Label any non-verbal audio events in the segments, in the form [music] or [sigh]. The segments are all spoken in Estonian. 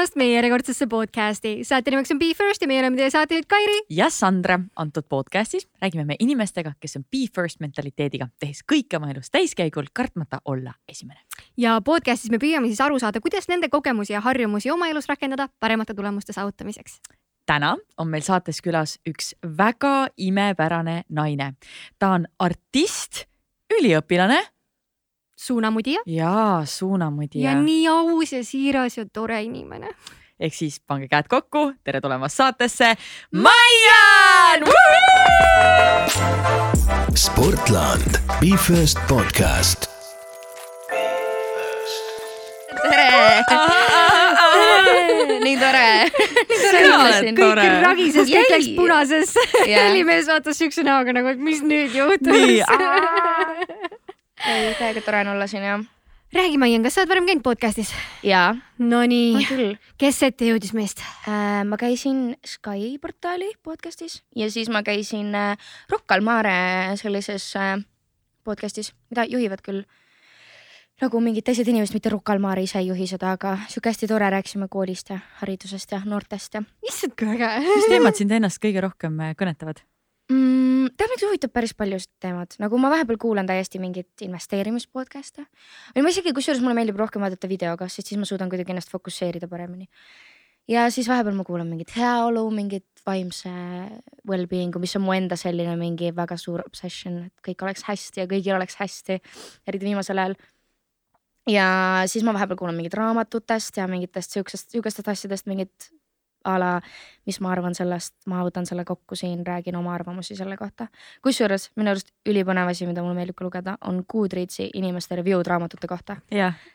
tulemast meie järjekordsesse podcasti. saate nimeks on Be First ja meie oleme teie saatejuht Kairi. ja Sandra. antud podcastis räägime me inimestega, kes on Be First mentaliteediga, tehes kõike oma elus täiskäigul, kartmata olla esimene. ja podcastis me püüame siis aru saada, kuidas nende kogemusi ja harjumusi oma elus rakendada paremate tulemuste saavutamiseks täna on meil saates külas üks väga imepärane naine. ta on artist, üliõpilane suunamudija. jaa, suunamudija. ja nii aus ja siiras ja tore inimene. ehk siis pange käed kokku, tere tulemast saatesse, Maian! Sportland, Be First podcast. tere! Nii tore! Kõik ragises, kõik läks punasesse helimees vaatas siukse näoga nagu, et mis nüüd juhtus [laughs] ei, täiega tore on olla siin jah. räägi, Maian, kas sa oled varem käinud podcast'is? jaa. Nonii, kes ette jõudis meist äh,? ma käisin Sky portaali podcast'is ja siis ma käisin äh, Rocca al Mare sellises äh, podcast'is, mida juhivad küll nagu mingid teised inimesed, mitte Rocca al Mare ise ei juhi seda, aga sihuke hästi tore, rääkisime koolist ja haridusest ja noortest ja. issand, kui äge. mis [laughs] teemad sind ennast kõige rohkem äh, kõnetavad? Mm,? tead, miks huvitab päris paljud teemad, nagu ma vahepeal kuulan täiesti mingit investeerimis podcast'e või ma isegi, kusjuures mulle meeldib rohkem vaadata videoga, sest siis ma suudan kuidagi ennast fokusseerida paremini. ja siis vahepeal ma kuulan mingit heaolu, mingit vaimse well-being'u, mis on mu enda selline mingi väga suur obsession, et kõik oleks hästi ja kõigil oleks hästi, eriti viimasel ajal ja siis ma vahepeal kuulan mingit raamatutest ja mingitest siuksest, siukestest asjadest mingit a la, mis ma arvan sellest, ma võtan selle kokku siin, räägin oma arvamusi selle kohta. kusjuures minu arust ülipõnev asi, mida mulle meeldib ka lugeda, on Goodreadsi inimeste review'd raamatute kohta.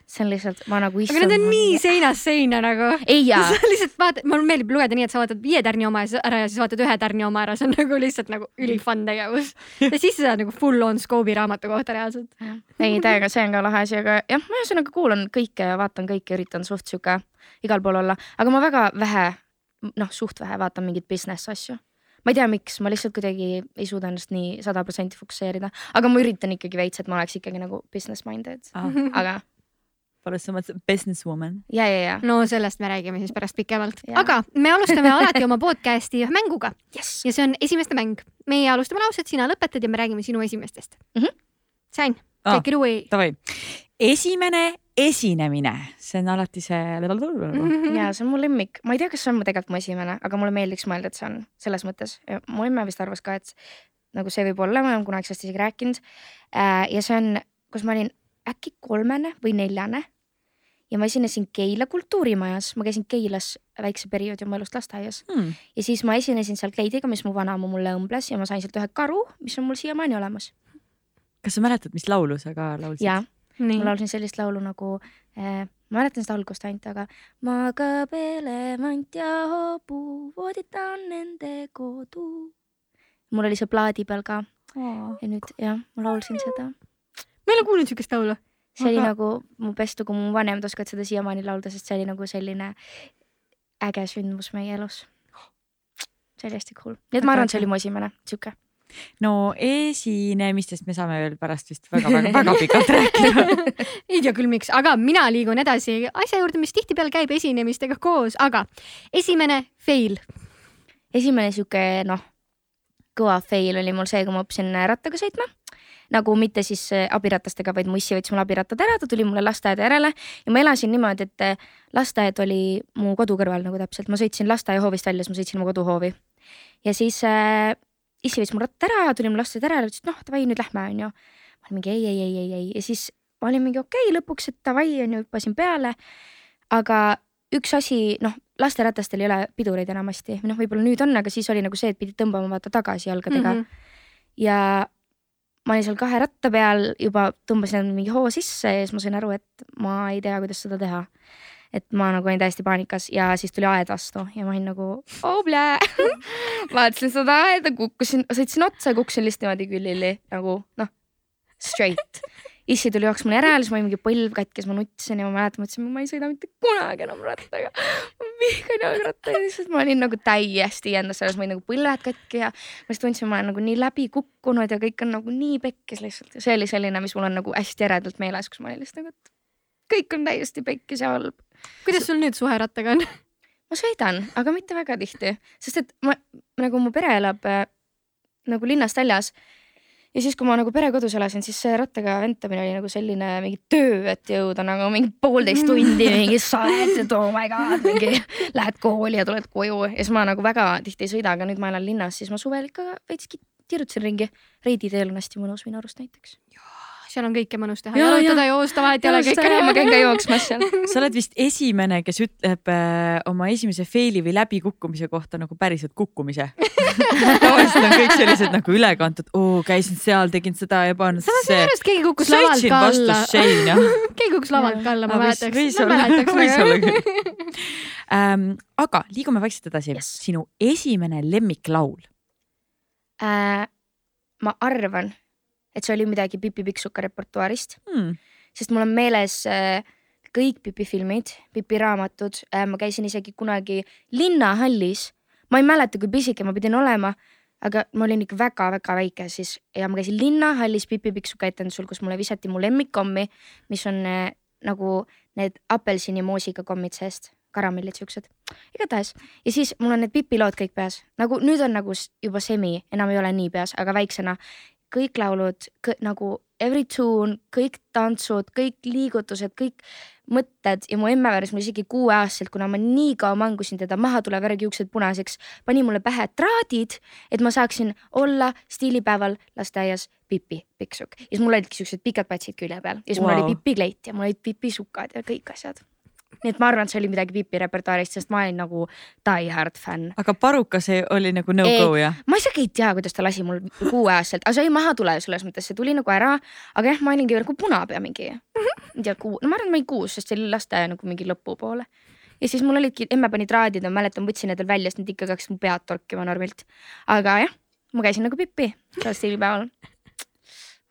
see on lihtsalt, ma nagu. aga need on nii seinast seina nagu. sa [laughs] lihtsalt vaatad, mulle meeldib lugeda nii, et sa vaatad viie tärni oma ära ja siis vaatad ühe tärni oma ära, see on nagu lihtsalt nagu ülifun tegevus. [laughs] ja siis sa saad nagu full on scope'i raamatu kohta reaalselt. ei, täiega, see on ka lahe asi, aga jah, ma ühesõnaga kuulan kõike ja vaatan kõike, üritan suht sihuke igal pool olla, aga ma väga vähe noh, suht vähe vaatan mingeid business asju. ma ei tea, miks, ma lihtsalt kuidagi ei suuda ennast nii sada protsenti fokusseerida, aga ma üritan ikkagi veits, et ma oleks ikkagi nagu business minded ah., [laughs] aga. palju sa mõtled business woman? ja, ja, ja. no sellest me räägime siis pärast pikemalt, aga me alustame [laughs] alati oma podcast'i ühe mänguga yes.. ja see on esimeste mäng. meie alustame lauset, sina lõpetad ja me räägime sinu esimestest mm. -hmm. Sain, take ah, it away. Esimene esinemine, see on alati see. ja see on mu lemmik, ma ei tea, kas see on tegelikult mu esimene, aga mulle meeldiks mõelda, et see on selles mõttes. mu emme vist arvas ka, et nagu see võib olla, me oleme kunagi sellest isegi rääkinud. Äh, ja see on, kus ma olin äkki kolmene või neljane ja ma esinesin Keila kultuurimajas, ma käisin Keilas väikse perioodi oma elust lasteaias hmm. ja siis ma esinesin seal kleidiga, mis mu vanaema mulle õmbles ja ma sain sealt ühe karu, mis on mul siiamaani olemas. kas sa mäletad, mis laulu sa ka laulsid? jaa ma laulsin sellist laulu nagu äh,, ma mäletan seda algust ainult, aga magab elevant ja hobu, voodita on nende kodu. mul oli see plaadi peal ka oh.. ja nüüd jah, ma laulsin seda. ma ei ole kuulnud siukest laulu. see oli nagu mu best lugu, mu vanemad oskavad seda siiamaani laulda, sest see oli nagu selline äge sündmus meie elus. see oli hästi cool, nii et ma arvan, et see oli mu esimene sihuke no esinemistest me saame veel pärast vist väga-väga-väga pikalt rääkida. [laughs] Ei tea küll, miks, aga mina liigun edasi asja juurde, mis tihtipeale käib esinemistega koos, aga esimene fail. esimene sihuke noh, kõva fail oli mul see, kui ma õppisin rattaga sõitma. Nagu mitte siis äh, abiratastega, vaid mu issi võttis mul abirattad ära, ta tuli mulle lasteaeda järele ja ma elasin niimoodi, et äh, lasteaed oli mu kodu kõrval nagu täpselt, ma sõitsin lasteaiahoovist välja, siis ma sõitsin oma koduhoovi. ja siis äh, issi võttis mu ratta ära, tuli mu lasteaed ära ja ütles, et noh, davai, nüüd lähme, onju. ma olin mingi ei, ei, ei, ei, ei ja siis ma olin mingi okei okay, lõpuks, et davai, onju, hüppasin peale. aga üks asi, noh, lasteratastel ei ole pidureid enamasti, noh, võib-olla nüüd on, aga siis oli nagu see, et pidid tõmbama vaata tagasi jalgadega mm. -hmm. ja ma olin seal kahe ratta peal juba tõmbasin mingi hoo sisse ja siis ma sain aru, et ma ei tea, kuidas seda teha et ma nagu olin täiesti paanikas ja siis tuli aed vastu ja ma olin nagu blää [laughs] vaatasin seda aeda, kukkusin, sõitsin otsa ja kukkusin lihtsalt niimoodi külili nagu noh, straight. issi tuli jooksma järele, siis ma olin mingi põlv katkes, ma nutsin ja ma mäletan, mõtlesin, ma ei sõida mitte kunagi enam rattaga. ma vihkan jalgrattaid, lihtsalt ma olin nagu täiesti endas selles, ma olin nagu põlved katki ja ma siis tundsin, ma olen nagu nii läbi kukkunud ja kõik on nagu nii pekkis lihtsalt ja see oli selline, mis mul on nagu hästi eredalt meeles, kus ma olin lihtsalt nagu, et kõik on täiesti pekkis ja halb kuidas sul nüüd suhe rattaga on? ma sõidan, aga mitte väga tihti, sest et ma nagu mu pere elab äh, nagu linnast väljas. ja siis, kui ma nagu perekodus elasin, siis see rattaga ventamine oli nagu selline mingi töö, et jõuda nagu mingi poolteist tundi mingi saed, et oh my god, mingi lähed kooli ja tuled koju ja siis ma nagu väga tihti ei sõida, aga nüüd ma elan linnas, siis ma suvel ikka veits ki- tirutasin ringi. Reidi teel on hästi mõnus minu arust näiteks. Seal on kõike mõnus teha, Jaa, jalutada, joosta, vahet ei ole, kõik ma käin ka on. jooksmas seal. sa oled vist esimene, kes ütleb äh, oma esimese faili või läbikukkumise kohta nagu päriselt kukkumise. [laughs] tavaliselt on kõik sellised nagu ülekantud, oo käisin seal, tegin seda ebaõnnestus samas minu arust keegi kukkus lavalt ka alla. Keegi kukkus lavalt ka alla, ma mäletaks. võis olla, olla küll ähm,. aga liigume vaikselt edasi Yes. sinu esimene lemmiklaul. äh,. ma arvan, et see oli midagi Pipi Pikksuka repertuaarist, Hmm. sest mul on meeles äh, kõik Pipi filmid, Pipi raamatud äh,, ma käisin isegi kunagi linnahallis. ma ei mäleta, kui pisike ma pidin olema, aga ma olin ikka väga-väga väike siis ja ma käisin linnahallis Pipi Pikksuka etendusel, kus mulle visati mu lemmikkommi, mis on äh, nagu need apelsinimoosiga kommid seest, karamellid siuksed. igatahes ja siis mul on need Pipi lood kõik peas, nagu nüüd on nagu juba semi, enam ei ole nii peas, aga väiksena kõik laulud kõ, nagu every tune, kõik tantsud, kõik liigutused, kõik mõtted ja mu emme veres mul isegi kuueaastaselt, kuna ma nii kaua mangusin teda, maha tulev värg juuksed punaseks, pani mulle pähe traadid, et ma saaksin olla stiilipäeval lasteaias Pipi Pikksukk ja siis mul olidki siuksed pikad patsid külje peal ja siis wow. mul oli Pipi kleit ja mul olid Pipi sukad ja kõik asjad. Nii et ma arvan, et see oli midagi Pipi repertuaarist, sest ma olin nagu die hard fänn. aga Paruka see oli nagu no Ei. go jah? ma isegi ei tea, kuidas ta lasi mul kuueaastaselt, aga see oli maha tulev selles mõttes, see tuli nagu ära, aga jah, ma olingi nagu punapea mingi, ma ei tea, kuu, no ma arvan, et ma olin kuus, sest see oli lasteaia nagu mingi lõpupoole. ja siis mul olidki, emme pani traadid, ma mäletan, võtsin need välja, sest need ikka hakkasid mu pead torkima normilt. aga jah, ma käisin nagu Pipi seal stiilipäeval.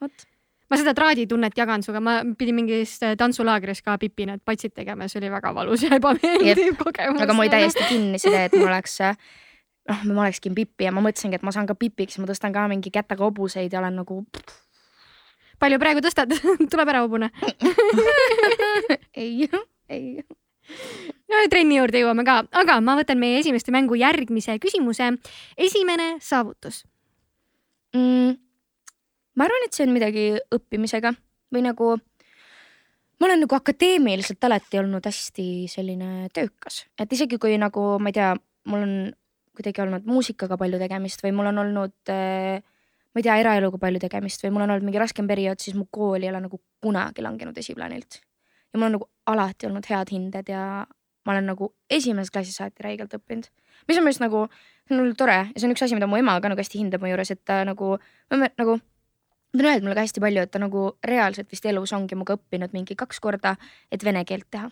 vot, ma seda traaditunnet jagan sinuga, ma pidin mingis tantsulaagris ka Pipi need patsid tegema ja see oli väga valus ja ebameeldiv kogemus. aga ma olin täiesti kinni see, et ma oleks noh, ma olekski Pipi ja ma mõtlesingi, et ma saan ka Pipiks, ma tõstan ka mingi kätega hobuseid ja olen nagu palju praegu tõstad? [laughs] tuleb ära hobune. [laughs] ei, ei no trenni juurde jõuame ka, aga ma võtan meie esimeste mängu järgmise küsimuse. esimene saavutus. mm,. Ma arvan, et see on midagi õppimisega või nagu ma olen nagu akadeemiliselt alati olnud hästi selline töökas, et isegi kui nagu ma ei tea, mul on kuidagi olnud muusikaga palju tegemist või mul on olnud äh, ma ei tea, eraeluga palju tegemist või mul on olnud mingi raskem periood, siis mu kool ei ole nagu kunagi langenud esiplaanilt. ja mul on nagu alati olnud head hinded ja ma olen nagu esimesest klassist saati räigelt õppinud, mis on minu arust nagu, see on hullult tore ja see on üks asi, mida mu ema ka nagu hästi hindab mu juures, et ta nagu, nagu ta on öelnud mulle ka hästi palju, et ta nagu reaalselt vist elus ongi minuga õppinud mingi kaks korda, et vene keelt teha.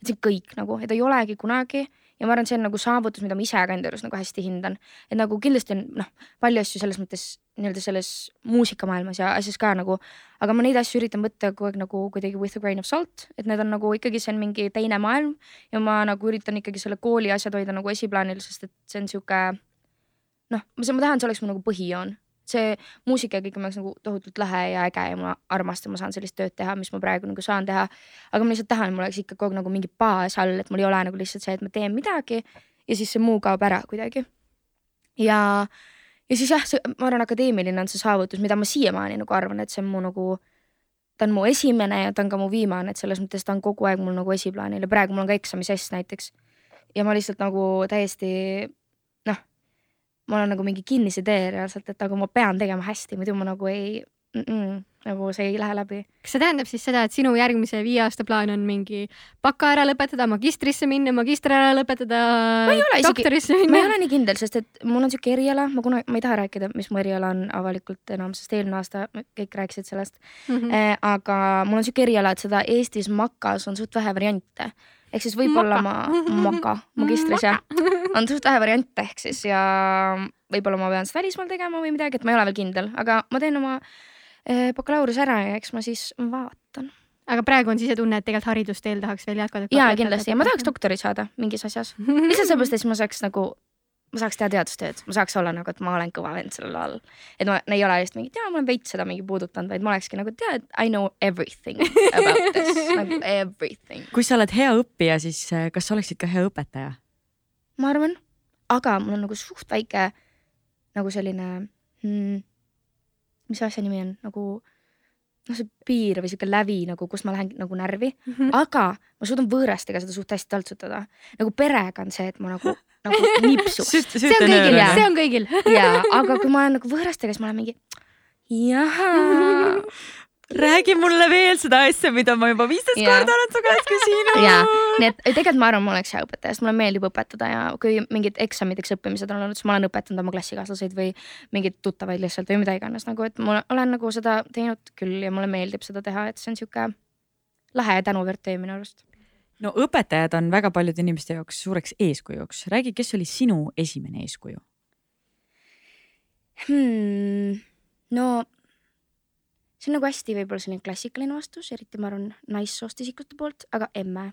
et see on kõik nagu, et ei olegi kunagi ja ma arvan, et see on nagu saavutus, mida ma ise ka enda juures nagu hästi hindan. et nagu kindlasti on noh, palju asju selles mõttes nii-öelda selles muusikamaailmas ja asjas ka nagu, aga ma neid asju üritan võtta kogu aeg nagu kuidagi with a grain of salt, et need on nagu ikkagi, see on mingi teine maailm ja ma nagu üritan ikkagi selle kooli asjad hoida nagu esiplaanil, sest et see on sihuke noh, ma tahan, see oleks mu nagu põhijoon see muusika ja kõik on minu jaoks nagu tohutult lahe ja äge ja ma armastan, ma saan sellist tööd teha, mis ma praegu nagu saan teha. aga ma lihtsalt tahan, et mul oleks ikka kogu aeg nagu mingi baas all, et mul ei ole nagu lihtsalt see, et ma teen midagi ja siis see muu kaob ära kuidagi. ja, ja siis jah, see, ma arvan, akadeemiline on see saavutus, mida ma siiamaani nagu arvan, et see on mu nagu, ta on mu esimene ja ta on ka mu viimane, et selles mõttes ta on kogu aeg mul nagu esiplaanil ja praegu mul on ka eksamisest näiteks. ja ma lihtsalt nagu täiesti ma olen nagu mingi kinnise tee reaalselt, et nagu ma pean tegema hästi, muidu ma nagu ei mm, -mm, nagu see ei lähe läbi. kas see tähendab siis seda, et sinu järgmise viie aasta plaan on mingi baka ära lõpetada, magistrisse minna, magister ära lõpetada, doktorisse ma ei minna? ole nii kindel, sest et mul on siuke eriala, ma kunagi, ma ei taha rääkida, mis mu eriala on avalikult enam, sest eelmine aasta kõik rääkisid sellest Mhm. eh,. aga mul on siuke eriala, et seda Eestis makas on suht vähe variante. Ehk siis võib-olla ma, maka, magistris jah, [laughs] on suht vähe variante ehk siis ja võib-olla ma pean seda välismaal tegema või midagi, et ma ei ole veel kindel, aga ma teen oma eh, bakalaureuse ära ja eks ma siis vaatan. aga praegu on sisetunne, et tegelikult haridusteel tahaks veel jätkata. ja kindlasti. Ja ma tahaks doktori saada mingis asjas, lihtsalt sellepärast, et siis ma saaks nagu ma saaks teha teadustööd, ma saaks olla nagu, et ma olen kõva vend sellel alal. et ma ei ole just mingi, jaa, ma olen veits seda mingi puudutanud, vaid ma olekski nagu tead, I know everything about this, [laughs] nagu everything. kui sa oled hea õppija, siis äh, kas sa oleksid ka hea õpetaja? ma arvan, aga mul on nagu suht väike nagu selline hmm,, mis asja nimi on nagu noh, see piir või sihuke lävi nagu, kus ma lähen nagu närvi, aga ma suudan võõrastega seda suht hästi taltsutada. nagu perega on see, et ma nagu, nagu [laughs] nipsu see on kõigil, jaa. see on kõigil. ja, aga kui ma olen nagu võõrastega, siis ma olen mingi jahhaa. [laughs] räägi mulle veel seda asja, mida ma juba viisteist Jaa. korda olen su käest küsinud. ja, nii et tegelikult ma arvan, ma oleks hea õpetaja, sest mulle meeldib õpetada ja kui mingid eksamiteks õppimised on olnud, siis ma olen õpetanud oma klassikaaslaseid või mingeid tuttavaid lihtsalt või mida iganes nagu, et ma olen nagu seda teinud küll ja mulle meeldib seda teha, et see on sihuke lahe ja tänuväärt töö minu arust. No õpetajad on väga paljude inimeste jaoks suureks eeskujuks. räägi, kes oli sinu esimene eeskuju? hmm,. no see on nagu hästi võib-olla selline klassikaline vastus, eriti ma arvan naissoost isikute poolt, aga emme.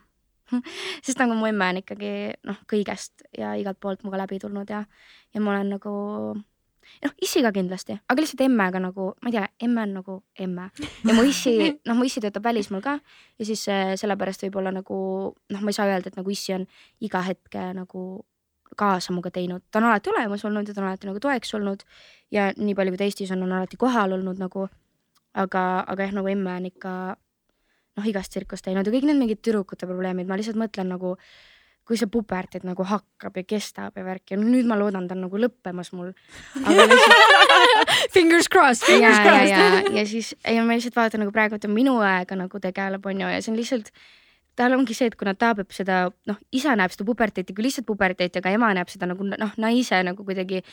[laughs] sest nagu mu emme on ikkagi noh, kõigest ja igalt poolt minuga läbi tulnud ja, ja ma olen nagu noh, issi ka kindlasti, aga lihtsalt emmega nagu, ma ei tea, emme on nagu emme. Ja mu issi, [laughs] noh, mu issi töötab välismaal ka. Ja siis äh, sellepärast võib-olla nagu noh, ma ei saa öelda, et nagu issi on iga hetke nagu kaasa minuga teinud, ta on alati olemas olnud ja ta on alati nagu toeks olnud. Ja nii palju, kui ta Eestis on, on alati kohal olnud nagu. aga, aga jah, nagu emme on ikka noh, igast tsirkust teinud. Ja kõik need mingid tüdrukute probleemid, ma lihtsalt mõtlen nagu, kui see puberteed nagu hakkab ja kestab ja värk ja nüüd ma loodan, ta on nagu lõppemas mul. [laughs] Fingers crossed, ja fingers, ja, crossed. ja, ja siis ja ma lihtsalt vaatan nagu praegu ta minu aega nagu tegeleb, onju, ja see on lihtsalt tal ongi see, et kuna ta peab seda noh, isa näeb seda puberteeti kui lihtsalt puberteeti, aga ema näeb seda nagu noh, naise nagu kuidagi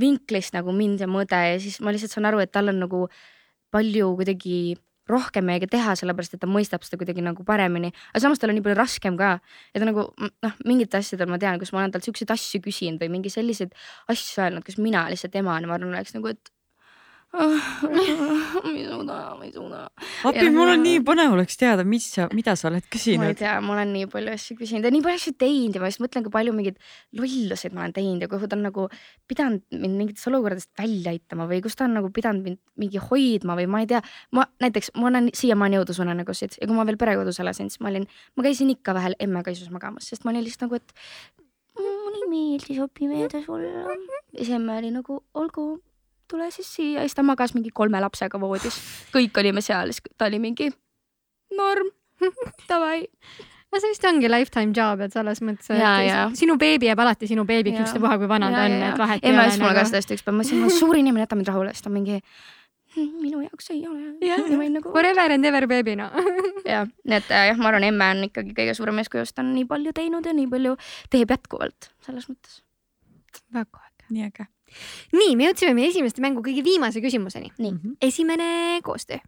vinklist nagu mind ja mu õde ja siis ma lihtsalt saan aru, et tal on nagu palju kuidagi rohkem meiega teha, sellepärast et ta mõistab seda kuidagi nagu paremini, aga samas tal on nii palju raskem ka. ja ta nagu noh, mingitel asjadel ma tean, kus ma olen talt siukseid asju küsinud või mingi selliseid asju öelnud, kus mina lihtsalt emana, ma arvan, oleks nagu, et ma ei suuda, ma ei suuda. appi, mul on nii põnev oleks teada, mis sa, mida sa oled ma ei küsinud. tea, ma olen nii palju asju küsinud ja nii palju asju teinud ja ma just mõtlen, kui palju mingeid lolluseid ma olen teinud ja kuhu ta on nagu pidanud mind mingitest olukordadest välja aitama või kus ta on nagu pidanud mind mingi hoidma või ma ei tea. ma näiteks, ma olen siiamaani õudusunenägusid ja kui ma veel perekodus elasin, siis ma olin, ma käisin ikka vahel emme kaisus magamas, sest ma olin lihtsalt nagu, et mulle ei meeldi sopimeedes olla. ja siis emme oli nagu, olgu, tule siis siia ja siis ta magas mingi kolme lapsega voodis, kõik olime seal, siis ta oli mingi norm, [laughs] davai no see vist ongi lifetime job, et selles mõttes, et jaa. sinu beebi jääb alati sinu beebiks, ükstapuha kui vana ta on, et vahet ei ole ütles mulle ka nagu. seda hästi ükspäev, ma ütlesin, ma olen suur inimene, jäta mind rahule, siis ta mingi "Hmm, minu jaoks ei ole. Ja nagu Forever and ever baby noh. jah, nii et jah, ma arvan, emme on ikkagi kõige suurem eeskuju, sest ta on nii palju teinud ja nii palju teeb jätkuvalt selles mõttes. väga äge. nii äge. nii, me jõudsime meie esimeste mängu kõige viimase küsimuseni. nii, esimene koostöö.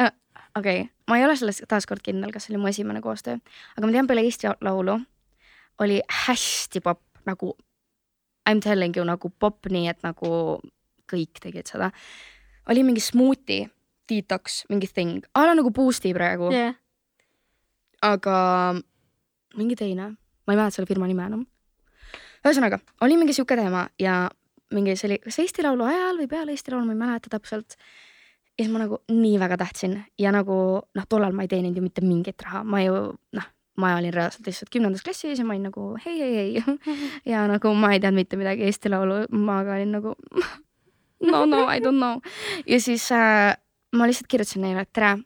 okei okay., ma ei ole selles taaskord kindel, kas see oli mu esimene koostöö, aga ma tean peale Eesti Laulu oli hästi popp nagu I m telling you nagu popp, nii et nagu kõik tegid seda. oli mingi smuuti, detox, mingi thing, a la nagu Boost'i praegu yeah., aga mingi teine, ma ei mäleta selle firma nime enam. ühesõnaga, oli mingi sihuke teema ja mingi see oli kas Eesti Laulu ajal või peale Eesti Laulu, ma ei mäleta täpselt. ja siis ma nagu nii väga tahtsin ja nagu noh, tollal ma ei teeninud ju mitte mingit raha, ma ju noh, ma olin reaalselt lihtsalt kümnendas klassis ja ma olin nagu hei, hei, hei. [laughs] Ja nagu ma ei teadnud mitte midagi Eesti Laulu, ma ka olin nagu [laughs] no, no I don't know. Ja siis äh, ma lihtsalt kirjutasin neile, et tere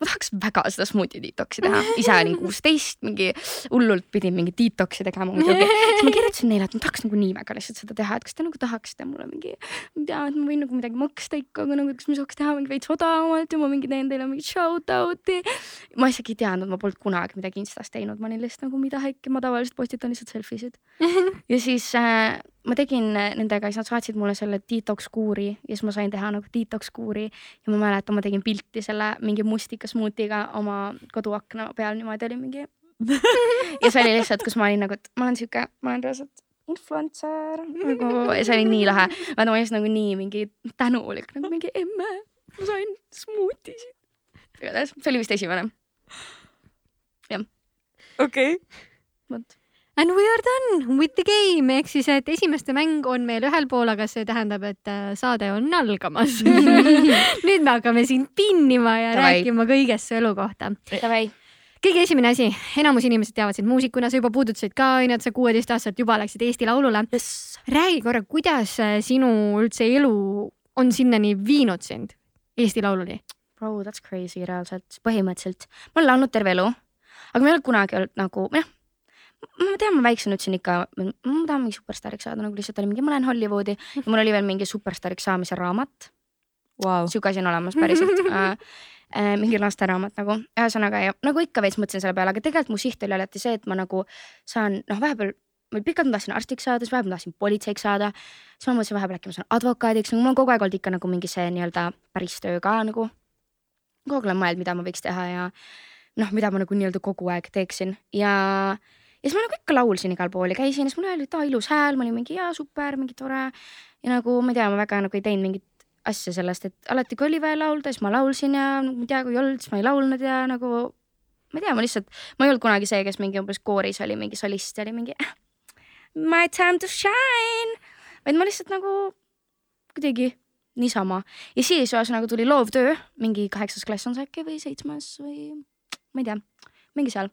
ma tahaks väga seda smuuti detox'i teha, ise olin kuusteist, mingi hullult pidin mingi detox'i tegema muidugi. siis ma kirjutasin neile, et ma tahaks nagu nii väga lihtsalt seda teha, et kas te nagu tahaksite mulle mingi, ma ei tea, et ma võin nagu midagi maksta ikka, aga nagu kas ma saaks teha mingi veits odavamalt ja ma mingi teen teile mingit shout out'i. ma isegi ei teadnud, ma polnud kunagi midagi Instas teinud, ma olin lihtsalt nagu mida äkki, ma tavaliselt postitan lihtsalt selfie sid. [laughs] ja siis äh, ma tegin nendega, siis nad saatsid mulle selle detox kuuri ja siis ma sain teha nagu detox kuuri ja ma mäletan, ma tegin pilti selle mingi mustika smuutiga oma koduakna peal niimoodi oli mingi. [laughs] ja see oli lihtsalt, kus ma olin nagu, et ma olen sihuke, ma olen reaalselt influencer nagu ja see oli nii lahe. vaata ma just nagu nii mingi tänulik nagu mingi emme, ma sain smuutisid. igatahes see oli vist esimene, okei okay.. vot. And we are done with the game ehk siis, et esimeste mäng on meil ühel pool, aga see tähendab, et äh, saade on algamas [laughs] nüüd me hakkame sind pinnima ja Davai. rääkima kõigest su elu kohta. Kõige esimene asi, enamus inimesed teavad sind muusikuna, sa juba puudutasid ka onju, et sa kuueteistaastaselt juba läksid Eesti Laulule. räägi korra, kuidas äh, sinu üldse elu on sinnani viinud sind Eesti Lauluni? bro that's crazy reaalselt, põhimõtteliselt ma olen laulnud terve elu, aga ma ei ole kunagi olnud nagu jah, ma tean, ma väiksena ütlesin ikka, ma tahan mingi superstaariks saada, nagu lihtsalt oli mingi, ma lähen Hollywoodi ja mul oli veel mingi superstaariks saamise raamat, Vau, sihuke asi on olemas päriselt [laughs] äh,. Äh, mingi lasteraamat nagu, ühesõnaga ja nagu ikka veits mõtlesin selle peale, aga tegelikult mu siht oli alati see, et ma nagu saan noh, vahepeal ma pikalt ma tahtsin arstiks saada, siis vahepeal ma tahtsin politseiks saada. siis ma mõtlesin vahepeal äkki ma saan advokaadiks, nagu mul on kogu aeg olnud ikka nagu mingi see nii-öelda päris töö ka nagu. kogu aeg olen mõelnud, mida ma võiks teha ja noh, mida ma nagu nii-öelda kogu aeg teeksin ja ja siis ma nagu ikka laulsin igal pool ja käisin ja siis mulle öeldi, et aa ilus hääl, ma olin mingi jaa super, mingi tore. ja nagu ma ei tea, ma väga nagu ei teinud mingit asja sellest, et alati kui oli vaja laulda, siis ma laulsin ja ma ei tea, kui ei olnud, siis ma ei laulnud ja nagu ma ei tea, ma lihtsalt, ma ei olnud kunagi see, kes mingi umbes kooris oli mingi solist ja oli mingi "Ah, my time to shine, vaid ma lihtsalt nagu kuidagi niisama. Ja siis ühesõnaga tuli loovtöö, mingi kaheksas klass on see äkki või seitsmes või ma ei tea, mingi seal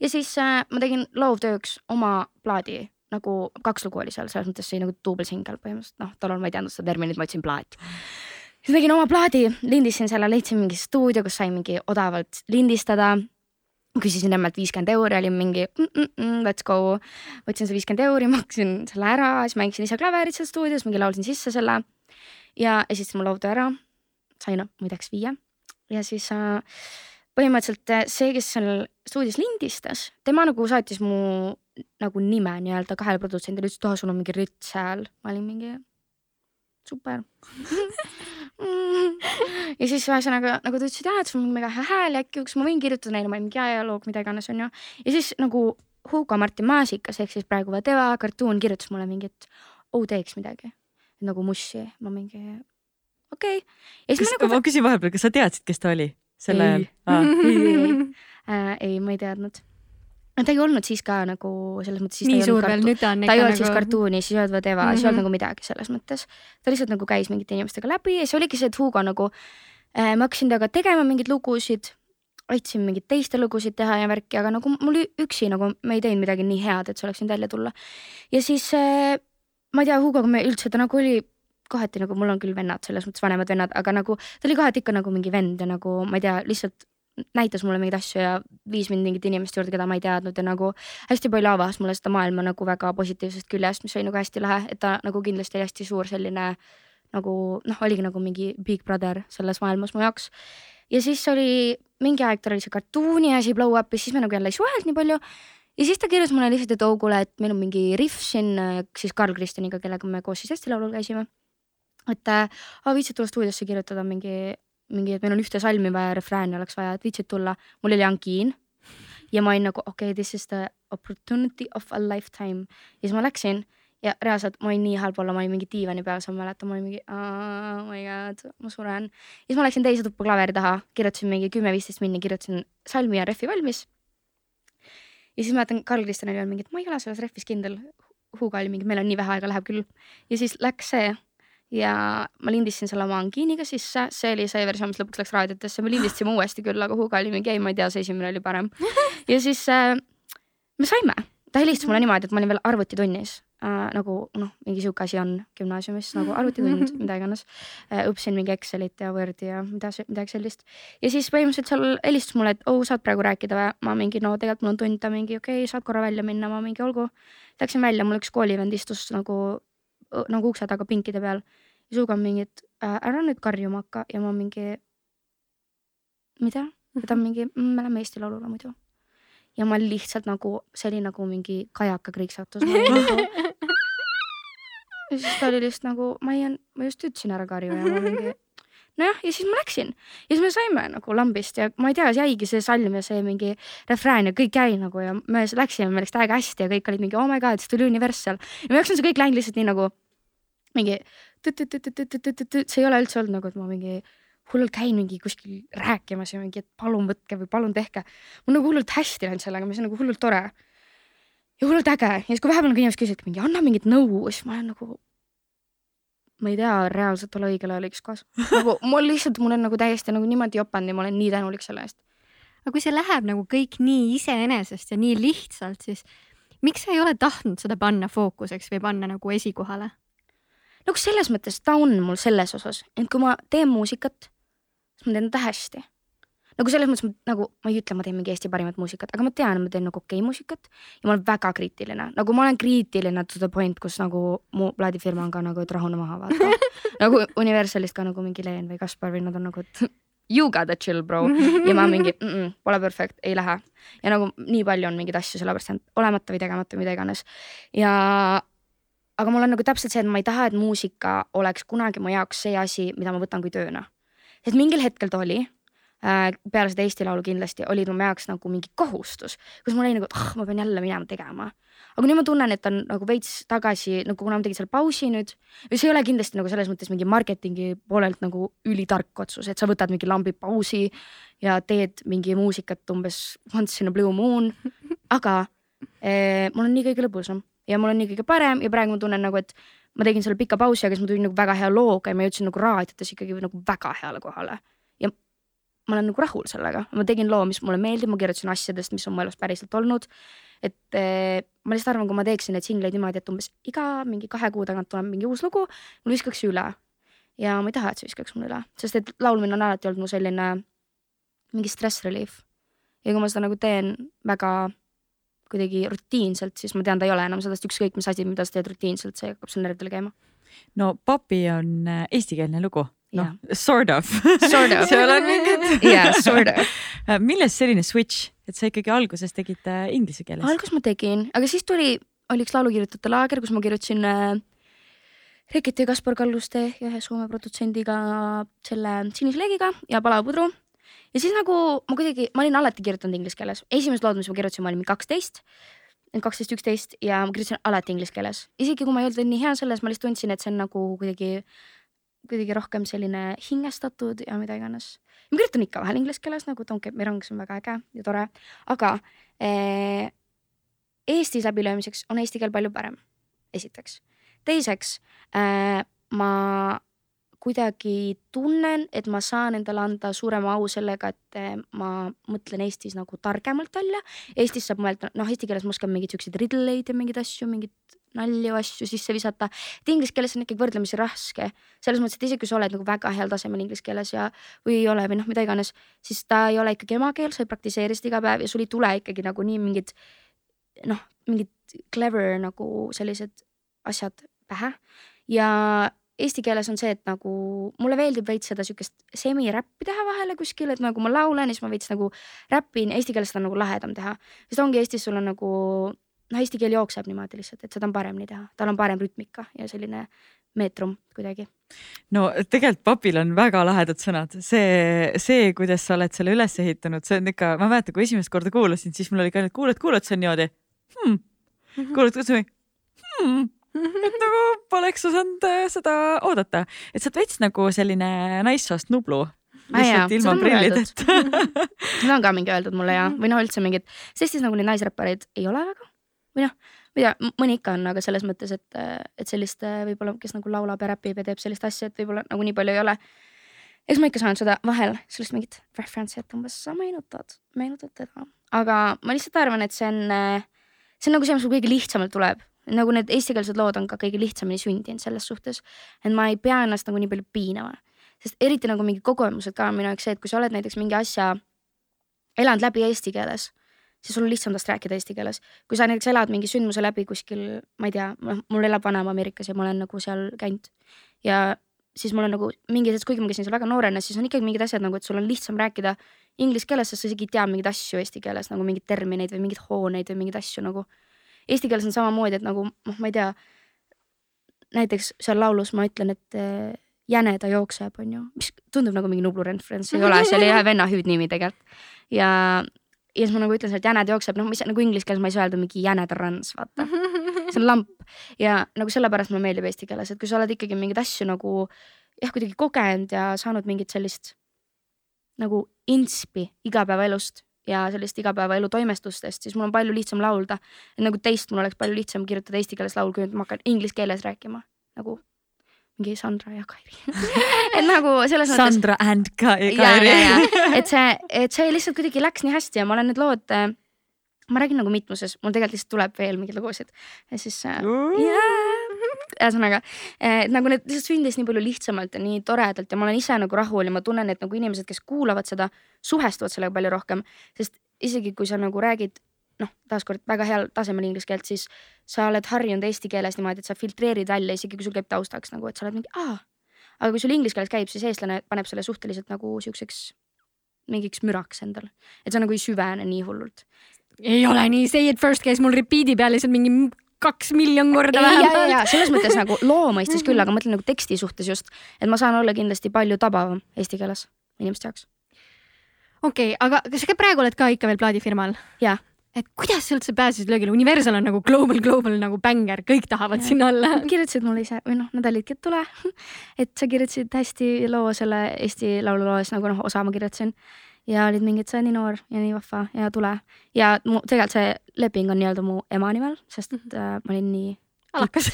ja siis äh, ma tegin loovtööks oma plaadi nagu kaks lugu oli seal, selles mõttes see oli nagu duubelsingel põhimõtteliselt, noh, tollal ma ei teadnud seda terminit, ma ütlesin plaat. siis tegin oma plaadi, lindistasin selle, leidsin mingi stuudio, kus sai mingi odavalt lindistada. küsisin emmelt viiskümmend euri, olin mingi mm, mm, let's go. võtsin see viiskümmend euri, maksin selle ära, siis mängisin ise klaverit seal stuudios, mingi laulsin sisse selle ja esitasin mu loovtöö ära. sain muideks viie ja siis äh, põhimõtteliselt äh, see, kes seal stuudios lindistas, tema nagu saatis mu nagu nime nii-öelda kahele produtsendile, ütles, et aa, sul on mingi rits hääl. ma olin mingi super [laughs] ja siis ühesõnaga nagu ta ütles, et jaa, et sul on mega hea hääl ja äkki kas ma võin kirjutada neile, ma olin mingi jaa, jaa, loog, mida iganes onju. ja siis nagu Hugo Martin Maasikas ehk siis praegu Vadeva kartuun kirjutas mulle mingi, et oh teeks midagi. nagu mussi, ma mingi okei okay.. kas ma nagu ma küsin vahepeal, kas sa teadsid, kes ta oli sel Ei. ajal ei, [laughs] äh,, ei, ma ei teadnud. ta ei olnud siis ka nagu selles mõttes. nii suur veel, nüüd ta on ta ei olnud siis nagu kartuunis, siis ei olnud Vadeva mm, -hmm. siis ei olnud Mhm. nagu midagi selles mõttes. ta lihtsalt nagu käis mingite inimestega läbi ja siis oligi see, et Hugo nagu äh,, ma hakkasin temaga tegema mingeid lugusid, aitasin mingeid teiste lugusid teha ja värki, aga nagu mul üksi nagu me ei teinud midagi nii head, et see oleks võinud välja tulla. ja siis äh, ma ei tea, Hugoga me üldse, ta nagu oli kohati nagu mul on küll vennad, selles mõttes vanemad vennad, aga nagu ta oli kohati ikka nagu mingi vend ja nagu ma ei tea, lihtsalt näitas mulle mingeid asju ja viis mind mingite inimeste juurde, keda ma ei teadnud ja nagu hästi palju avas mulle seda maailma nagu väga positiivsest küljest, mis oli nagu hästi lahe, et ta nagu kindlasti oli hästi suur selline nagu noh, oligi nagu mingi big brother selles maailmas mu jaoks. ja siis oli mingi aeg tal oli see kartuuni asi blow up ja siis me nagu jälle ei suhelnud nii palju. ja siis ta kirjutas mulle lihtsalt, et oh kuule, et meil on mingi rihv siin äh, siis Karl Kristjaniga, kellega me koos siis Eesti Laulul käisime. Et äh, aa, viitsid tulla stuudiosse kirjutada mingi, mingi, et meil on ühte salmi vaja, refrääni oleks vaja, et viitsid tulla. mul oli angiin ja ma olin nagu okei okay,, this is the opportunity of a lifetime ja siis ma läksin ja reaalselt ma olin nii halb olla, ma olin mingi diivani peal, sa mäletad, ma olin mingi oh my god, ma suren. siis ma läksin teise tuppa klaveri taha, kirjutasin mingi kümme-viisteist minni, kirjutasin salmi ja rehvi valmis. ja siis ma mäletan, Karl Kristjan oli veel mingi, et ma ei ole selles rehvis kindel. Hugo oli mingi, meil on nii vähe aega, läheb küll. ja siis läks see ja ma lindistasin selle oma angiiniga sisse, see oli see versioon, mis lõpuks läks raadiotesse, me lindistasime uuesti küll, aga Hugo oli mingi ei, ma ei tea, see esimene oli parem. [laughs] ja siis äh, me saime, ta helistas mulle niimoodi, et ma olin veel arvutitunnis äh, nagu noh, mingi sihuke asi on gümnaasiumis nagu arvutitund, [laughs] mida iganes äh,. õppisin mingi Excelit ja Wordi ja mida, midagi sellist. ja siis põhimõtteliselt seal helistas mulle, et oh, saad praegu rääkida või? ma mingi no tegelikult mul on tund, ta mingi okei okay,, saad korra välja minna, ma mingi olgu. Läksin välja, mul üks koolivend istus nagu, nagu ukse taga pinkide peal ja Suga mingi, et äh, ära nüüd karjuma hakka ja ma mingi, mida? ja ta mingi, me läheme Eesti Laulule muidu. ja ma lihtsalt nagu, see oli nagu mingi kajaka kriiksatus. ja siis ta oli lihtsalt nagu, ma ei, ma just ütlesin ära karju ja ma mingi nojah, ja siis ma läksin ja siis me saime nagu lambist ja ma ei tea, jäigi see salm ja see mingi refrään ja kõik jäi nagu ja me läksime, meil läks täiega hästi ja kõik olid mingi oh my god, siis tuli Universal ja minu jaoks on see kõik läinud lihtsalt nii nagu mingi see ei ole üldse olnud nagu, et ma mingi hullult käin mingi kuskil rääkimas ja mingi, et palun võtke või palun tehke. mul nagu hullult hästi läinud sellega, mis on nagu hullult tore. ja hullult äge ja siis, kui vahepeal nagu inimesed küsivad mingi anna mingit nõu, siis ma olen nagu. ma ei tea, reaalselt ole õigel ajal õiges kohas. nagu mul lihtsalt, mul on nagu täiesti nagu niimoodi jopanud ja ma olen nii tänulik selle eest. aga kui see läheb nagu kõik nii iseenesest ja nii lihtsalt, siis miks sa ei ole tahtnud seda panna fookuseks või panna nagu esikohale? Nagu selles mõttes ta on mul selles osas, et kui ma teen muusikat, siis ma teen teda hästi. nagu selles mõttes nagu ma ei ütle, ma teen mingi Eesti parimat muusikat, aga ma tean, ma teen nagu okei okay muusikat ja ma olen väga kriitiline, nagu ma olen kriitiline to the point, kus nagu mu plaadifirma on ka nagu, et rahune maha vaata. [laughs] nagu Universalist ka nagu mingi Leen või Kaspar või nad on nagu, et [laughs] you gotta chill bro ja ma mingi mm -mm, pole perfect, ei lähe. ja nagu nii palju on mingeid asju sellepärast jäänud olemata või tegemata, mida iganes ja aga mul on nagu täpselt see, et ma ei taha, et muusika oleks kunagi mu jaoks see asi, mida ma võtan kui tööna. sest mingil hetkel ta oli äh,, peale seda Eesti Laulu kindlasti oli mu jaoks nagu mingi kohustus, kus mul oli nagu, et ah, ma pean jälle minema tegema. aga nüüd ma tunnen, et on nagu veits tagasi nagu kuna ma tegin selle pausi nüüd, see ei ole kindlasti nagu selles mõttes mingi marketingi poolelt nagu ülitark otsus, et sa võtad mingi lambi pausi ja teed mingi muusikat umbes once in a blue moon, aga eh, mul on nii kõige lõbusam ja mul on nii kõige parem ja praegu ma tunnen nagu, et ma tegin selle pika pausi, aga siis ma tulin nagu väga hea looga ja ma jõudsin nagu raadiotes ikkagi nagu väga heale kohale. ja ma olen nagu rahul sellega, ma tegin loo, mis mulle meeldib, ma kirjutasin asjadest, mis on mu elus päriselt olnud. et eh, ma lihtsalt arvan, kui ma teeksin neid singleid niimoodi, et umbes iga mingi kahe kuu tagant tuleb mingi uus lugu, mul viskaks üle. ja ma ei taha, et see viskaks mul üle, sest et laulmine on alati olnud mu selline mingi stress relief. ja kui ma seda nagu teen väga kuidagi rutiinselt, siis ma tean, ta ei ole enam sellest ükskõik mis asi, mida sa teed rutiinselt, see hakkab sul närvidele käima. no Papi on äh, eestikeelne lugu. noh Jah., sort of. Sort of. seal on mingid. jaa, sort of. [laughs] millest selline switch, et sa ikkagi alguses tegid äh, inglise keeles? alguses ma tegin, aga siis tuli, oli üks laulukirjutajate laager, kus ma kirjutasin äh, Reketi ja Kaspar Kalluste ja ühe Soome produtsendiga selle Sinise leegiga ja Palava pudru. Ja siis nagu ma kuidagi, ma olin alati kirjutanud inglise keeles, esimesed lood, mis ma kirjutasin, ma olin kaksteist, kaksteist, üksteist ja ma kirjutasin alati inglise keeles, isegi kui ma ei olnud nii hea selles, ma lihtsalt tundsin, et see on nagu kuidagi, kuidagi rohkem selline hingestatud ja mida iganes. ma kirjutan ikka vahel inglise keeles nagu Don't get me wrong, see on väga äge ja tore, aga eh, Eestis läbilöömiseks on eesti keel palju parem, esiteks. teiseks äh, ma kuidagi tunnen, et ma saan endale anda suurema au sellega, et eh, ma mõtlen Eestis nagu targemalt välja. Eestis saab mõelda, noh, eesti keeles ma oskan mingeid siukseid riddleid ja mingeid asju, mingeid nalju asju sisse visata. et inglise keeles on ikkagi võrdlemisi raske, selles mõttes, et isegi kui sa oled nagu väga heal tasemel inglise keeles ja, või ei ole või noh, mida iganes, siis ta ei ole ikkagi emakeel, sa ei praktiseeri seda iga päev ja sul ei tule ikkagi nagu nii mingid noh, mingid clever nagu sellised asjad pähe ja eesti keeles on see, et nagu mulle meeldib veits seda siukest semiräppi teha vahele kuskil, et nagu ma laulan ja siis ma veits nagu räpin, eesti keeles seda on nagu lahedam teha. sest ongi Eestis sul on nagu noh, eesti keel jookseb niimoodi lihtsalt, et seda on paremini teha, tal on parem rütmika ja selline meetrum kuidagi. no tegelikult papil on väga lahedad sõnad, see, see, kuidas sa oled selle üles ehitanud, see on ikka, ma mäletan, kui esimest korda kuulasin, siis mul oli ka nüüd kuulad, kuulad, see on niimoodi hmm.. kuulad, kuidas ma hmm., [laughs] et nagu poleks osanud äh, seda oodata, et sa oled veits nagu selline naissoost Nublu. Aa jaa, lihtsalt ilma prillideta. [laughs] seda on ka mingi öeldud mulle ja, või noh, üldse mingid, sest Eestis nagu neid naisräppareid ei ole väga. Või noh, ma ei tea, mõni ikka on, aga selles mõttes, et, et sellist äh, võib-olla, kes nagu laulab ja räpib ja teeb sellist asja, et võib-olla nagu nii palju ei ole. eks ma ikka saan seda vahel sellist mingit reference'i, et umbes sa meenutad, meenutad teda, aga ma lihtsalt arvan, et see on, see on nagu see, mis mul kõige lihtsamalt tuleb nagu need eestikeelsed lood on ka kõige lihtsamini sündinud selles suhtes, et ma ei pea ennast nagu nii palju piinama, sest eriti nagu mingid kogemused ka on minu jaoks see, et kui sa oled näiteks mingi asja elanud läbi eesti keeles, siis sul on lihtsam tast rääkida eesti keeles. kui sa näiteks elad mingi sündmuse läbi kuskil, ma ei tea, noh, mul elab vanaema Ameerikas ja ma olen nagu seal käinud ja siis mul on nagu mingi hetk, kuigi ma käisin seal väga noorena, siis on ikkagi mingid asjad nagu, et sul on lihtsam rääkida inglise keeles, sest sa isegi ei tea mingeid asju eesti keeles nagu mingeid termineid või mingeid hooneid või mingeid asju nagu. Eesti keeles on samamoodi, et nagu noh, ma ei tea, näiteks seal laulus ma ütlen, et eh, jäne ta jookseb, on ju, mis tundub nagu mingi Nublu reference, ei ole, see oli ühe venna hüüdnimi tegelikult. ja, ja siis ma nagu ütlen seal, et jäne ta jookseb, noh, mis nagu inglise keeles ma ei saa öelda mingi jäne ta runs, vaata. see on lamp ja nagu sellepärast mulle meeldib eesti keeles, et kui sa oled ikkagi mingeid asju nagu jah, kuidagi kogenud ja saanud mingit sellist nagu inspi igapäevaelust, ja sellist igapäevaelu toimestustest, siis mul on palju lihtsam laulda. et nagu teist mul oleks palju lihtsam kirjutada eesti keeles laul, kui nüüd ma hakkan inglise keeles rääkima nagu mingi Sandra ja Kairi [laughs] et nagu selles mõttes. Sandra and Ka- Kairi. et see, et see lihtsalt kuidagi läks nii hästi ja ma olen need lood, ma räägin nagu mitmuses, mul tegelikult lihtsalt tuleb veel mingeid lugusid ja siis äh, ühesõnaga, et nagu need lihtsalt sündis nii palju lihtsamalt ja nii toredalt ja ma olen ise nagu rahul ja ma tunnen, et nagu inimesed, kes kuulavad seda, suhestuvad sellega palju rohkem, sest isegi kui sa nagu räägid noh, taaskord väga heal tasemel inglise keelt, siis sa oled harjunud eesti keeles niimoodi, et sa filtreerid välja, isegi kui sul käib taustaks nagu, et sa oled mingi aa. aga kui sul inglise keeles käib, siis eestlane paneb selle suhteliselt nagu siukseks mingiks müraks endale, et sa nagu ei süvene nii hullult. ei ole nii, Say it first käis mul repeat'i peal lihtsalt mingi kaks miljon korda ja, ja, vähemalt. ja selles mõttes nagu loo mõistes küll, aga ma mõtlen nagu teksti suhtes just, et ma saan olla kindlasti palju tabavam eesti keeles inimeste jaoks. okei okay,, aga kas sa ka praegu oled ka ikka veel plaadifirmal? Jaa. et kuidas sa üldse pääsesid löögile, Universal on nagu global, global nagu bänger, kõik tahavad Jaa. sinna olla. [laughs] Nad kirjutasid mulle ise või noh, nad olidki, et tule. [laughs] et sa kirjutasid hästi loo selle Eesti Laulu loos nagu noh, osa ma kirjutasin ja olid mingid, sa oled nii noor ja nii vahva ja tule. ja mu tegelikult see leping on nii-öelda mu ema nimel, sest et äh, ma olin nii, alakas.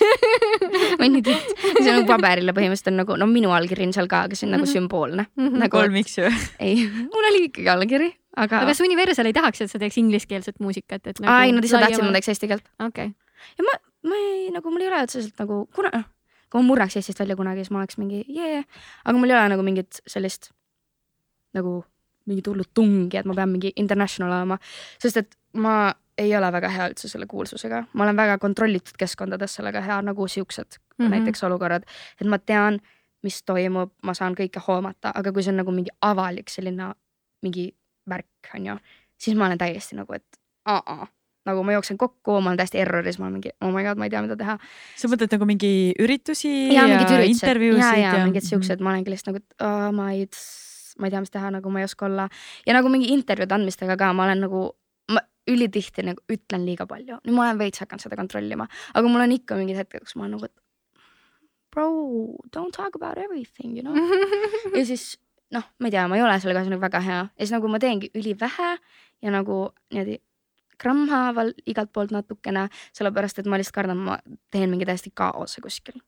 ma olin nii titt. see on nagu paberile põhimõtteliselt on nagu no minu allkiri on seal ka, aga see on nagu Mhm. sümboolne. aga nagu kolmiks ju. ei, mul oli ikkagi allkiri, aga, kas Universal ei tahaks, et sa teeks ingliskeelset muusikat, et nagu ei, nad ise tahtsid, ma teeks eesti keelt. okei, ja ma, ma ei nagu mul ei ole otseselt nagu kuna, noh, kui ma murraks Eestist välja kunagi, siis ma oleks mingi jee yeah., aga mul ei ole nagu mingit sellist nagu mingit hullut tungi, et ma pean mingi international olema, sest et ma ei ole väga hea üldse selle kuulsusega, ma olen väga kontrollitud keskkondades sellega hea nagu siuksed mm. -hmm. näiteks olukorrad, et ma tean, mis toimub, ma saan kõike hoomata, aga kui see on nagu mingi avalik selline mingi värk onju, siis ma olen täiesti nagu, et aa-aa nagu ma jooksen kokku, ma olen täiesti erroris, ma olen mingi oh my god, ma ei tea, mida teha. sa mõtled nagu mingi üritusi ja ja, intervjuusid ja, ja mingid siuksed, ma olengi lihtsalt nagu, et oh, ma ei, ma ei tea, mis teha, nagu ma ei oska olla ja nagu mingi intervjuude andmistega ka ma olen nagu, ma ülitihti nagu ütlen liiga palju, nüüd ma olen veits hakanud seda kontrollima, aga mul on ikka mingid hetked, kus ma olen nagu, et bro, don't talk about everything, you know. [laughs] ja siis noh, ma ei tea, ma ei ole sellega nagu väga hea ja siis nagu ma teengi ülivähe ja nagu niimoodi grammhaaval igalt poolt natukene, sellepärast et ma lihtsalt kardan, ma teen mingi täiesti kaose kuskil.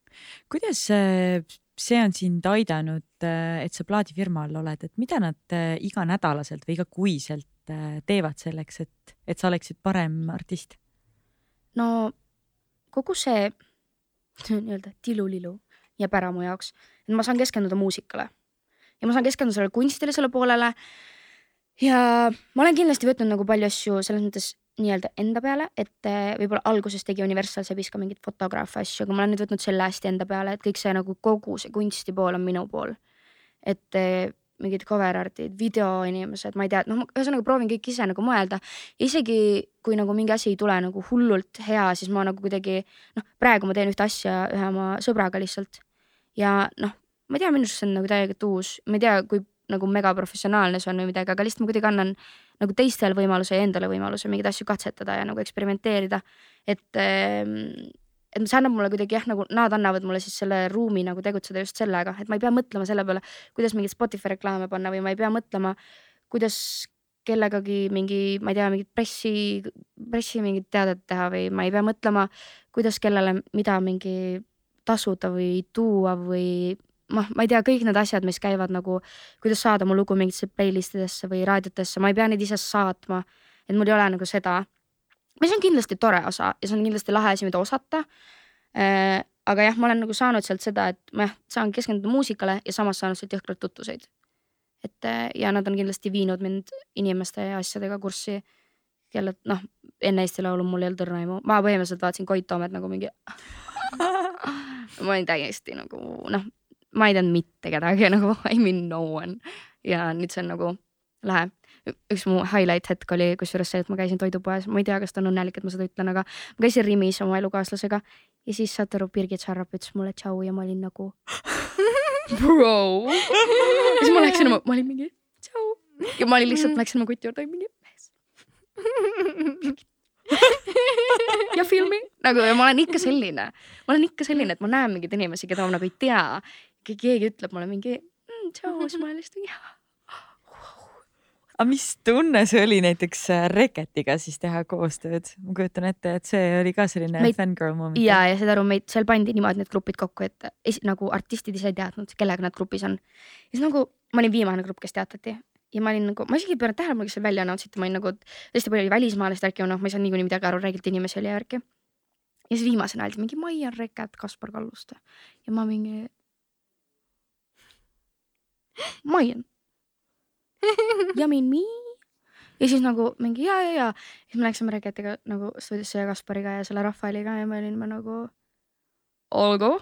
kuidas äh, see on sind aidanud, et sa plaadifirma all oled, et mida nad äh, iganädalaselt või igakuiselt äh, teevad selleks, et, et sa oleksid parem artist? no kogu see [laughs] nii-öelda tilulilu jääb ära mu jaoks, et ma saan keskenduda muusikale ja ma saan keskenduda sellele kunstilisele poolele. ja ma olen kindlasti võtnud nagu palju asju selles mõttes nii-öelda enda peale, et eh, võib-olla alguses tegi Universal Sebis ka mingeid fotograafe asju, aga ma olen nüüd võtnud selle hästi enda peale, et kõik see nagu kogu see kunsti pool on minu pool. et eh, mingid cover art'id, videoinimesed, ma ei tea, noh, ühesõnaga proovin kõik ise nagu mõelda. Isegi kui nagu mingi asi ei tule nagu hullult hea, siis ma nagu kuidagi noh, praegu ma teen ühte asja ühe oma sõbraga lihtsalt. Ja noh, ma ei tea, minu arust see on nagu täielikult uus, ma ei tea, kui nagu megaprofessionaalne see on või midagi, aga lihtsalt ma kuidagi annan nagu teistele võimaluse ja endale võimaluse mingeid asju katsetada ja nagu eksperimenteerida. et, et see annab mulle kuidagi jah, nagu nad annavad mulle siis selle ruumi nagu tegutseda just sellega, et ma ei pea mõtlema selle peale, kuidas mingeid Spotify reklaame panna või ma ei pea mõtlema, kuidas kellegagi mingi, ma ei tea, mingit pressi, pressi mingit teadet teha või ma ei pea mõtlema, kuidas kellele mida mingi tasuda või tuua või noh, ma ei tea, kõik need asjad, mis käivad nagu, kuidas saada mu lugu mingitesse playlist idesse või raadiotesse, ma ei pea neid ise saatma. et mul ei ole nagu seda, mis on kindlasti tore osa ja see on kindlasti lahe asi, mida osata äh,. aga jah, ma olen nagu saanud sealt seda, et ma jah, saan keskenduda muusikale ja samas saanud sealt jõhkralt tutvuseid. et äh, ja nad on kindlasti viinud mind inimeste ja asjadega kurssi, kelle noh, enne Eesti Laulu mul ei olnud õrna aimu, ma põhimõtteliselt vaatasin Koit Toomet nagu mingi [laughs] ma olin täiesti nagu noh, ma ei teadnud mitte kedagi [laughs] nagu I mean no one ja nüüd see on nagu lahe. üks mu highlight hetk oli kusjuures see, et ma käisin toidupoes, ma ei tea, kas ta on õnnelik, et ma seda ütlen, aga ma käisin Rimis oma elukaaslasega ja siis saate aru, Birgit Sarrap ütles mulle tšau ja ma olin nagu [laughs] bro. ja siis ma läksin oma, ma olin mingi tšau ja ma olin lihtsalt läksin oma kuti juurde mingi mees. [laughs] ja filmi nagu ja ma olen ikka selline, ma olen ikka selline, et ma näen mingeid inimesi, keda ma nagu ei tea. Keegi ütleb mulle mingi mm, tšau, siis ma olen lihtsalt mingi. aga mis tunne see oli näiteks äh, Reketiga siis teha koostööd? ma kujutan ette, et see oli ka selline Meid- fangirl moment. ja, ja saad aru, meid seal pandi niimoodi need grupid kokku, et esi, nagu artistid ise ei teadnud, kellega nad grupis on. ja siis nagu ma olin viimane grupp, kes teatati ja ma olin nagu, ma isegi ei pööranud tähelepanu, kes seal välja iti, ma olin nagu, hästi palju oli välismaalast värki, noh, ma ei saanud niikuinii midagi aru, räägiti inimesi oli ja värki. ja siis viimasena öeldi mingi Maian Reket, Kaspar Kalluste ja ma mingi. Maian. ja mingi ja siis nagu mingi ja, ja, ja siis me läksime Reketiga nagu stuudiosse ja Kaspariga ja selle Rafaeliga ja me olime nagu olgu.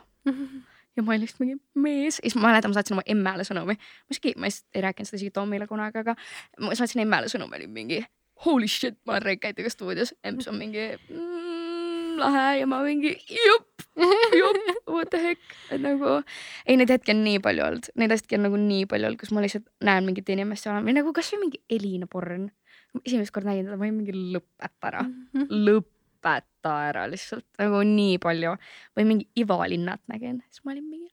ja ma olin lihtsalt mingi mees ja siis ma mäletan, ma saatsin oma emmele sõnumi. ma isegi, ma vist ei rääkinud seda isegi Tomile kunagi, aga ma saatsin emmele sõnumi, olin mingi holy shit, ma olen Reketiga stuudios. emps on mingi mm, lahe ja ma mingi jupp, jupp, what the heck, et nagu ei, neid hetki on nii palju olnud, neid hetki on nagu nii palju olnud, kus ma lihtsalt näen mingit inimest seal või nagu kasvõi mingi Elina Born. esimest korda nägin teda, ma olin mingi lõpeta ära, lõpeta ära lihtsalt. Nagu nii palju. Või mingi Ivo Linnat nägin, siis ma olin mingi.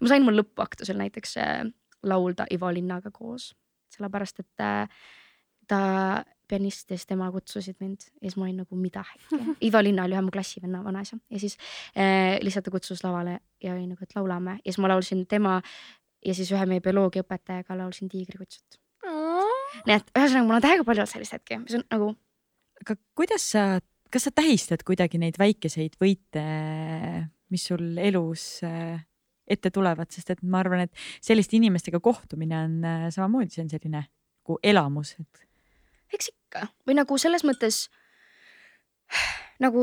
ma sain mul lõpuaktusel näiteks äh, laulda Ivo Linnaga koos, sellepärast et äh, ta pianist ja siis tema kutsusid mind ja siis ma olin nagu mida äkki. Ivo Linna oli ühe mu klassivenna vanaisa. Ja siis äh, lihtsalt ta kutsus lavale ja oli nagu, et laulame. Ja siis ma laulsin tema ja siis ühe meie bioloogiaõpetajaga laulsin Tiigrikutsut. nii et ühesõnaga mul on täiega palju selliseid hetki, mis on nagu aga kuidas sa, kas sa tähistad kuidagi neid väikeseid võite, mis sul elus äh, ette tulevad, sest et ma arvan, et selliste inimestega kohtumine on äh, samamoodi, see on selline nagu elamus, et eks ikka või nagu selles mõttes nagu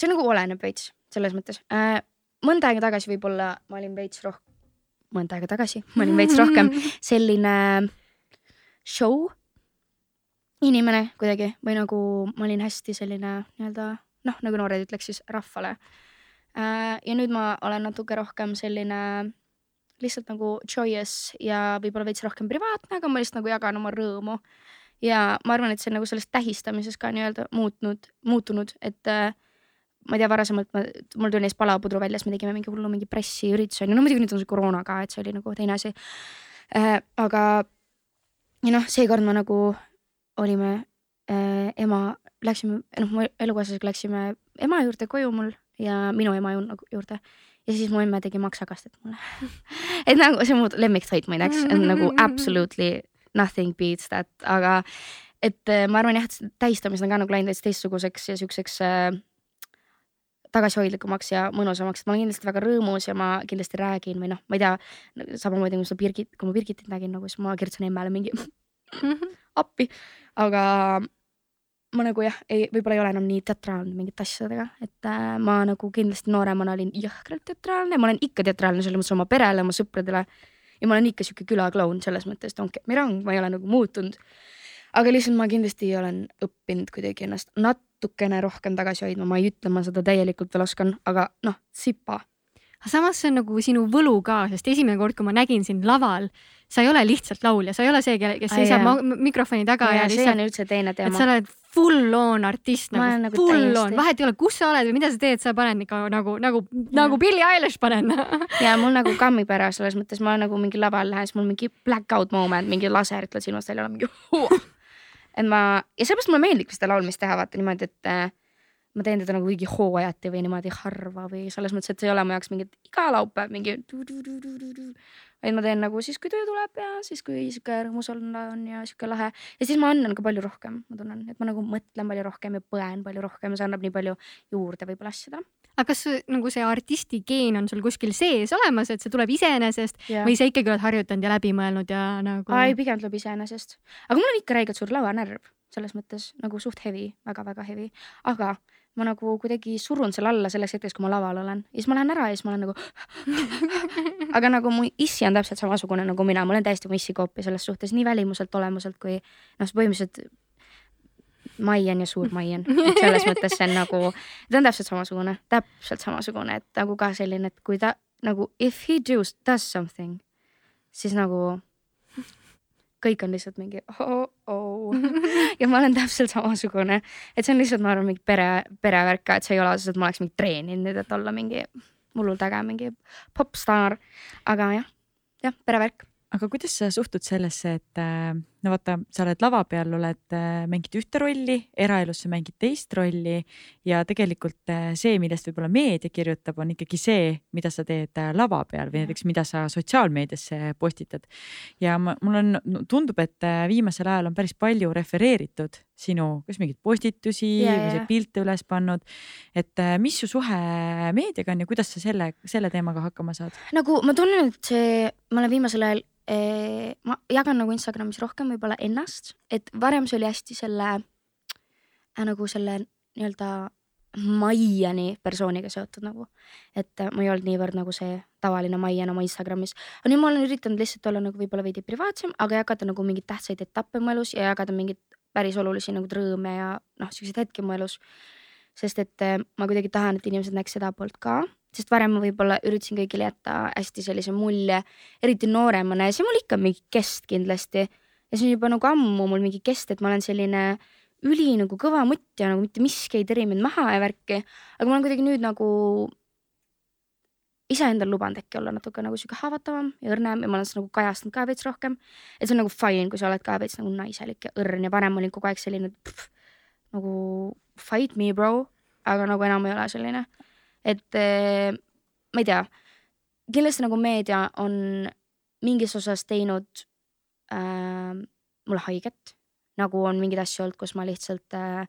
see nagu oleneb veits selles mõttes äh,. mõnda aega tagasi võib-olla ma olin veits rohkem, mõnda aega tagasi ma olin veits rohkem [laughs] selline show inimene kuidagi või nagu ma olin hästi selline nii-öelda noh, nagu noored ütleks siis rahvale äh,. ja nüüd ma olen natuke rohkem selline lihtsalt nagu joyous ja võib-olla veits rohkem privaatne, aga ma lihtsalt nagu jagan oma rõõmu ja ma arvan, et see on nagu selles tähistamises ka nii-öelda muutnud, muutunud, et äh, ma ei tea, varasemalt ma, mul tuli neist palapudru välja, siis me tegime mingi hullu mingi pressiürituse, no muidugi nüüd on see koroona ka, et see oli nagu teine asi äh,. aga ja noh, seekord me nagu olime äh, ema, läksime, noh, mu elukaaslasega läksime ema juurde koju mul ja minu ema nagu juurde ja siis mu emme tegi maksakastet mulle [laughs] et nagu see on mu lemmiktoit, ma ei teaks, nagu [laughs] absolutely nothing beats that, aga et äh, ma arvan jah, et tähistamised on ka nagu läinud veits teistsuguseks ja siukseks äh, tagasihoidlikumaks ja mõnusamaks, et ma olen kindlasti väga rõõmus ja ma kindlasti räägin või noh, ma ei tea, samamoodi kui seda Birgit, kui ma Birgitit nägin nagu, siis ma kirjutasin emmele mingi appi, aga ma nagu jah, ei, võib-olla ei ole enam nii teatraalne mingite asjadega, et äh, ma nagu kindlasti nooremana olin jõhkralt teatraalne, ma olen ikka teatraalne selles mõttes oma perele, oma sõpradele ja ma olen ikka sihuke külakloun selles mõttes, don't get me wrong, ma ei ole nagu muutunud. aga lihtsalt ma kindlasti olen õppinud kuidagi ennast natukene rohkem tagasi hoidma, ma ei ütle, ma seda täielikult veel oskan, aga noh, sipa. aga samas see on nagu sinu võlu ka, sest esimene kord, kui ma nägin sind laval, sa ei ole lihtsalt laulja, sa ei ole see, kes seisab mikrofoni taga ja, ja see lihtsalt on üldse teine et teema sa. oled full on artist nagu, nagu full on, vahet ei ole, kus sa oled või mida sa teed, sa paned ikka nagu, nagu, nagu Billie Eilish panen ja mul nagu kammib ära selles mõttes, ma nagu mingi laval lähen, siis mul mingi blackout moment, mingi laser tuleb silmast välja, mingi et ma ja sellepärast mulle meeldibki seda laulmist teha, vaata niimoodi, et äh, ma teen teda nagu mingi hooajati või niimoodi harva või selles mõttes, et see ei ole mu jaoks mingi iga laupäev mingi. Vaid ma teen nagu siis, kui töö tuleb ja siis, kui sihuke rõõmus olla on ja sihuke lahe ja siis ma annan ka palju rohkem, ma tunnen, et ma nagu mõtlen palju rohkem ja põen palju rohkem ja see annab nii palju juurde võib-olla asjadele. aga kas nagu see artisti geen on sul kuskil sees olemas, et see tuleb iseenesest või sa ikkagi oled harjutanud ja läbi mõelnud ja nagu? ai, pigem tuleb iseenesest, aga mul on ikka räigelt suur lauanärv selles mõttes nagu suht heavy väga,, väga-väga heavy, aga ma nagu kuidagi surun selle alla selleks hetkeks, kui ma laval olen ja siis ma lähen ära ja siis ma olen nagu. [laughs] aga nagu mu issi on täpselt samasugune nagu mina, ma olen täiesti mu issi koopia selles suhtes nii välimuselt, olemuselt kui noh, põhimõtteliselt Maian ja suur Maian, et selles mõttes see on nagu, ta on täpselt samasugune, täpselt samasugune, et nagu ka selline, et kui ta nagu if he does, does something, siis nagu kõik on lihtsalt mingi oh, oh. [laughs] ja ma olen täpselt samasugune, et see on lihtsalt, ma arvan, mingi pere, perevärk ka, et see ei ole otseselt, ma oleks mingi treeninud nüüd, et olla mingi hullult äge mingi popstaar, aga jah, jah, perevärk. aga kuidas sa suhtud sellesse, et äh, no vaata, sa oled lava peal, oled, äh, mängid ühte rolli, eraelus sa mängid teist rolli ja tegelikult äh, see, millest võib-olla meedia kirjutab, on ikkagi see, mida sa teed äh, lava peal või näiteks, mida sa sotsiaalmeediasse postitad. ja ma, mul on, tundub, et viimasel ajal on päris palju refereeritud sinu, kas mingeid postitusi Ja, või sa pilte üles pannud. et mis su suhe meediaga on ja kuidas sa selle, selle teemaga hakkama saad? nagu ma tunnen, et see, ma olen viimasel ajal ma jagan nagu Instagramis rohkem võib-olla ennast, et varem see oli hästi selle äh, nagu selle nii-öelda Maiani persooniga seotud nagu, et äh, ma ei olnud niivõrd nagu see tavaline Maian oma Instagramis. aga nüüd ma olen üritanud lihtsalt olla nagu võib-olla veidi privaatsem, aga jagada nagu mingeid tähtsaid etappe mu elus ja jagada mingeid päris olulisi nagu rõõme ja noh, siukseid hetki mu elus. sest et äh, ma kuidagi tahan, et inimesed näeks seda poolt ka, sest varem ma võib-olla üritasin kõigile jätta hästi sellise mulje, eriti nooremana ja see mul ikka mingi kest kindlasti. Ja see on juba nagu ammu mul mingi kest, et ma olen selline üli nagu kõva mutt ja nagu mitte miski ei teri mind maha ja värki. aga ma olen kuidagi nüüd nagu iseendal lubanud äkki olla natuke nagu sihuke haavatavam ja õrnem ja ma olen seda nagu kajastanud ka veits rohkem. et see on nagu fine, kui sa oled ka veits nagu naiselik ja õrn ja varem olin kogu aeg selline pff, nagu fight me bro, aga nagu enam ei ole selline. et eh, ma ei tea, kindlasti nagu meedia on mingis osas teinud äh, mulle haiget, nagu on mingeid asju olnud, kus ma lihtsalt äh,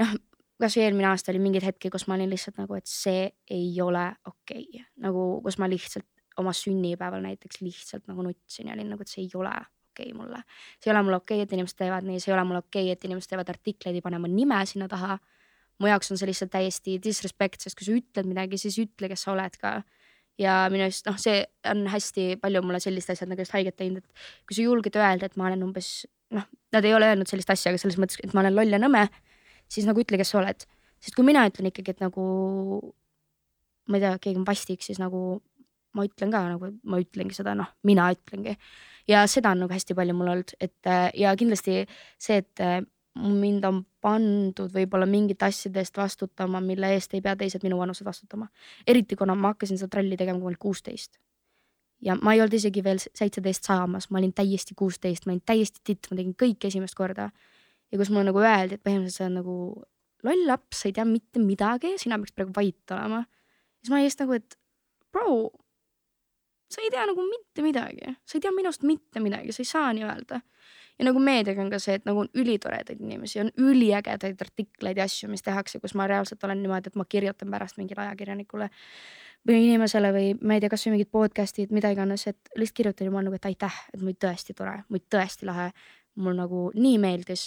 noh, kasvõi eelmine aasta oli mingeid hetki, kus ma olin lihtsalt nagu, et see ei ole okei okay. nagu kus ma lihtsalt oma sünnipäeval näiteks lihtsalt nagu nutsin ja olin nagu, et see ei ole okei okay mulle. see ei ole mulle okei okay,, et inimesed teevad nii, see ei ole mulle okei okay,, et inimesed teevad artikleid ja panevad nime sinna taha. mu jaoks on see lihtsalt täiesti disrespect, sest kui sa ütled midagi, siis ütle, kes sa oled ka. Ja minu arust noh, see on hästi palju mulle sellised asjad nagu just haiget teinud, et kui sa julged öelda, et ma olen umbes noh, nad ei ole öelnud sellist asja, aga selles mõttes, et ma olen loll ja nõme, siis nagu ütle, kes sa oled. sest kui mina ütlen ikkagi, et nagu ma ei tea, keegi on vastik, siis nagu ma ütlen ka nagu, ma ütlengi seda, noh, mina ütlengi. ja seda on nagu hästi palju mul olnud, et ja kindlasti see, et äh, mind on pandud võib-olla mingite asjade eest vastutama, mille eest ei pea teised minu vanused vastutama. eriti kuna ma hakkasin seda tralli tegema, kui ma olin kuusteist. ja ma ei olnud isegi veel seitseteist saamas, ma olin täiesti kuusteist, ma olin täiesti titt, ma tegin kõik esimest korda. ja kus mulle nagu öeldi, et põhimõtteliselt sa oled nagu loll laps, sa ei tea mitte midagi, sina peaks praegu vait olema. siis ma olin just nagu, et bro, sa ei tea nagu mitte midagi, sa ei tea minust mitte midagi, sa ei saa nii öelda. Ja nagu meediaga on ka see, et nagu on ülitoredaid inimesi, on üliägedaid artikleid ja asju, mis tehakse, kus ma reaalselt olen niimoodi, et ma kirjutan pärast mingile ajakirjanikule või inimesele või ma ei tea, kasvõi mingid podcast'id, mida iganes, et lihtsalt kirjutan ja ma olen nagu, et aitäh, et mul tõesti tore, mul tõesti lahe, mul nagu nii meeldis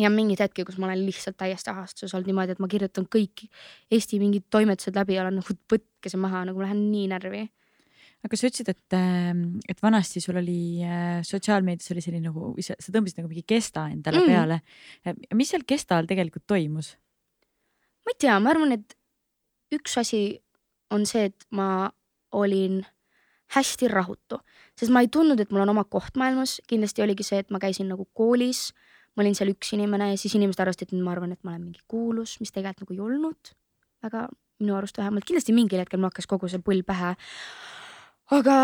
ja mingeid hetki, kus ma olen lihtsalt täiesti ahastuses olnud niimoodi, et ma kirjutan kõik Eesti mingid toimetused läbi ja olen nagu võtke see maha, nagu lähen nii närvi. Aga sa ütlesid, et, et vanasti sul oli äh, sotsiaalmeedias oli selline nagu, sa tõmbasid nagu mingi kesta endale mm. peale. mis seal kesta all tegelikult toimus? ma ei tea, ma arvan, et üks asi on see, et ma olin hästi rahutu, sest ma ei tundnud, et mul on oma koht maailmas, kindlasti oligi see, et ma käisin nagu koolis, ma olin seal üks inimene ja siis inimesed arvasid, et ma arvan, et ma olen mingi kuulus, mis tegelikult nagu ei olnud väga minu arust vähemalt, kindlasti mingil hetkel mul hakkas kogu see pull pähe. Aga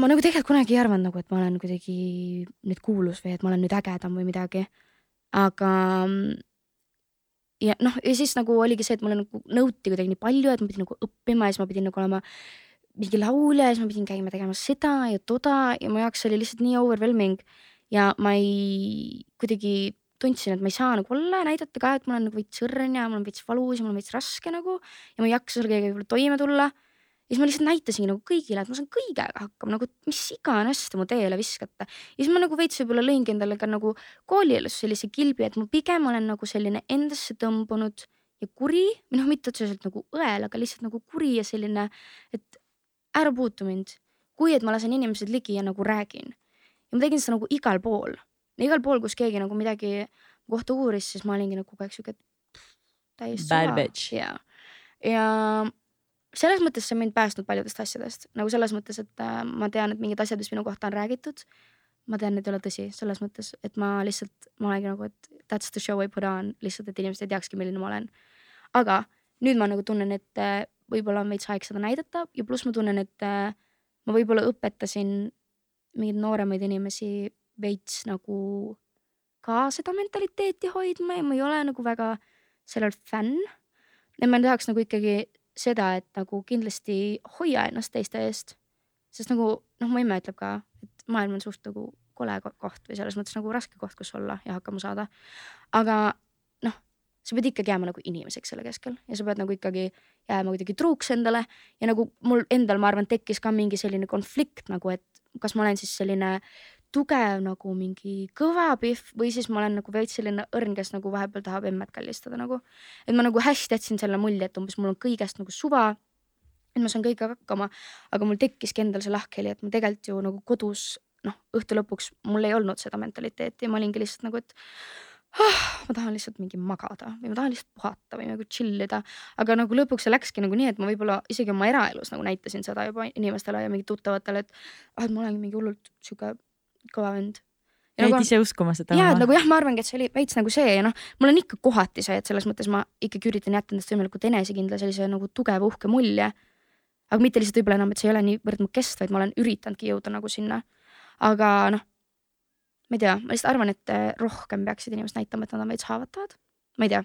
ma nagu tegelikult kunagi ei arvanud nagu, et ma olen kuidagi nüüd kuulus või et ma olen nüüd ägedam või midagi. aga ja noh, ja siis nagu oligi see, et mulle nagu nõuti kuidagi nii palju, et ma pidin nagu õppima ja siis ma pidin nagu olema mingi laulja ja siis ma pidin käima tegemas seda ja toda ja mu jaoks oli lihtsalt nii overwhelming. ja ma ei, kuidagi tundsin, et ma ei saa nagu olla ja näidata ka, et ma olen nagu veits õrn ja mul on veits valus ja mul on veits raske nagu ja ma ei jaksa sellega toime tulla. Ja siis ma lihtsalt näitasingi nagu kõigile, et ma saan kõigega hakkama, nagu mis iganes te mu teele viskate. ja siis ma nagu veits võib-olla lõingi endale ka nagu koolielus sellise kilbi, et ma pigem olen nagu selline endasse tõmbunud ja kuri või noh, mitte otseselt nagu õel, aga lihtsalt nagu kuri ja selline, et ära puutu mind. kui et ma lasen inimesed ligi ja nagu räägin. ja ma tegin seda nagu igal pool. igal pool, kus keegi nagu midagi kohta uuris, siis ma olingi nagu kogu aeg pff, täiesti Bad bitch. ja, ja selles mõttes see on mind päästnud paljudest asjadest, nagu selles mõttes, et äh, ma tean, et mingid asjad, mis minu kohta on räägitud, ma tean, need ei ole tõsi, selles mõttes, et ma lihtsalt, ma olengi nagu, et that's the show I put on, lihtsalt, et inimesed ei teakski, milline ma olen. aga nüüd ma nagu tunnen, et äh, võib-olla on veits aeg seda näidata ja pluss ma tunnen, et äh, ma võib-olla õpetasin mingeid nooremaid inimesi veits nagu ka seda mentaliteeti hoidma ja ma ei ole nagu väga sellel fänn. ja ma tahaks nagu ikkagi seda, et nagu kindlasti hoia ennast teiste eest. sest nagu noh, mu emme ütleb ka, et maailm on suht nagu kole ko- koht või selles mõttes nagu raske koht, kus olla ja hakkama saada. aga noh, sa pead ikkagi jääma nagu inimeseks selle keskel ja sa pead nagu ikkagi jääma kuidagi truuks endale ja nagu mul endal, ma arvan, tekkis ka mingi selline konflikt nagu, et kas ma olen siis selline tugev nagu mingi kõva pihv või siis ma olen nagu veits selline õrn, kes nagu vahepeal tahab emmet kallistada nagu. et ma nagu hästi jätsin selle mulje, et umbes mul on kõigest nagu suva. et ma saan kõigega hakkama, aga mul tekkiski endal see lahkheli, et ma tegelikult ju nagu kodus noh, õhtu lõpuks mul ei olnud seda mentaliteeti ja ma olingi lihtsalt nagu, et ah, ma tahan lihtsalt mingi magada või ma tahan lihtsalt puhata või nagu chill ida. aga nagu lõpuks see läkski nagu nii, et ma võib-olla isegi oma eraelus nagu näitasin seda juba inimestele ja mingi tuttavatele, et ah, et ma olengi mingi hullult sihuke kõva vend. jäid ise uskuma seda? ja, et nagu jah, ma arvangi, et see oli veits nagu see ja noh, mul on ikka kohati see, et selles mõttes ma ikkagi üritan jätta endast võimalikult enesekindla sellise nagu tugeva uhke mulje. aga mitte lihtsalt võib-olla enam, et see ei ole niivõrd mu kest, vaid ma olen üritanudki jõuda nagu sinna. aga noh, ma ei tea, ma lihtsalt arvan, et eh, rohkem peaksid inimesed näitama, et nad on veits haavatavad. ma ei tea,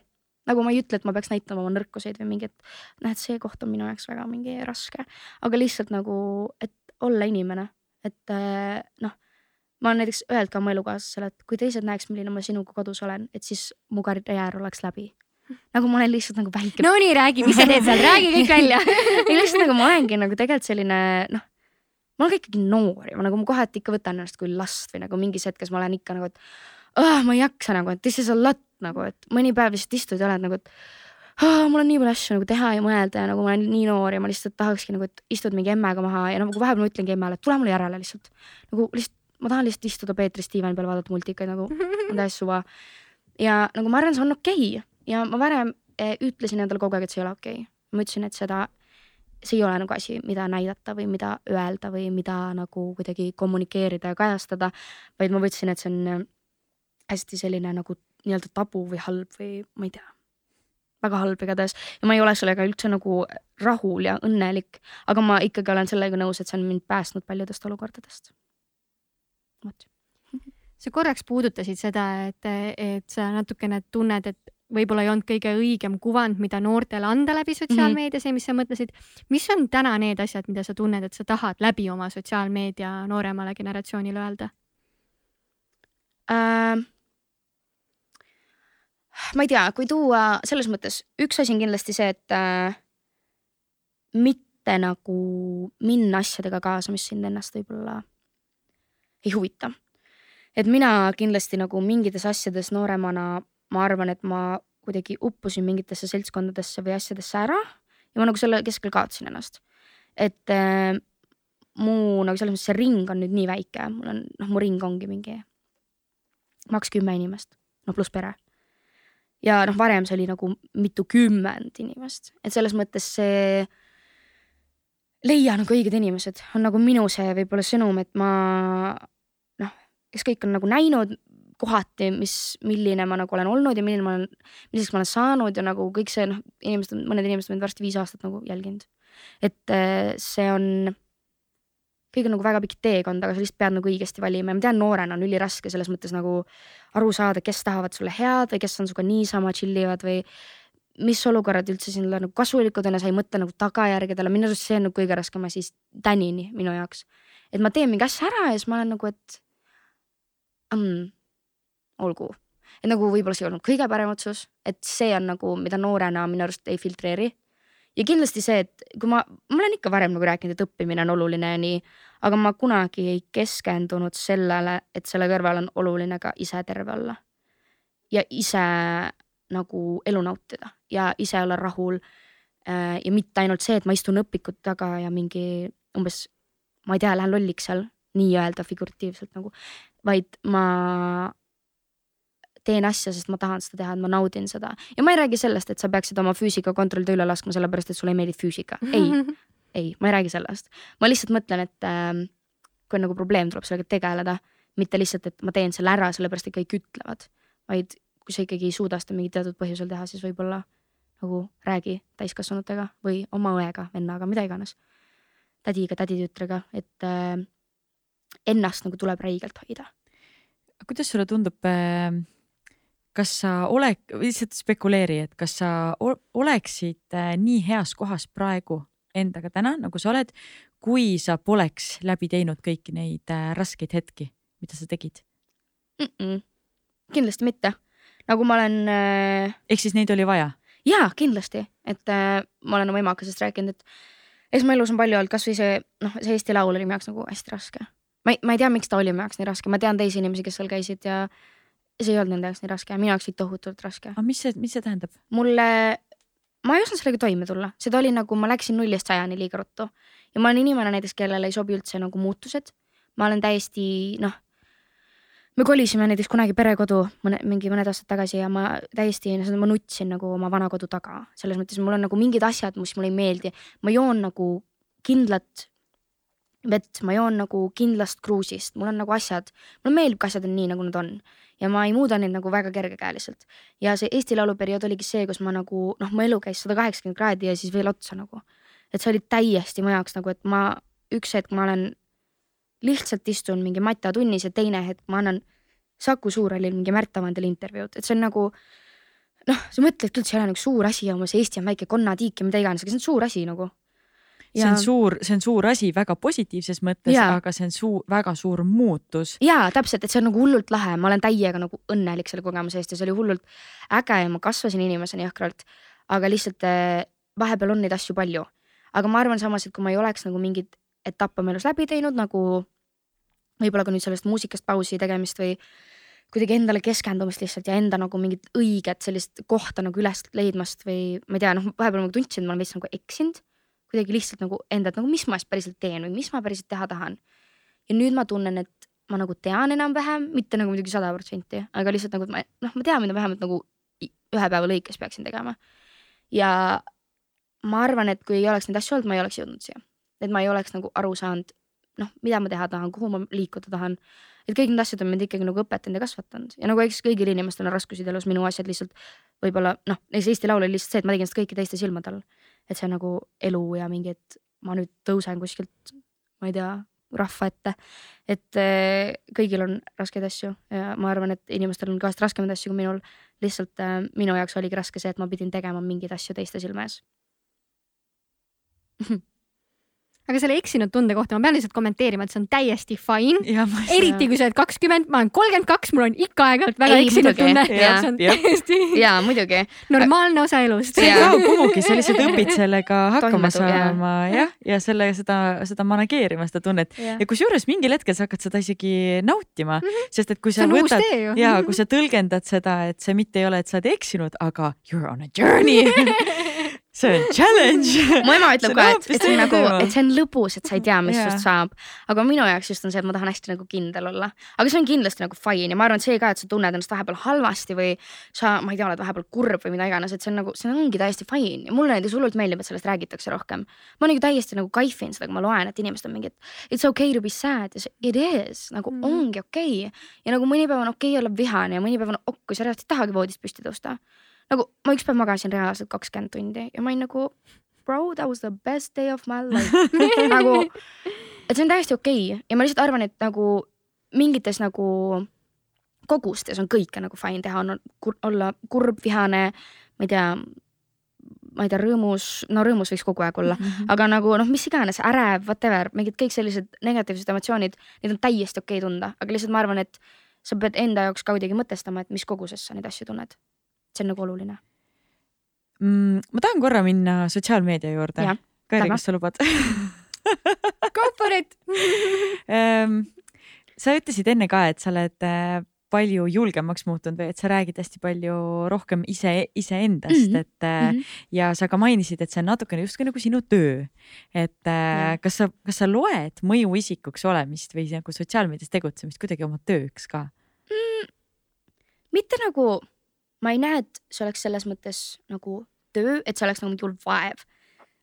nagu ma ei ütle, et ma peaks näitama oma nõrkuseid või mingit, noh, et see koht on minu jaoks väga mingi raske, aga lihtsalt nagu, et olla inimene, et eh, noh ma olen näiteks öelnud ka oma elukaaslasele, et kui teised näeks, milline ma sinuga kodus olen, et siis mu karjäär oleks läbi. nagu ma olen lihtsalt nagu väike no nii, räägi, mis sa teed seal, räägi kõik välja [laughs] ei lihtsalt nagu ma olengi nagu tegelikult selline noh, ma olen ka ikkagi noor ja ma nagu ma kohati ikka võtan ennast kui last või nagu mingis hetkes ma olen ikka nagu, et oh, ma ei jaksa nagu, et this is a lot nagu, et mõni päev lihtsalt istud ja oled nagu, et oh, mul on nii palju asju nagu teha ja mõelda ja nagu ma olen nii noor ja ma lihtsalt tahakski nagu, et istud mingi emmega maha ja nagu vahepeal ma ütlengi emmele, et tule mulle järele lihtsalt. nagu lihtsalt, ma tahan lihtsalt istuda Peetris diivani peal, vaadata multikaid nagu, [laughs] on täiesti suva. ja nagu ma arvan, see on okei okay. ja ma varem eh, ütlesin endale kogu aeg, et see ei ole okei okay.. ma ütlesin, et seda, see ei ole nagu asi, mida näidata või mida öelda või mida nagu kuidagi kommunikeerida ja kajastada, vaid ma võtsin, et see on eh, hästi selline nagu nii-öelda tabu või halb või ma ei tea väga halb igatahes ja ma ei ole sellega üldse nagu rahul ja õnnelik, aga ma ikkagi olen sellega nõus, et see on mind päästnud paljudest olukordadest. Vot. sa korraks puudutasid seda, et, et sa natukene tunned, et võib-olla ei olnud kõige õigem kuvand, mida noortele anda läbi sotsiaalmeedia, see, mis sa mõtlesid. mis on täna need asjad, mida sa tunned, et sa tahad läbi oma sotsiaalmeedia nooremale generatsioonile öelda äh,? ma ei tea, kui tuua selles mõttes, üks asi on kindlasti see, et äh, mitte nagu minna asjadega kaasa, mis sind ennast võib-olla ei huvita. et mina kindlasti nagu mingites asjades nooremana, ma arvan, et ma kuidagi uppusin mingitesse seltskondadesse või asjadesse ära ja ma nagu selle keskel kaotasin ennast. et äh, mu nagu selles mõttes see ring on nüüd nii väike, mul on, noh, mu ring ongi mingi maks kümme inimest, no pluss pere ja noh, varem see oli nagu mitukümmend inimest, et selles mõttes see leia nagu õiged inimesed on nagu minu see võib-olla sõnum, et ma kes kõik on nagu näinud kohati, mis, milline ma nagu olen olnud ja milline ma olen, milliseks ma olen saanud ja nagu kõik see noh, inimesed, mõned inimesed on mind varsti viis aastat nagu jälginud. et eh, see on kõik on nagu väga pikk teekond, aga sa lihtsalt pead nagu õigesti valima ja ma tean, noorena on üliraske selles mõttes nagu aru saada, kes tahavad sulle head või kes on sinuga niisama chill ivad või mis olukorrad üldse sinule nagu kasulikud on ja sa ei mõtle nagu tagajärgedele, minu arust see on nagu kõige raskem asi tänini minu jaoks. et ma teen mingi asja ära ja siis ma olen nagu, et mm, olgu. et nagu võib-olla see ei olnud kõige parem otsus, et see on nagu, mida noorena minu arust ei filtreeri ja kindlasti see, et kui ma, ma olen ikka varem nagu rääkinud, et õppimine on oluline ja nii, aga ma kunagi ei keskendunud sellele, et selle kõrval on oluline ka ise terve olla. ja ise nagu elu nautida ja ise olla rahul. ja mitte ainult see, et ma istun õpikut taga ja mingi umbes, ma ei tea, lähen lolliks seal nii-öelda figuratiivselt nagu, vaid ma teen asja, sest ma tahan seda teha, et ma naudin seda. Ja ma ei räägi sellest, et sa peaksid oma füüsikakontrolli üle laskma, sellepärast et sulle ei meeldi füüsika, ei. [laughs] Ei, ma ei räägi sellest, ma lihtsalt mõtlen, et äh, kui on nagu probleem, tuleb sellega tegeleda, mitte lihtsalt, et ma teen selle ära, sellepärast et kõik ütlevad, vaid kui sa ikkagi ei suuda seda mingil teatud põhjusel teha, siis võib-olla nagu räägi täiskasvanutega või oma õega, vennaga, mida iganes. tädiga, täditütrega, et äh, ennast nagu tuleb räigelt hoida kuidas sulle tundub, kas sa oled, lihtsalt spekuleeri, et kas sa oleksid äh, nii heas kohas praegu endaga täna, nagu sa oled, kui sa poleks läbi teinud kõiki neid äh, raskeid hetki, mida sa tegid? mm. -mm. kindlasti mitte, nagu ma olen äh, ehk siis neid oli vaja? jaa, kindlasti, et äh, ma olen oma emaga sellest rääkinud, et eks mu elus on palju olnud, kasvõi see noh, see Eesti Laul oli minu jaoks nagu hästi raske. Ma ei, ma ei tea, miks ta oli minu jaoks nii raske, ma tean teisi inimesi, kes seal käisid ja see ei olnud nende jaoks nii raske, minu jaoks oli tohutult raske. aga mis see, mis see tähendab? mulle, ma ei osanud sellega toime tulla, seda oli nagu ma läksin nullist sajani liiga ruttu ja ma olen inimene näiteks, kellele ei sobi üldse nagu muutused. ma olen täiesti noh, me kolisime näiteks kunagi perekodu mõne, mingi mõned aastad tagasi ja ma täiesti, ma nutsin nagu oma vana kodu taga, selles mõttes mul on nagu mingid asjad, mis mulle ei meeldi, ma joon nagu kindlat vett, ma joon nagu kindlast kruusist, mul on nagu asjad, mulle meeldib, kui asjad on nii, nagu nad on ja ma ei muuda neid nagu väga kergekäeliselt ja see Eesti Laulu periood oligi see, kus ma nagu noh, mu elu käis sada kaheksakümmend kraadi ja siis veel otsa nagu. et see oli täiesti mu jaoks nagu, et ma üks hetk ma olen lihtsalt istun mingi matatunnis ja teine hetk ma annan Saku Suurhallil mingi Märt Avandile intervjuud, et see on nagu noh, sa mõtled küll, et see ei ole nagu suur asi ja umbes Eesti on väike konnatiik ja mida iganes, aga see on suur asi nagu. See on suur, see on suur asi väga positiivses mõttes, aga see on suur, väga suur muutus. jaa, täpselt, et see on nagu hullult lahe, ma olen täiega nagu õnnelik selle kogemuse eest ja see oli hullult äge ja ma kasvasin inimesena jõhkralt. aga lihtsalt eh, vahepeal on neid asju palju. aga ma arvan samas, et kui ma ei oleks nagu mingeid etappe oma elus läbi teinud nagu võib-olla ka nüüd sellest muusikast pausi tegemist või kuidagi endale keskendumist lihtsalt ja enda nagu mingit õiget sellist kohta nagu üles leidmast või ma ei tea, noh, vahepeal ma tundsin, et ma olen veits nagu eksinud kuidagi lihtsalt nagu enda, et nagu mis ma siis päriselt teen või mis ma päriselt teha tahan ja nüüd ma tunnen, et ma nagu tean enam-vähem, mitte nagu muidugi sada protsenti, aga lihtsalt nagu ma noh, ma tean, mida vähemalt nagu ühe päeva lõikes peaksin tegema. ja ma arvan, et kui ei oleks neid asju olnud, ma ei oleks jõudnud siia, et ma ei oleks nagu aru saanud, noh, mida ma teha tahan, kuhu ma liikuda tahan. et kõik need asjad on mind ikkagi nagu õpetanud ja kasvatanud ja nagu eks kõigil inimestel on raskusid elus, minu asjad lihtsalt võib-olla noh, näiteks Eesti Laul oli lihtsalt see, et ma tegin seda kõike teiste silmade all. Et see on nagu elu ja mingi, et ma nüüd tõusen kuskilt, ma ei tea, rahva ette. et eh, kõigil on raskeid asju ja ma arvan, et inimestel on kahest raskemaid asju kui minul. lihtsalt eh, minu jaoks oligi raske see, et ma pidin tegema mingeid asju teiste silme ees. [laughs] aga selle eksinud tunde kohta ma pean lihtsalt kommenteerima, et see on täiesti fine. ja eriti kui sa oled kakskümmend, ma olen kolmkümmend kaks, mul on ikka aeg-ajalt väga Ei, eksinud muidugi. tunne. Jaa. see on täiesti jaa, muidugi. normaalne osa elust. see ei kao kuhugi, sa lihtsalt õpid sellega [laughs] hakkama saama jah, ja selle, seda, seda manageerima, seda tunnet Jah. ja kusjuures mingil hetkel sa hakkad seda isegi nautima mm, -hmm. sest et kui sa võtad ja kui sa tõlgendad seda, et see mitte ei ole, et sa oled eksinud, aga you are on a journey. [laughs] see on challenge. mu ema ütleb ka, et, et see on nagu et see on lõbus, et sa ei tea, mis Jaa. sinust saab. aga minu jaoks just on see, et ma tahan hästi nagu kindel olla. aga see on kindlasti nagu fine ja ma arvan, et see ka, et sa tunned ennast vahepeal halvasti või sa, ma ei tea, oled vahepeal kurb või mida iganes, et see on nagu, see ongi täiesti fine ja mulle näiteks hullult meeldib, et sellest räägitakse rohkem. ma nagu täiesti nagu kaifin seda, kui ma loen, et inimesed on mingid it's okay to be sad ja see it is nagu mm. ongi okei okay.. ja nagu mõni päev on okei okay olla vihane ja mõni päev on ok, kui sa reaalselt ei tahagi voodist püsti tõusta. Nagu ma üks päev magasin reaalselt kakskümmend tundi ja ma olin nagu bro, that was the best day of my life. [laughs] Nagu, et see on täiesti okei. Okay. ja ma lihtsalt arvan, et nagu mingites nagu kogustes on kõike nagu fine teha, on kur, olla kurb, vihane, ma ei tea, ma ei tea, rõõmus, no rõõmus võiks kogu aeg olla, aga nagu noh, mis iganes, ärev, whatever, mingid kõik sellised negatiivsed emotsioonid, neid on täiesti okei okay tunda, aga lihtsalt ma arvan, et sa pead enda jaoks ka kuidagi mõtestama, et mis koguses sa neid asju tunned. See on nagu oluline. mm,. ma tahan korra minna sotsiaalmeedia juurde. Kairi, kas sa lubad Go for it. Ehm, sa ütlesid enne ka, et sa oled äh, palju julgemaks muutunud või et sa räägid hästi palju rohkem ise, iseendast mm, -hmm. et äh, mhm. ja sa ka mainisid, et see on natukene justkui nagu sinu töö. et äh, Jah. kas sa, kas sa loed mõjuisikuks olemist või nagu sotsiaalmeedias tegutsemist kuidagi oma tööks ka? mitte nagu, ma ei näe, et see oleks selles mõttes nagu töö, et see oleks nagu mingi hull vaev.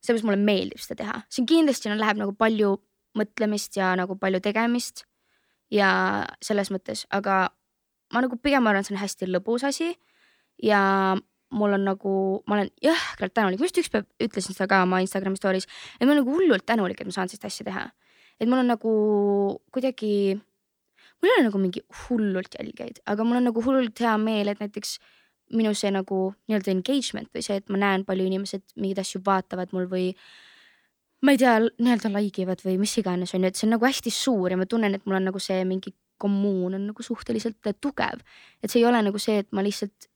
seepärast mulle meeldib seda teha, siin kindlasti no, läheb nagu palju mõtlemist ja nagu palju tegemist ja selles mõttes, aga ma nagu pigem arvan, et see on hästi lõbus asi ja mul on nagu, ma olen jõhkralt tänulik, ma just üks päev ütlesin seda ka oma Instagrami story's, et ma olen nagu hullult tänulik, et ma saan sellist asja teha. et mul on nagu kuidagi, mul ei ole nagu mingi hullult jälgijaid, aga mul on nagu hullult hea meel, et näiteks minu see nagu nii-öelda engagement või see, et ma näen, palju inimesed mingeid asju vaatavad mul või ma ei tea, nii-öelda like ivad või mis iganes on ju, et see on nagu hästi suur ja ma tunnen, et mul on nagu see mingi kommuun on nagu suhteliselt tugev. et see ei ole nagu see, et ma lihtsalt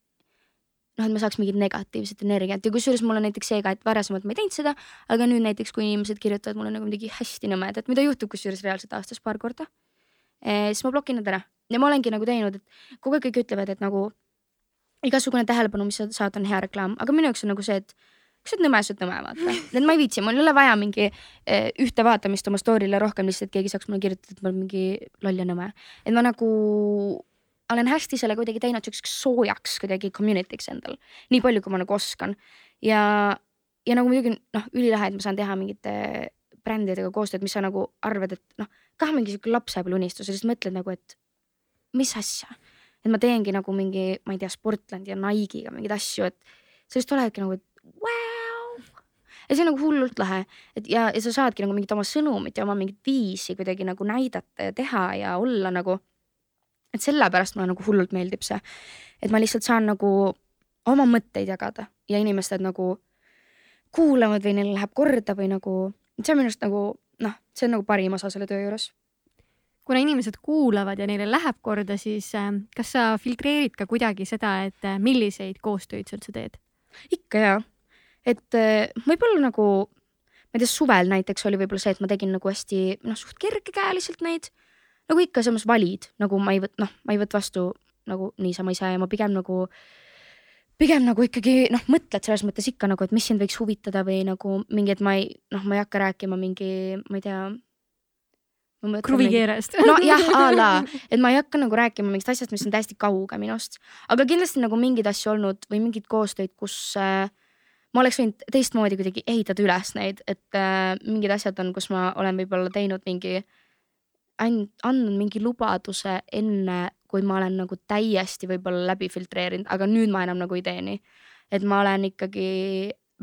noh, et ma saaks mingit negatiivset energiat ja kusjuures mul on näiteks see ka, et varasemalt ma ei teinud seda, aga nüüd näiteks, kui inimesed kirjutavad mulle nagu midagi hästi nõmedat, mida juhtub kusjuures reaalselt aastas paar korda eh,, siis ma blokin nad ära ja ma olengi nagu teinud, et kogu aeg kõik ütlevad, et nagu igasugune tähelepanu, mis sa saad, on hea reklaam, aga minu jaoks on nagu see, et kui sa oled nõme, sa oled nõme, vaata. [laughs] et ma ei viitsi, mul ei ole vaja mingi eh, ühte vaatamist oma story'le rohkem lihtsalt, et keegi saaks mulle kirjutada, et ma olen mingi loll ja nõme. et ma nagu olen hästi selle kuidagi teinud siukseks soojaks kuidagi community'ks endal, nii palju, kui ma nagu oskan. ja, ja nagu muidugi noh, ülilahe, et ma saan teha mingite brändidega koostööd, mis sa nagu arvad, et noh, kah mingi sihuke lapsepõlve-unistus ja siis mõtled nagu, et mis asja. Et ma teengi nagu mingi, ma ei tea, Sportlandi ja Nike'iga mingeid asju, et sa just oledki nagu, et vau. ja see on nagu hullult lahe, et ja, ja sa saadki nagu mingit oma sõnumit ja oma mingit viisi kuidagi nagu näidata ja teha ja olla nagu. et sellepärast mulle nagu hullult meeldib see, et ma lihtsalt saan nagu oma mõtteid jagada ja inimesed nagu kuulavad või neil läheb korda või nagu, see on minu arust nagu noh, see on nagu parim osa selle töö juures kuna inimesed kuulavad ja neile läheb korda, siis äh, kas sa filtreerid ka kuidagi seda, et äh, milliseid koostöid sa üldse teed? ikka jaa, et äh, võib-olla nagu, ma ei tea, suvel näiteks oli võib-olla see, et ma tegin nagu hästi noh, suht kergekäeliselt neid. nagu ikka, samas valid, nagu ma ei võt-, noh, ma ei võta vastu nagu niisama ise ja ma pigem nagu pigem nagu ikkagi noh, mõtled selles mõttes ikka nagu, et mis sind võiks huvitada või nagu mingi, et ma ei noh, ma ei hakka rääkima mingi, ma ei tea kruvikeerest. nojah, [laughs] a la, et ma ei hakka nagu rääkima mingist asjast, mis on täiesti kauge minust, aga kindlasti nagu mingeid asju olnud või mingeid koostöid, kus äh, ma oleks võinud teistmoodi kuidagi ehitada üles neid, et äh, mingid asjad on, kus ma olen võib-olla teinud mingi, andnud mingi lubaduse enne, kui ma olen nagu täiesti võib-olla läbi filtreerinud, aga nüüd ma enam nagu ei tee nii. et ma olen ikkagi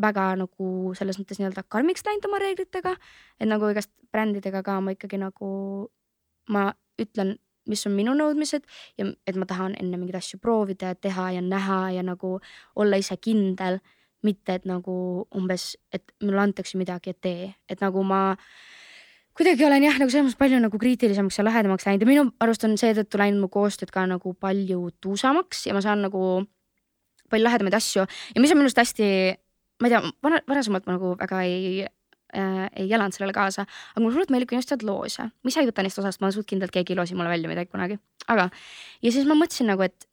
väga nagu selles mõttes nii-öelda karmiks läinud oma reeglitega, et nagu igast brändidega ka ma ikkagi nagu, ma ütlen, mis on minu nõudmised ja et ma tahan enne mingeid asju proovida ja teha ja näha ja nagu olla ise kindel, mitte et nagu umbes, et mulle antakse midagi ja tee, et nagu ma kuidagi olen jah, nagu selles mõttes palju nagu kriitilisemaks ja lahedamaks läinud ja minu arust on seetõttu läinud mu koostööd ka nagu palju tuusamaks ja ma saan nagu palju lahedamaid asju. Ja mis on minu arust hästi ma ei tea, vana, varasemalt ma nagu väga ei äh, ei elanud sellele kaasa, aga mulle hullult meeldib, kui inimesed teevad loose, ma ise ei võta neist osast, ma olen suht kindel, et keegi ei loosi mulle välja midagi kunagi, aga ja siis ma mõtlesin nagu, et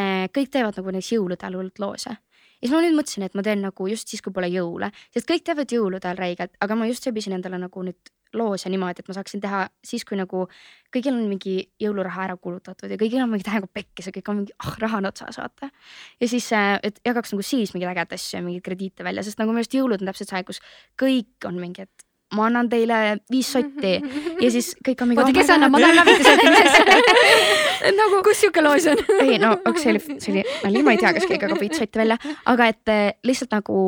äh, kõik teevad nagu näiteks jõulude all hullult loose. ja siis ma nüüd mõtlesin, et ma teen nagu just siis, kui pole jõule, sest kõik teevad jõulude all räigelt, aga ma just seebisin endale nagu nüüd loose niimoodi, et ma saaksin teha siis, kui nagu kõigil on mingi jõuluraha ära kulutatud ja kõigil on mingi täiega pekkis ja kõik on mingi, ah raha on otsas, vaata. ja siis, äh, et jagaks nagu siis mingeid ägedaid asju ja mingeid krediite välja, sest nagu minu arust jõulud on täpselt see aeg, kus kõik on mingi, et ma annan teile viis sotti ja siis kõik on mingi. oota, kes annab, ma tahan läbi sotti [laughs] nagu, kus sihuke loos on? ei no, aga see oli, see oli nali, ma ei tea, kas keegi jagab viit sotti välja, aga et eh, lihtsalt nagu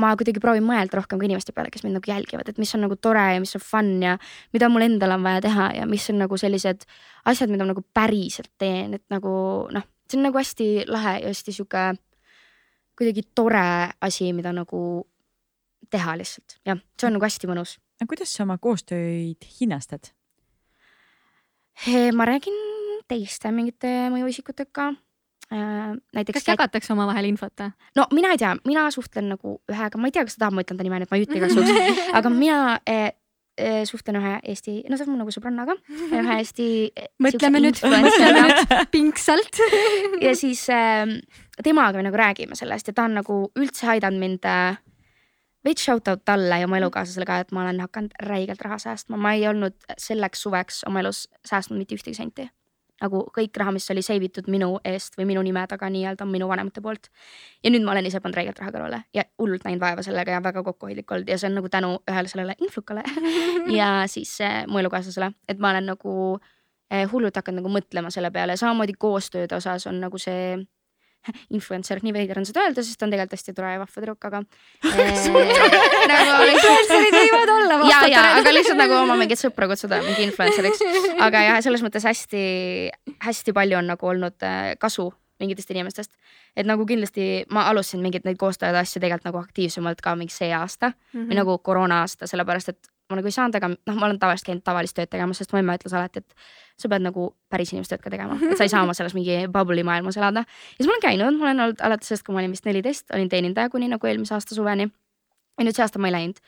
ma kuidagi proovin mõelda rohkem ka inimeste peale, kes mind nagu jälgivad, et mis on nagu tore ja mis on fun ja mida mul endal on vaja teha ja mis on nagu sellised asjad, mida ma nagu päriselt teen, et nagu noh, see on nagu hästi lahe ja hästi sihuke kuidagi tore asi, mida nagu teha lihtsalt, jah, see on nagu hästi mõnus. aga kuidas sa oma koostööid hinnastad? ma räägin teiste mingite mõjuisikutega äh,. näiteks. kas jagatakse omavahel infot no mina ei tea, mina suhtlen nagu ühega, ma ei tea, kas ta tahab, ma ütlen ta nime, nii et ma ei ütle igaks juhuks, [laughs] aga mina eh, eh, suhtlen ühe Eesti, no see on mu nagu sõbrannaga, ühe Eesti. [laughs] mõtleme nüüd, mõtleme pingsalt [laughs] ja siis äh, temaga me nagu räägime sellest ja ta on nagu üldse aidanud mind äh, veits shout out talle ja oma elukaaslasele ka, et ma olen hakanud räigelt raha säästma, ma ei olnud selleks suveks oma elus säästnud mitte ühtegi senti. nagu kõik raha, mis oli save itud minu eest või minu nime taga nii-öelda minu vanemate poolt. ja nüüd ma olen ise pannud räigelt raha kõrvale ja hullult näinud vaeva sellega ja väga kokkuhoidlik olnud ja see on nagu tänu ühele sellele influkale [laughs] ja siis äh, mu elukaaslasele, et ma olen nagu äh, hullult hakanud nagu mõtlema selle peale, samamoodi koostööde osas on nagu see [laughs] influencer, nii veider on seda öelda, sest ta on tegelikult hästi tore ja vahva tüdruk, aga [laughs] eh, nagu [laughs] influencer'id võivad olla ja, ja vahvad aga lihtsalt nagu oma mingeid sõpru kutsuda mingi influencer'iks, aga jah, selles mõttes hästi-hästi palju on nagu olnud äh, kasu mingitest inimestest. et nagu kindlasti ma alustasin mingeid neid koostööd asju tegelikult nagu aktiivsemalt ka mingi see aasta Mhm. või nagu koroona aasta, sellepärast et ma nagu ei saanud, aga noh, ma olen tavaliselt käinud tavalist tööd tegemas, sest mu ema ütles alati, et sa pead nagu päris inimest tööd ka tegema, et sa ei saa oma selles mingi bubble'i maailmas elada. ja siis ma olen käinud, ma olen olnud alates sellest, kui ma olin vist neliteist, olin teenindaja kuni nagu eelmise aasta suveni. ja nüüd see aasta ma ei läinud.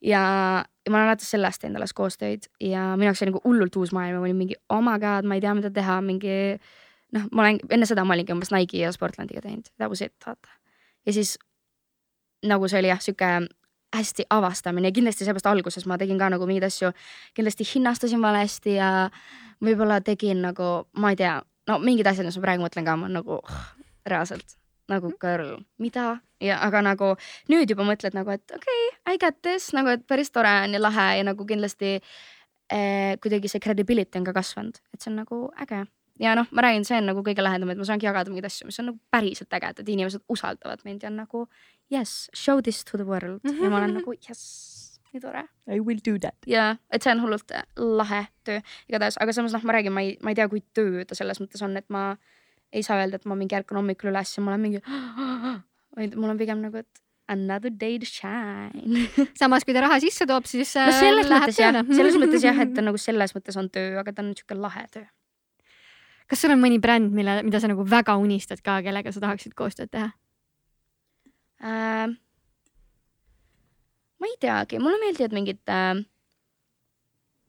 ja, ja ma olen alates sellest teinud alles koostööd ja minu jaoks oli nagu hullult uus maailm ma olin mingi oh my god, ma ei tea, mida teha, mingi noh, ma olen enne seda ma olingi umbes Nike'i ja Sportlandiga teinud, that was it, vaata. ja siis nagu see oli jah, sihuke hästi avastamine. Ja kindlasti seepärast alguses ma tegin ka nagu mingeid asju, kindlasti hinnastasin valesti ja võib-olla tegin nagu, ma ei tea, no mingid asjad, mis ma praegu mõtlen ka, ma nagu oh, reaalselt nagu girl, mida? Ja aga nagu nüüd juba mõtled nagu, et okei okay,, I get this nagu, et päris tore on ja lahe ja nagu kindlasti eh, kuidagi see credibility on ka kasvanud, et see on nagu äge ja noh, ma räägin, see on nagu kõige lähedam, et ma saangi jagada mingeid asju, mis on nagu päriselt ägedad, inimesed usaldavad mind ja on nagu yes, show this to the world ja ma olen nagu yes, nii tore I will do that. ja et see on hullult äh, lahe töö igatahes, aga samas noh, ma räägin, ma ei, ma ei tea, kui töö ta selles mõttes on, et ma ei saa öelda, et ma mingi ärkan hommikul üles ja ma olen mingi, [gasps] vaid mul on pigem nagu, et another day to shine. [laughs] samas, kui ta raha sisse toob, siis no selles äh, mõttes jah, selles mõttes jah, et ta [laughs] nagu selles mõttes on töö, aga ta on sihuke lahe töö. Kas sul on mõni bränd, mille, mida sa nagu väga unistad ka, kellega sa tahaksid koostööd teha? äh,. ma ei teagi, mulle meeldivad mingid äh,.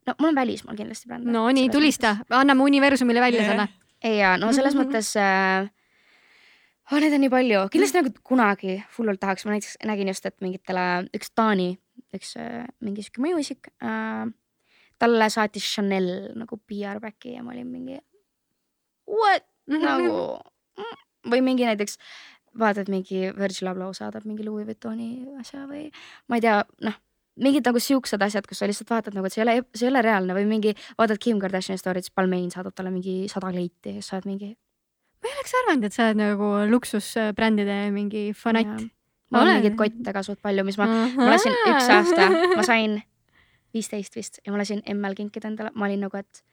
no mul on välismaal kindlasti bränd. no nii, tulista, anname universumile välja Yeah. selle. ja no selles [laughs] mõttes äh,. Oh, neid on nii palju, kindlasti nagu kunagi hullult tahaks, ma näiteks nägin just, et mingitele üks Taani, üks äh, mingi sihuke mõjuisik äh,. talle saatis Chanel nagu PR back'i ja ma olin mingi what nagu mm. või mingi näiteks vaatad mingi Virgil Abloh saadab mingi Louis Vuittoni asja või ma ei tea, noh mingid nagu siuksed asjad, kus sa lihtsalt vaatad nagu, et see ei ole, see ei ole reaalne või mingi vaatad Kim Kardashiani story't, siis Balmain saadab talle mingi sada kleiti ja sa oled mingi. ma ei oleks arvanud, et sa oled nagu luksusbrändide mingi fanatt. on Olen. mingeid kotte ka suht palju, mis ma, ma lasin üks aasta, ma sain viisteist vist ja ma lasin emmel kinkida endale, ma olin nagu, et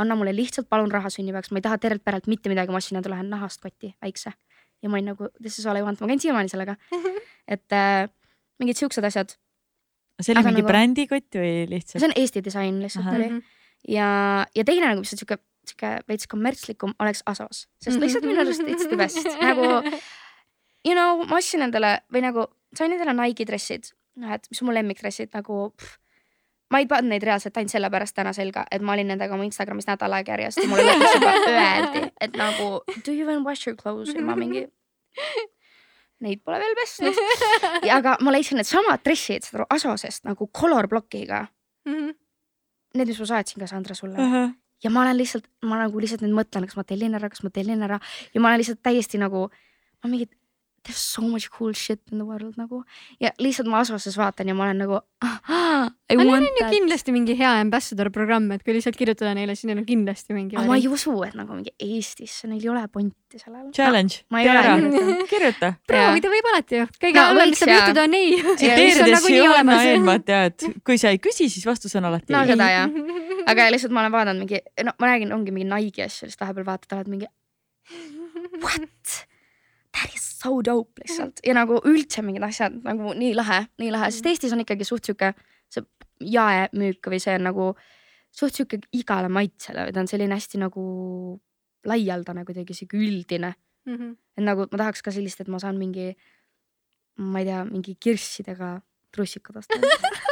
anna mulle lihtsalt palun raha sünnipäevaks, ma ei taha tervelt perelt mitte midagi, ma ostsin endale ühe nahast koti, väikse. ja ma olin nagu this is all I want, ma käin siiamaani sellega. [laughs] et äh, mingid siuksed asjad, see oli Aga mingi nagu- brändikott või lihtsalt see? on Eesti disain lihtsalt Ahah. oli ja, ja teine nagu, mis on sihuke, sihuke veits kommertslikum oleks Asos, sest lihtsalt minu arust it's the best [laughs] nagu you know, ma ostsin endale või nagu sain endale Nike'i dressid, noh et mis on mu lemmikdressid nagu. Ma ei pannud neid reaalselt ainult sellepärast täna selga, et ma olin nendega oma Instagramis nädal aega järjest ja mulle lõpuks juba [laughs] öeldi, et nagu do you even wash your clothes ja ma mingi. Neid pole veel pesnud, aga ma leidsin needsamad dressid, Asosest nagu color block'iga. Mhm. Need, mis ma saatsin ka Sandra sulle ja ma olen lihtsalt, ma nagu lihtsalt nüüd mõtlen, kas ma tellin ära, kas ma tellin ära ja ma olen lihtsalt täiesti nagu, ma mingi there is so much cool shit in the world nagu ja lihtsalt ma Asoses vaatan ja ma olen nagu ah, I aga neil on ju kindlasti mingi hea ambassador programm, et kui lihtsalt kirjutada neile, siis neil on kindlasti mingi. aga ma ei usu, et nagu mingi Eestisse, neil ei ole ponti sellel. Challenge, ma ei tee ole ära, kirjutanud. [laughs] kirjuta. proovida võib alati ju, kõige No hullem, mis saab juhtuda, on ei. tsiteerides Joanna Eenmat ja et kui sa ei küsi, siis vastus on alati no ei. seda jah, [laughs] aga lihtsalt ma olen vaadanud mingi, no ma räägin, ongi mingi Nike'i asju, siis vahepeal vaatad, oled mingi what? That is so dope lihtsalt. Ja nagu üldse mingid asjad nagu nii lahe, nii lahe, sest Eestis on ikkagi suht sihuke see jaemüük või see on nagu suht sihuke igale maitsele või ta on selline hästi nagu laialdane kuidagi sihuke üldine. et nagu ma tahaks ka sellist, et ma saan mingi, ma ei tea, mingi kirssidega trussikud osta. [laughs]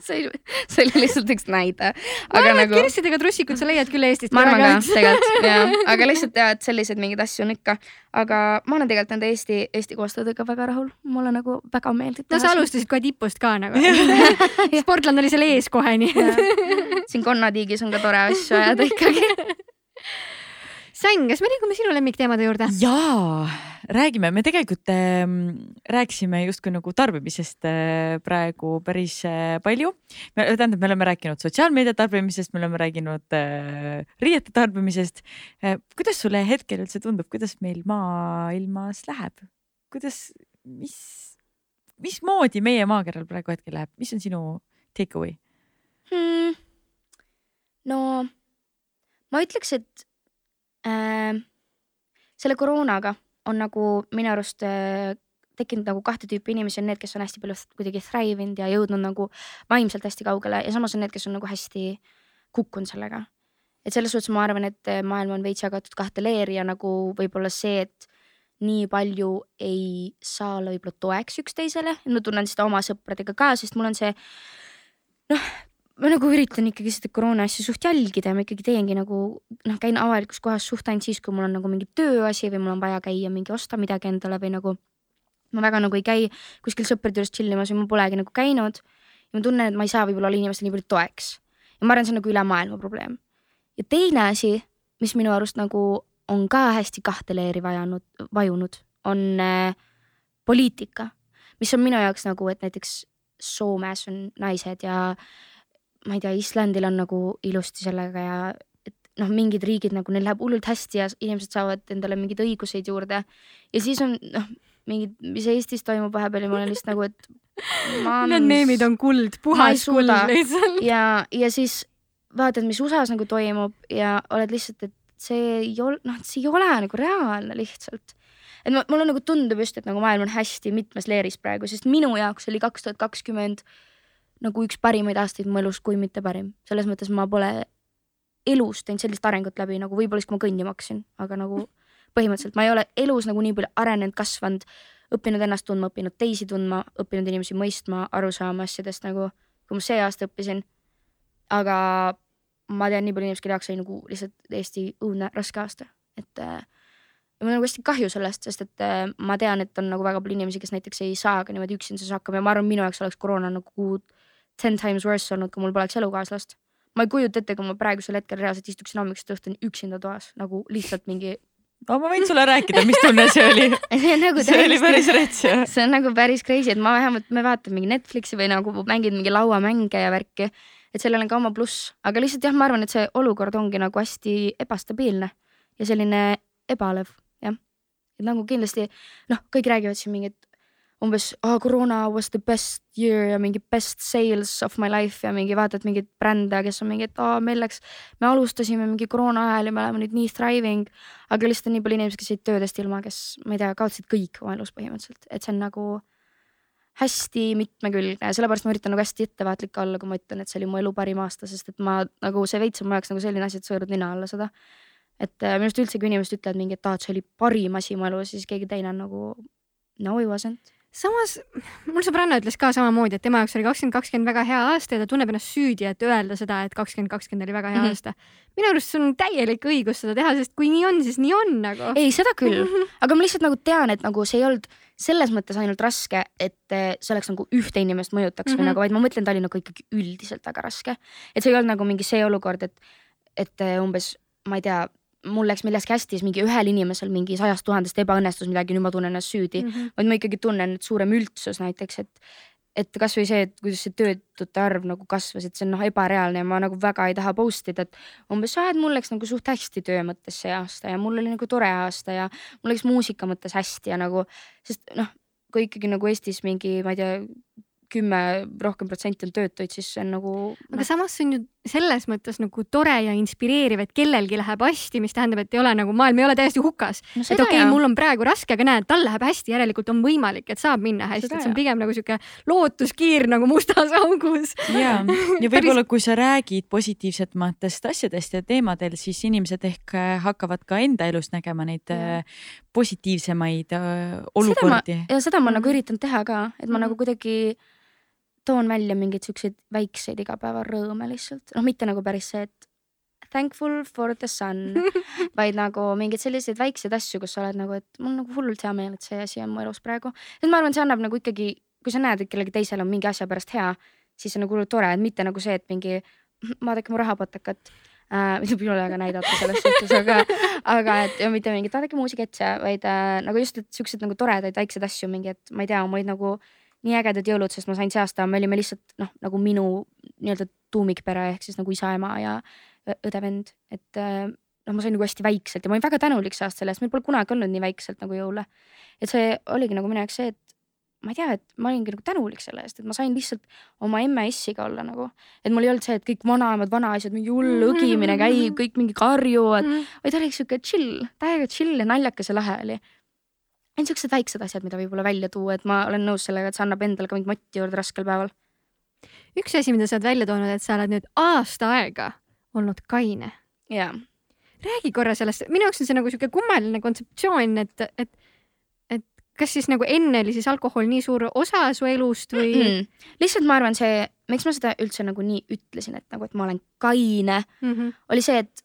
[laughs] see oli, see oli lihtsalt üks näide, ma aga arvan, et nagu kirssidega trussikud sa leiad küll Eestist. ma arvan ka tegelikult jah, aga lihtsalt jah, et selliseid mingeid asju on ikka, aga ma olen tegelikult nende Eesti, Eesti koostöödega väga rahul, mulle nagu väga meeldib. no sa alustasid kohe tipust ka nagu. [laughs] Sportland oli seal ees kohe nii. siin konnatiigis on ka tore asju ajada ikkagi. [laughs] Sann, kas me liigume sinu lemmikteemade juurde? jaa, räägime, me tegelikult äh, rääkisime justkui nagu tarbimisest äh, praegu päris äh, palju. tähendab, me oleme rääkinud sotsiaalmeedia tarbimisest, me oleme rääkinud äh, riiete tarbimisest äh,. kuidas sulle hetkel üldse tundub, kuidas meil maailmas läheb, kuidas, mis, mismoodi meie maakeral praegu hetkel läheb, mis on sinu take away hmm.? no ma ütleks, et selle koroonaga on nagu minu arust äh, tekkinud nagu kahte tüüpi inimesi, on need, kes on hästi palju kuidagi thrive inud ja jõudnud nagu vaimselt hästi kaugele ja samas on need, kes on nagu hästi kukkunud sellega. et selles suhtes ma arvan, et äh, maailm on veits jagatud kahte leeri ja nagu võib-olla see, et nii palju ei saa olla võib-olla toeks üksteisele, ma tunnen seda oma sõpradega ka, sest mul on see noh, ma nagu üritan ikkagi seda koroona asja suht jälgida ja ma ikkagi teengi nagu noh, käin avalikus kohas suht ainult siis, kui mul on nagu mingi tööasi või mul on vaja käia mingi osta midagi endale või nagu. ma väga nagu ei käi kuskil sõprade juures chill imas või ma polegi nagu käinud. ja ma tunnen, et ma ei saa võib-olla olla inimestele nii palju toeks. ja ma arvan, see on nagu üle maailma probleem. ja teine asi, mis minu arust nagu on ka hästi kahte leeri vajanud, vajunud, on äh, poliitika, mis on minu jaoks nagu, et näiteks Soomes on naised ja ma ei tea, Islandil on nagu ilusti sellega ja et noh, mingid riigid nagu neil läheb hullult hästi ja inimesed saavad endale mingeid õiguseid juurde. ja siis on noh, mingid, mis Eestis toimub vahepeal ja ma olen lihtsalt nagu, et. [laughs] Need meemid on kuld, puhas kuld lihtsalt. ja, ja siis vaatad, mis USA-s nagu toimub ja oled lihtsalt, et see ei ole, noh, see ei ole nagu reaalne lihtsalt et mulle nagu tundub just, et nagu maailm on hästi mitmes leeris praegu, sest minu jaoks oli kaks tuhat kakskümmend nagu üks parimaid aastaid mu elus, kui mitte parim. selles mõttes ma pole elus teinud sellist arengut läbi nagu võib-olla siis, kui ma kõndima hakkasin, aga nagu põhimõtteliselt ma ei ole elus nagu nii palju arenenud, kasvanud, õppinud ennast tundma, õppinud teisi tundma, õppinud inimesi mõistma, aru saama asjadest nagu, kui ma see aasta õppisin. aga ma tean nii palju inimesi, kelle jaoks oli nagu lihtsalt täiesti õudne raske aasta, et äh, mul on nagu hästi kahju sellest, sest et äh, ma tean, et on nagu väga palju inimesi, kes näiteks ei saa ka niimoodi üksinda hakkama ja ma arvan, minu jaoks oleks koroona nagu ten times worse olnud, kui mul poleks elukaaslast. ma ei kujuta ette, kui ma praegusel hetkel reaalselt istuksin hommikust õhtuni üksinda toas nagu lihtsalt mingi. no ma võin sulle rääkida, mis tunne see oli [laughs] see nagu see oli päris rets jah. see on nagu päris crazy, et ma vähemalt, me vaatame mingi Netflixi või nagu mängin mingi lauamänge ja värki. et sellel on ka oma pluss, aga lihtsalt jah, ma arvan, et see olukord ongi nagu hästi ebastabiilne ja selline ebalev, jah. et nagu kindlasti noh, kõik räägivad siin mingit umbes oh, koroona was the best year ja mingi best sales of my life ja mingi vaatad mingeid brände, kes on mingi, et aa oh, meil läks, me alustasime mingi koroona ajal ja me oleme nüüd nii thriving. aga lihtsalt on nii palju inimesi, kes jäid töödest ilma, kes ma ei tea, kaotasid kõik oma elus põhimõtteliselt, et see on nagu hästi mitmekülgne, sellepärast ma üritan nagu hästi ettevaatlik olla, kui ma ütlen, et see oli mu elu parim aasta, sest et ma nagu see veits on mu jaoks nagu selline asi, et sa võõrad nina alla seda. et äh, minu arust üldse, kui inimesed ütlevad mingi, et aa, et see oli parim asi mu elus, siis keegi teine on nagu no it wasn't samas mul sõbranna ütles ka samamoodi, et tema jaoks oli kakskümmend kakskümmend väga hea aasta ja ta tunneb ennast süüdi, et öelda seda, et kakskümmend kakskümmend oli väga hea mm -hmm. aasta. minu arust sul on täielik õigus seda teha, sest kui nii on, siis nii on nagu. ei, seda küll mm, [laughs] -hmm. aga ma lihtsalt nagu tean, et nagu see ei olnud selles mõttes ainult raske, et see oleks nagu ühte inimest mõjutaks mm -hmm. või mhm. nagu, vaid ma mõtlen, ta oli nagu ikkagi üldiselt väga raske. et see ei olnud nagu mingi see olukord, et, et umbes ma ei tea mul läks milleski hästi, siis mingi ühel inimesel mingi sajast tuhandest ebaõnnestus midagi, nüüd ma tunnen ennast süüdi mm. -hmm. vaid ma ikkagi tunnen, et suurem üldsus näiteks, et, et kasvõi see, et kuidas see töötute arv nagu kasvas, et see on noh ebareaalne ja ma nagu väga ei taha post ida, et umbes aa, et mul läks nagu suht hästi töö mõttes see aasta ja mul oli nagu tore aasta ja mul läks muusika mõttes hästi ja nagu, sest noh, kui ikkagi nagu Eestis mingi, ma ei tea kümme rohkem protsenti on töötuid, siis see on nagu. aga no. samas see on ju selles mõttes nagu tore ja inspireeriv, et kellelgi läheb hästi, mis tähendab, et ei ole nagu maailm ei ole täiesti hukas no. et okei okay,, mul on praegu raske, aga näed, tal läheb hästi, järelikult on võimalik, et saab minna hästi, et see on pigem nagu sihuke lootuskiir nagu mustas augus. ja, [laughs] ja võib-olla kui sa räägid positiivsematest asjadest ja teemadel, siis inimesed ehk äh, hakkavad ka enda elus nägema neid ja. Äh, positiivsemaid äh, olukordi. ja seda ma nagu mhm. üritan teha ka, et ma mm -hmm. nagu kuidagi toon välja mingeid siukseid väikseid igapäevarõõme lihtsalt, noh, mitte nagu päris see, et thankful for the sun [laughs] vaid nagu mingeid selliseid väikseid asju, kus sa oled nagu, et mul nagu hullult hea meel, et see asi on mu elus praegu. et ma arvan, see annab nagu ikkagi, kui sa näed, et kellelgi teisel on mingi asja pärast hea, siis see on nagu hullult tore, et mitte nagu see, et mingi vaadake mu rahapatakat äh, mida ei ole väga näidata selles [laughs] suhtes, aga, aga et ja mitte mingit vaadake muusiketse, vaid äh, nagu just, et siukseid nagu toredaid väikseid asju, mingi, et ma ei tea, mul olid nagu nii ägedad jõulud, sest ma sain see aasta, me olime lihtsalt noh, nagu minu nii-öelda tuumikpere ehk siis nagu isa-ema ja õde-vend, et äh, noh, ma sain nagu hästi väikselt ja ma olin väga tänulik see aasta selle eest, meil pole kunagi olnud nii väikselt nagu jõule. et see oligi nagu minu jaoks see, et ma ei tea, et ma olingi nagu tänulik selle eest, et ma sain lihtsalt oma emme issiga olla nagu, et mul ei olnud see, et kõik vanaemad, vanaisad, mingi hull õgimine käib, kõik mingi karjuvad, vaid oli sihuke chill, täiega chill ja naljakas ja lahe oli. Ainult siuksed väiksed asjad, mida võib-olla välja tuua, et ma olen nõus sellega, et see annab endale ka mingit motti juurde raskel päeval. üks asi, mida sa oled välja toonud, et sa oled nüüd aasta aega olnud kaine. jaa, räägi korra sellest, minu jaoks on see nagu sihuke kummaline kontseptsioon, et, et, et kas siis nagu enne oli siis alkohol nii suur osa su elust või mm.? mm. lihtsalt ma arvan, see, miks ma seda üldse nagu nii ütlesin, et nagu, et ma olen kaine, Mm -hmm. oli see, et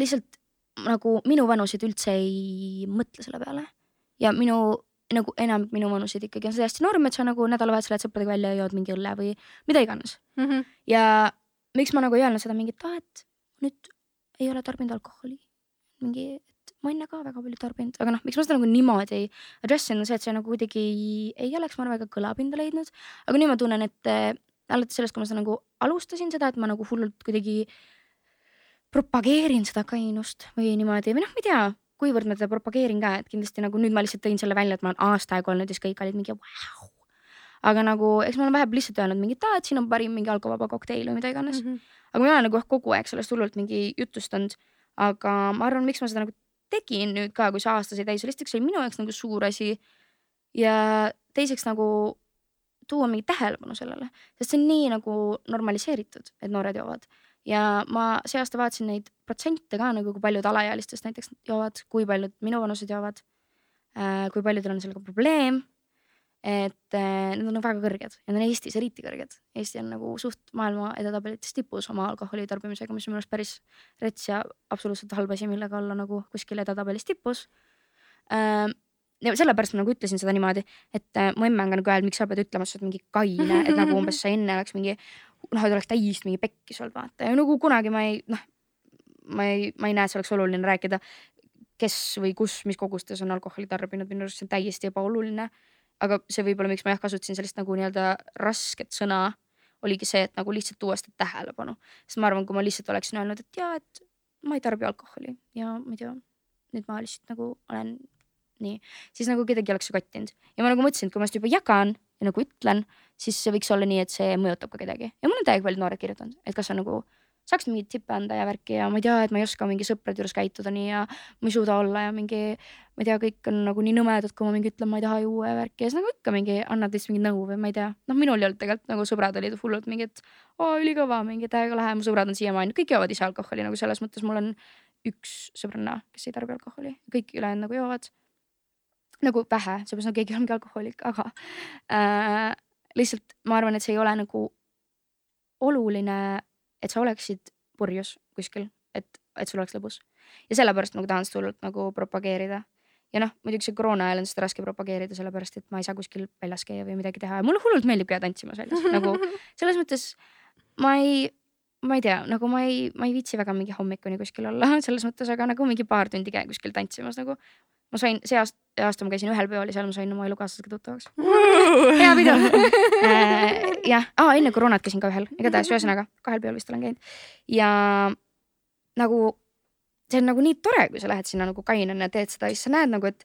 lihtsalt nagu minu vanused üldse ei mõtle selle peale ja minu nagu enam minu vanuseid ikkagi on see hästi norm, et sa nagu nädalavahetusel lähed sõpradega välja ja jood mingi õlle või mida iganes. Mm -hmm. ja miks ma nagu ei öelnud seda mingi, et aa, et nüüd ei ole tarbinud alkoholi. mingi, et ma enne ka väga palju tarbinud, aga noh, miks ma seda nagu niimoodi ei address in, on see, et see nagu kuidagi ei, ei oleks, ma arvan, väga kõlapinda leidnud. aga nüüd ma tunnen, et äh, alates sellest, kui ma seda nagu alustasin seda, et ma nagu hullult kuidagi propageerin seda kainust või niimoodi või noh, ma ei tea, kuivõrd ma teda propageerin ka, et kindlasti nagu nüüd ma lihtsalt tõin selle välja, et ma olen aasta aega olnud ja siis kõik olid mingi vau. aga nagu eks ma olen vahepeal lihtsalt öelnud mingi, et aa, et siin on parim mingi alkovaba kokteil või mida iganes mm. -hmm. aga ma ei ole nagu kogu aeg sellest hullult mingi jutustanud. aga ma arvan, miks ma seda nagu tegin nüüd ka, kui see aasta sai täis, esiteks oli minu jaoks nagu suur asi. ja teiseks nagu tuua mingit tähelepanu sellele, sest see on nii nagu normaliseeritud, et noored joovad ja ma see aasta vaatasin neid protsente ka nagu, kui paljud alaealistest näiteks joovad, kui paljud minuvanused joovad. kui paljudel on sellega probleem. et äh, need on väga kõrged ja need on Eestis eriti kõrged. Eesti on nagu suht maailma edetabelites tipus oma alkoholi tarbimisega, mis on minu arust päris rets ja absoluutselt halb asi, millega olla nagu kuskil edetabelis tipus äh,. ja sellepärast ma nagu ütlesin seda niimoodi, et äh, mu emme on ka nagu öelnud, miks sa pead ütlema, et sa oled mingi kaine, et nagu umbes sa enne oleks mingi noh, et oleks täiesti mingi pekkis olnud vaata. Ja nagu kunagi ma ei noh, ma ei, ma ei näe, et see oleks oluline rääkida, kes või kus, mis kogustes on alkoholi tarbinud, minu arust see on täiesti ebaoluline. aga see võib-olla, miks ma jah kasutasin sellist nagu nii-öelda rasket sõna, oligi see, et nagu lihtsalt tuua seda tähelepanu, sest ma arvan, kui ma lihtsalt oleksin öelnud, et jaa, et ma ei tarbi alkoholi ja ma ei tea, nüüd ma lihtsalt nagu olen nii, siis nagu kedagi ei oleks see kottinud ja ma nagu mõtlesin, et kui ma seda juba jagan ja nagu ütlen, siis see võiks olla nii, et see mõjutab ka kedagi. Ja mul on täiega paljud noored kirjutanud, et kas on nagu saaks mingeid tippe anda ja värki ja ma ei tea, et ma ei oska mingi sõprade juures käituda nii ja ma ei suuda olla ja mingi, ma ei tea, kõik on nagu nii nõmedad, kui ma mingi ütlen, ma ei taha juua ja värki. Ja siis nagu ikka mingi annad lihtsalt mingit nõu või ma ei tea, noh, minul ei olnud tegelikult nagu sõbrad olid hullult mingi, et oo ülikõva, mingi täiega lahe, mu sõbrad on siiamaani, kõik joovad ise alkoholi nagu selles mõttes mul on üks sõbranna, kes ei tarbi alkoholi, kõik ülejäänud nagu joovad nagu vähe, seepärast nagu keegi ei ole mingi alkohoolik, aga äh, lihtsalt ma arvan, et see ei ole nagu oluline, et sa oleksid purjus kuskil, et, et sul oleks lõbus. ja sellepärast nagu tahan seda hullult nagu propageerida. ja noh, muidugi see koroona ajal on seda raske propageerida, sellepärast et ma ei saa kuskil väljas käia või midagi teha ja mulle hullult meeldib käia tantsimas väljas, [laughs] nagu selles mõttes ma ei, ma ei tea, nagu ma ei, ma ei viitsi väga mingi hommikuni kuskil olla [laughs] selles mõttes, aga nagu mingi paar tundi käin kuskil tantsimas nagu. ma sain see aasta, aasta ma käisin ühel peol ja seal ma sain oma elukaaslasega tuttavaks. hea pidu. [laughs] Jah, enne koroonat käisin ka ühel, igatahes ühesõnaga kahel peol vist olen käinud. Ja nagu see on nagu nii tore, kui sa lähed sinna nagu kainena ja teed seda ja siis sa näed nagu, et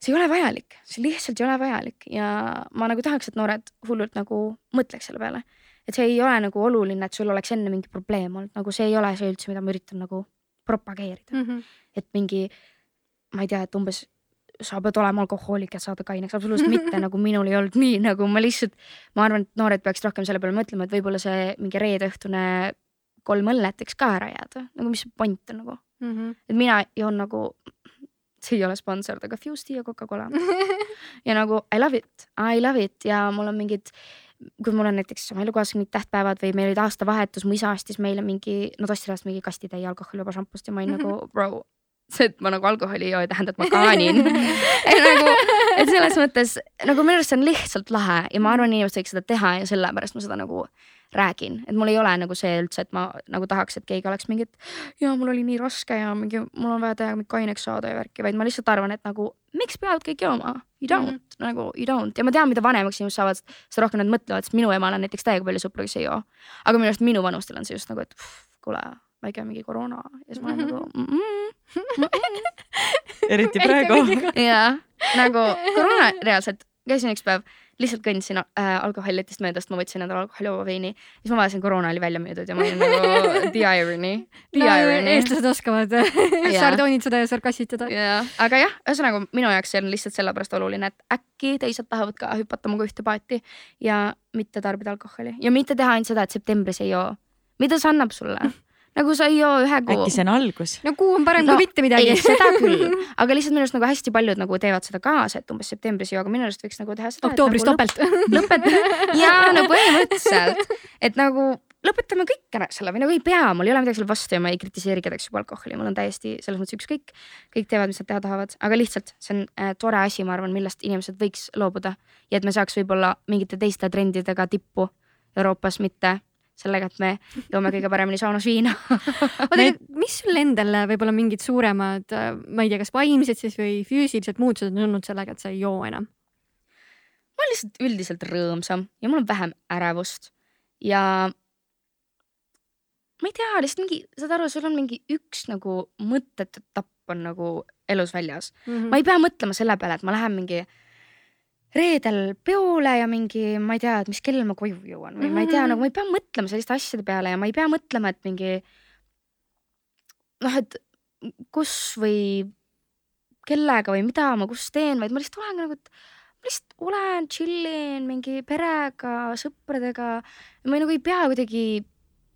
see ei ole vajalik, see lihtsalt ei ole vajalik. Ja ma nagu tahaks, et noored hullult nagu mõtleks selle peale. et see ei ole nagu oluline, et sul oleks enne mingi probleem olnud, nagu see ei ole see üldse, mida ma üritan nagu propageerida, Mhm. et mingi, ma ei tea, et umbes sa pead olema alkohoolik, et saada kaineks, absoluutselt [laughs] mitte, nagu minul ei olnud nii, nagu ma lihtsalt, ma arvan, et noored peaksid rohkem selle peale mõtlema, et võib-olla see mingi reedeõhtune kolm õllet võiks ka ära jääda, nagu mis point on nagu, Mhm. et mina joon nagu, see ei ole sponsor, aga Fusti ja Coca-Cola. [laughs] Ja nagu I love it, I love it. Ja mul on mingid, kui mul on näiteks oma elukaaslasega mingid tähtpäevad või meil olid aastavahetus, mu isa ostis meile mingi, no ta ostis reaalselt mingi kastitäie alkoholivaba šampust ja ma olin nagu bro, see, et ma nagu alkoholi ei joo, ei tähenda, et ma kaanin. [laughs] Nagu et selles mõttes nagu minu arust see on lihtsalt lahe ja ma arvan, inimesed võiks seda teha ja sellepärast ma seda nagu räägin, et mul ei ole nagu see üldse, et ma nagu tahaks, et keegi oleks mingi, et ja mul oli nii raske ja mingi, mul on vaja täiega kaineks saada ja värki, vaid ma lihtsalt arvan, et nagu miks peavad kõik jooma, you don't. Mm, -hmm. nagu you don't. Ja ma tean, mida vanemaks inimesed saavad, seda rohkem nad mõtlevad, sest minu emal on näiteks täiega palju sõpru, kes ei joo. aga minu arust minu vanustel on see just nagu, et kuule, väike mingi koroona ja siis ma olen nagu [laughs] mm -mm, eriti praegu. ja nagu koroona reaalselt käisin üks päev, lihtsalt kõndisin äh, alkoholitest mööda, sest ma võtsin endale alkoholivaba veini. siis ma vaatasin, koroona oli välja müüdud ja ma olin nagu [laughs] the irony, the no, irony. eestlased oskavad [laughs] sardoonitseda ja sarkastitada. jah, aga jah, ühesõnaga minu jaoks see on lihtsalt sellepärast oluline, et äkki teised tahavad ka hüpata minuga ühte paati ja mitte tarbida alkoholi ja mitte teha ainult seda, et septembris ei joo. mida see annab sulle? Nagu sa ei joo ühe kuu äkki. see on algus? no kuu on parem No, kui mitte midagi seda [laughs] küll, aga lihtsalt minu arust nagu hästi paljud nagu teevad seda kaasa, et umbes septembris joo, aga minu arust võiks nagu teha seda. oktoobris nagu topelt. lõpet- [laughs] ja no põhimõtteliselt, et nagu lõpetame kõik ära selle või nagu ei pea, mul ei ole midagi selle vastu ja ma ei kritiseeri kedagi juba alkoholi, mul on täiesti selles mõttes ükskõik. kõik teevad, mis nad teha tahavad, aga lihtsalt see on äh, tore asi, ma arvan, millest inimesed võiks loobuda ja et me saaks võib-olla mingite teiste trendidega tippu Euroopas, mitte sellega, et me joome kõige paremini saunas viina. [laughs] oota, mis sul endal võib-olla mingid suuremad, ma ei tea, kas vaimsed siis või füüsilised muutused on olnud sellega, et sa ei joo enam? ma olen lihtsalt üldiselt rõõmsam ja mul on vähem ärevust ja ma ei tea, lihtsalt mingi, saad aru, sul on mingi üks nagu mõttetu etapp on nagu elus väljas. ma ei pea mõtlema selle peale, et ma lähen mingi reedel peole ja mingi, ma ei tea, et mis kell ma koju jõuan või ma ei tea, Mhm. nagu ma ei pea mõtlema selliste asjade peale ja ma ei pea mõtlema, et mingi noh, et kus või kellega või mida ma kus teen, vaid ma lihtsalt olengi nagu, et ma lihtsalt olen, chill in mingi perega, sõpradega. ma ei, nagu ei pea kuidagi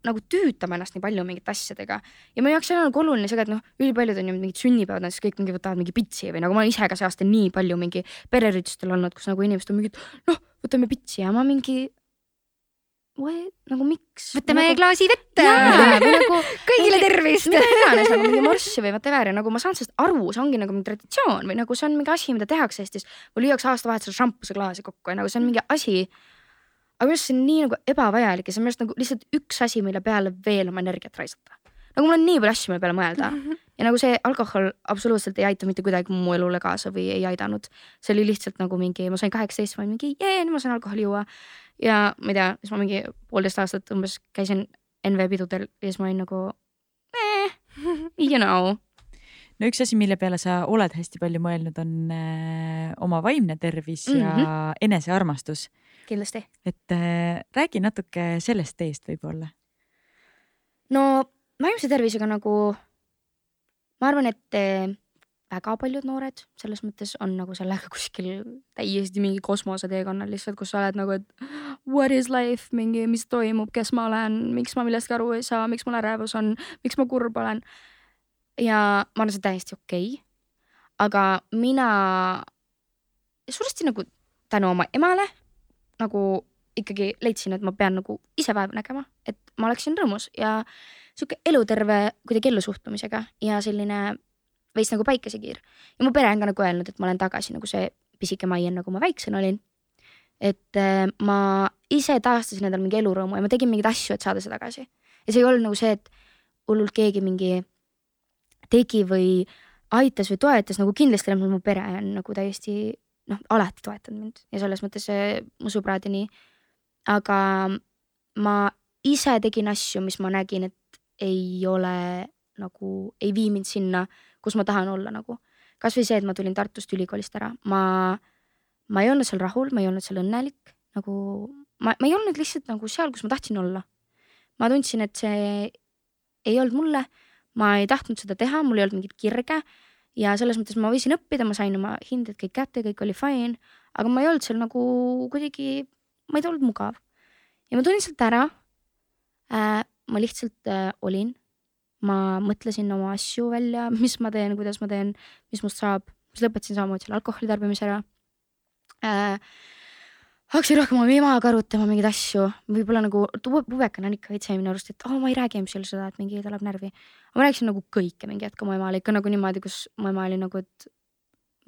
nagu tüütama ennast nii palju mingite asjadega ja meie jaoks on nagu oluline see, et noh, ülipaljud on ju mingid sünnipäevad, näiteks kõik mingi võtavad mingi pitsi või nagu ma olen ise ka see aasta nii palju mingi pereüritustel olnud, kus nagu inimesed on mingid, noh, võtame pitsi ja ma mingi. nagu miks? võtame nagu, klaasi vett. või nagu [laughs] kõigile tervist. mida iganes nagu mingi morssi või whatever ja nagu ma saan sellest aru, see ongi nagu mingi traditsioon või nagu see on mingi asi, mida tehakse Eestis. mul lüüakse aastavahetusel šampuse klaasi kokku ja nagu see on mingi asi. Aga minu arust see on nii nagu ebavajalik ja see on minu arust nagu lihtsalt üks asi, mille peale veel oma energiat raisata. nagu mul on nii palju asju, mille peale mõelda [laughs] ja nagu see alkohol absoluutselt ei aita mitte kuidagi mu elule kaasa või ei aidanud. see oli lihtsalt nagu mingi, ma sain kaheksateist, ma olin mingi jee, nüüd ma saan alkoholi juua. ja ma ei tea, siis ma mingi poolteist aastat umbes käisin NV pidudel ja siis ma olin nagu eh,, you know. no üks asi, mille peale sa oled hästi palju mõelnud, on äh, oma vaimne tervis mm -hmm. ja enesearmastus. kindlasti. et äh, räägi natuke sellest teest võib-olla. no vaimse tervisega nagu ma arvan, et eh, väga paljud noored selles mõttes on nagu sellega [laughs] kuskil täiesti mingi kosmoseteekonnal lihtsalt, kus sa oled nagu, et what is life, mingi, mis toimub, kes ma olen, miks ma millestki aru ei saa, miks mul ärevus on, miks ma kurb olen. ja ma arvan, see on täiesti okei okay.. aga mina suuresti nagu tänu oma emale nagu ikkagi leidsin, et ma pean nagu ise vaeva nägema, et ma oleksin rõõmus ja sihuke eluterve kuidagi ellusuhtumisega ja selline veits nagu päikesekiir. ja mu pere on ka nagu öelnud, et ma olen tagasi nagu see pisike Maien, nagu ma väiksena olin. et äh, ma ise taastasin endale mingi elurõõmu ja ma tegin mingeid asju, et saada see tagasi. ja see ei olnud nagu see, et hullult keegi mingi tegi või aitas või toetas, nagu kindlasti mu pere on nagu täiesti noh, alati toetanud mind ja selles mõttes mu sõbrad ja nii. aga ma ise tegin asju, mis ma nägin, et ei ole nagu, ei vii mind sinna, kus ma tahan olla nagu. kasvõi see, et ma tulin Tartust ülikoolist ära, ma, ma ei olnud seal rahul, ma ei olnud seal õnnelik, nagu ma, ma ei olnud lihtsalt nagu seal, kus ma tahtsin olla. ma tundsin, et see ei olnud mulle, ma ei tahtnud seda teha, mul ei olnud mingit kirge ja selles mõttes ma võisin õppida, ma sain oma hinded kõik kätte, kõik oli fine, aga ma ei olnud seal nagu kuidagi, ma ei olnud mugav. ja ma tulin sealt ära äh,. ma lihtsalt äh, olin, ma mõtlesin oma asju välja, [laughs] mis ma teen, kuidas ma teen, mis must saab, siis lõpetasin samamoodi selle alkoholi tarbimise ära äh,. Hakkasin rohkem oma emaga arutama mingeid asju, võib-olla nagu pu- pubekana on ikka veits minu arust, et oh, ma ei räägi emsile seda, et mingi ta läheb närvi. ma rääkisin nagu kõike mingi hetk oma emale ikka nagu niimoodi, kus mu ema oli nagu, et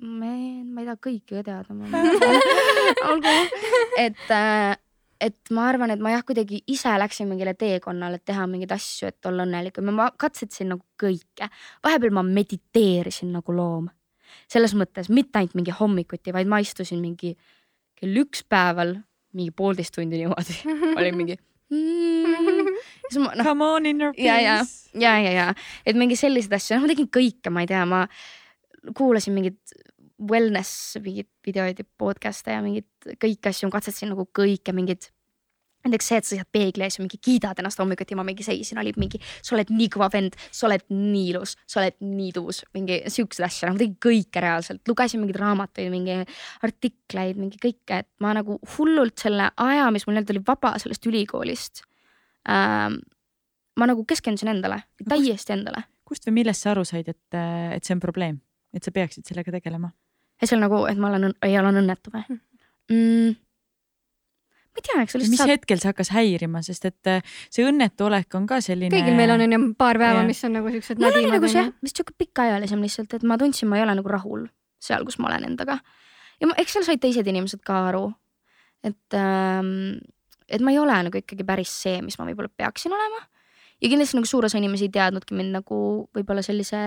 man, ma ei taha kõiki ka teada. [laughs] olgu, et, et ma arvan, et ma jah, kuidagi ise läksin mingile teekonnale, et teha mingeid asju, et olla õnnelik, ma katsetasin nagu kõike. vahepeal ma mediteerisin nagu loom. selles mõttes mitte ainult mingi hommikuti, vaid ma istusin mingi kell üks päeval mingi poolteist tundi niimoodi, [laughs] olin mingi mm,. noh, Come on in your ja, ja face., ja, ja, ja et mingi selliseid asju, noh, ma tegin kõike, ma ei tea, ma kuulasin mingit wellness mingeid videoid ja podcast'e ja mingeid kõiki asju, ma katsetasin nagu kõike, mingid. Näiteks see, et sa seisad peegli ees ja mingi kiidad ennast hommikuti, ma mingi seisin, oli mingi, sa oled nii kõva vend, sa oled nii ilus, sa oled nii tuus, mingi siukseid asju, ma tegin kõike reaalselt, lugesin mingeid raamatuid, mingi artikleid, mingi kõike, et ma nagu hullult selle aja, mis mul nii-öelda oli vaba sellest ülikoolist ähm,. ma nagu keskendusin endale, täiesti endale. kust või millest sa aru said, et, et see on probleem, et sa peaksid sellega tegelema? et see on nagu, et ma olen, ei olen õnnetu või mm,? Ma ei tea, eks see mis saab, hetkel see hakkas häirima, sest et äh, see õnnetu olek on ka selline. kõigil meil on onju paar päeva, Jah. mis on nagu siuksed mul oli nagu see onju. vist sihuke pikaajalisem lihtsalt, et ma tundsin, ma ei ole nagu rahul seal, kus ma olen endaga. ja ma, eks seal said teised inimesed ka aru, et ähm,, et ma ei ole nagu ikkagi päris see, mis ma võib-olla peaksin olema. ja kindlasti nagu suur osa inimesi ei teadnudki mind nagu võib-olla sellise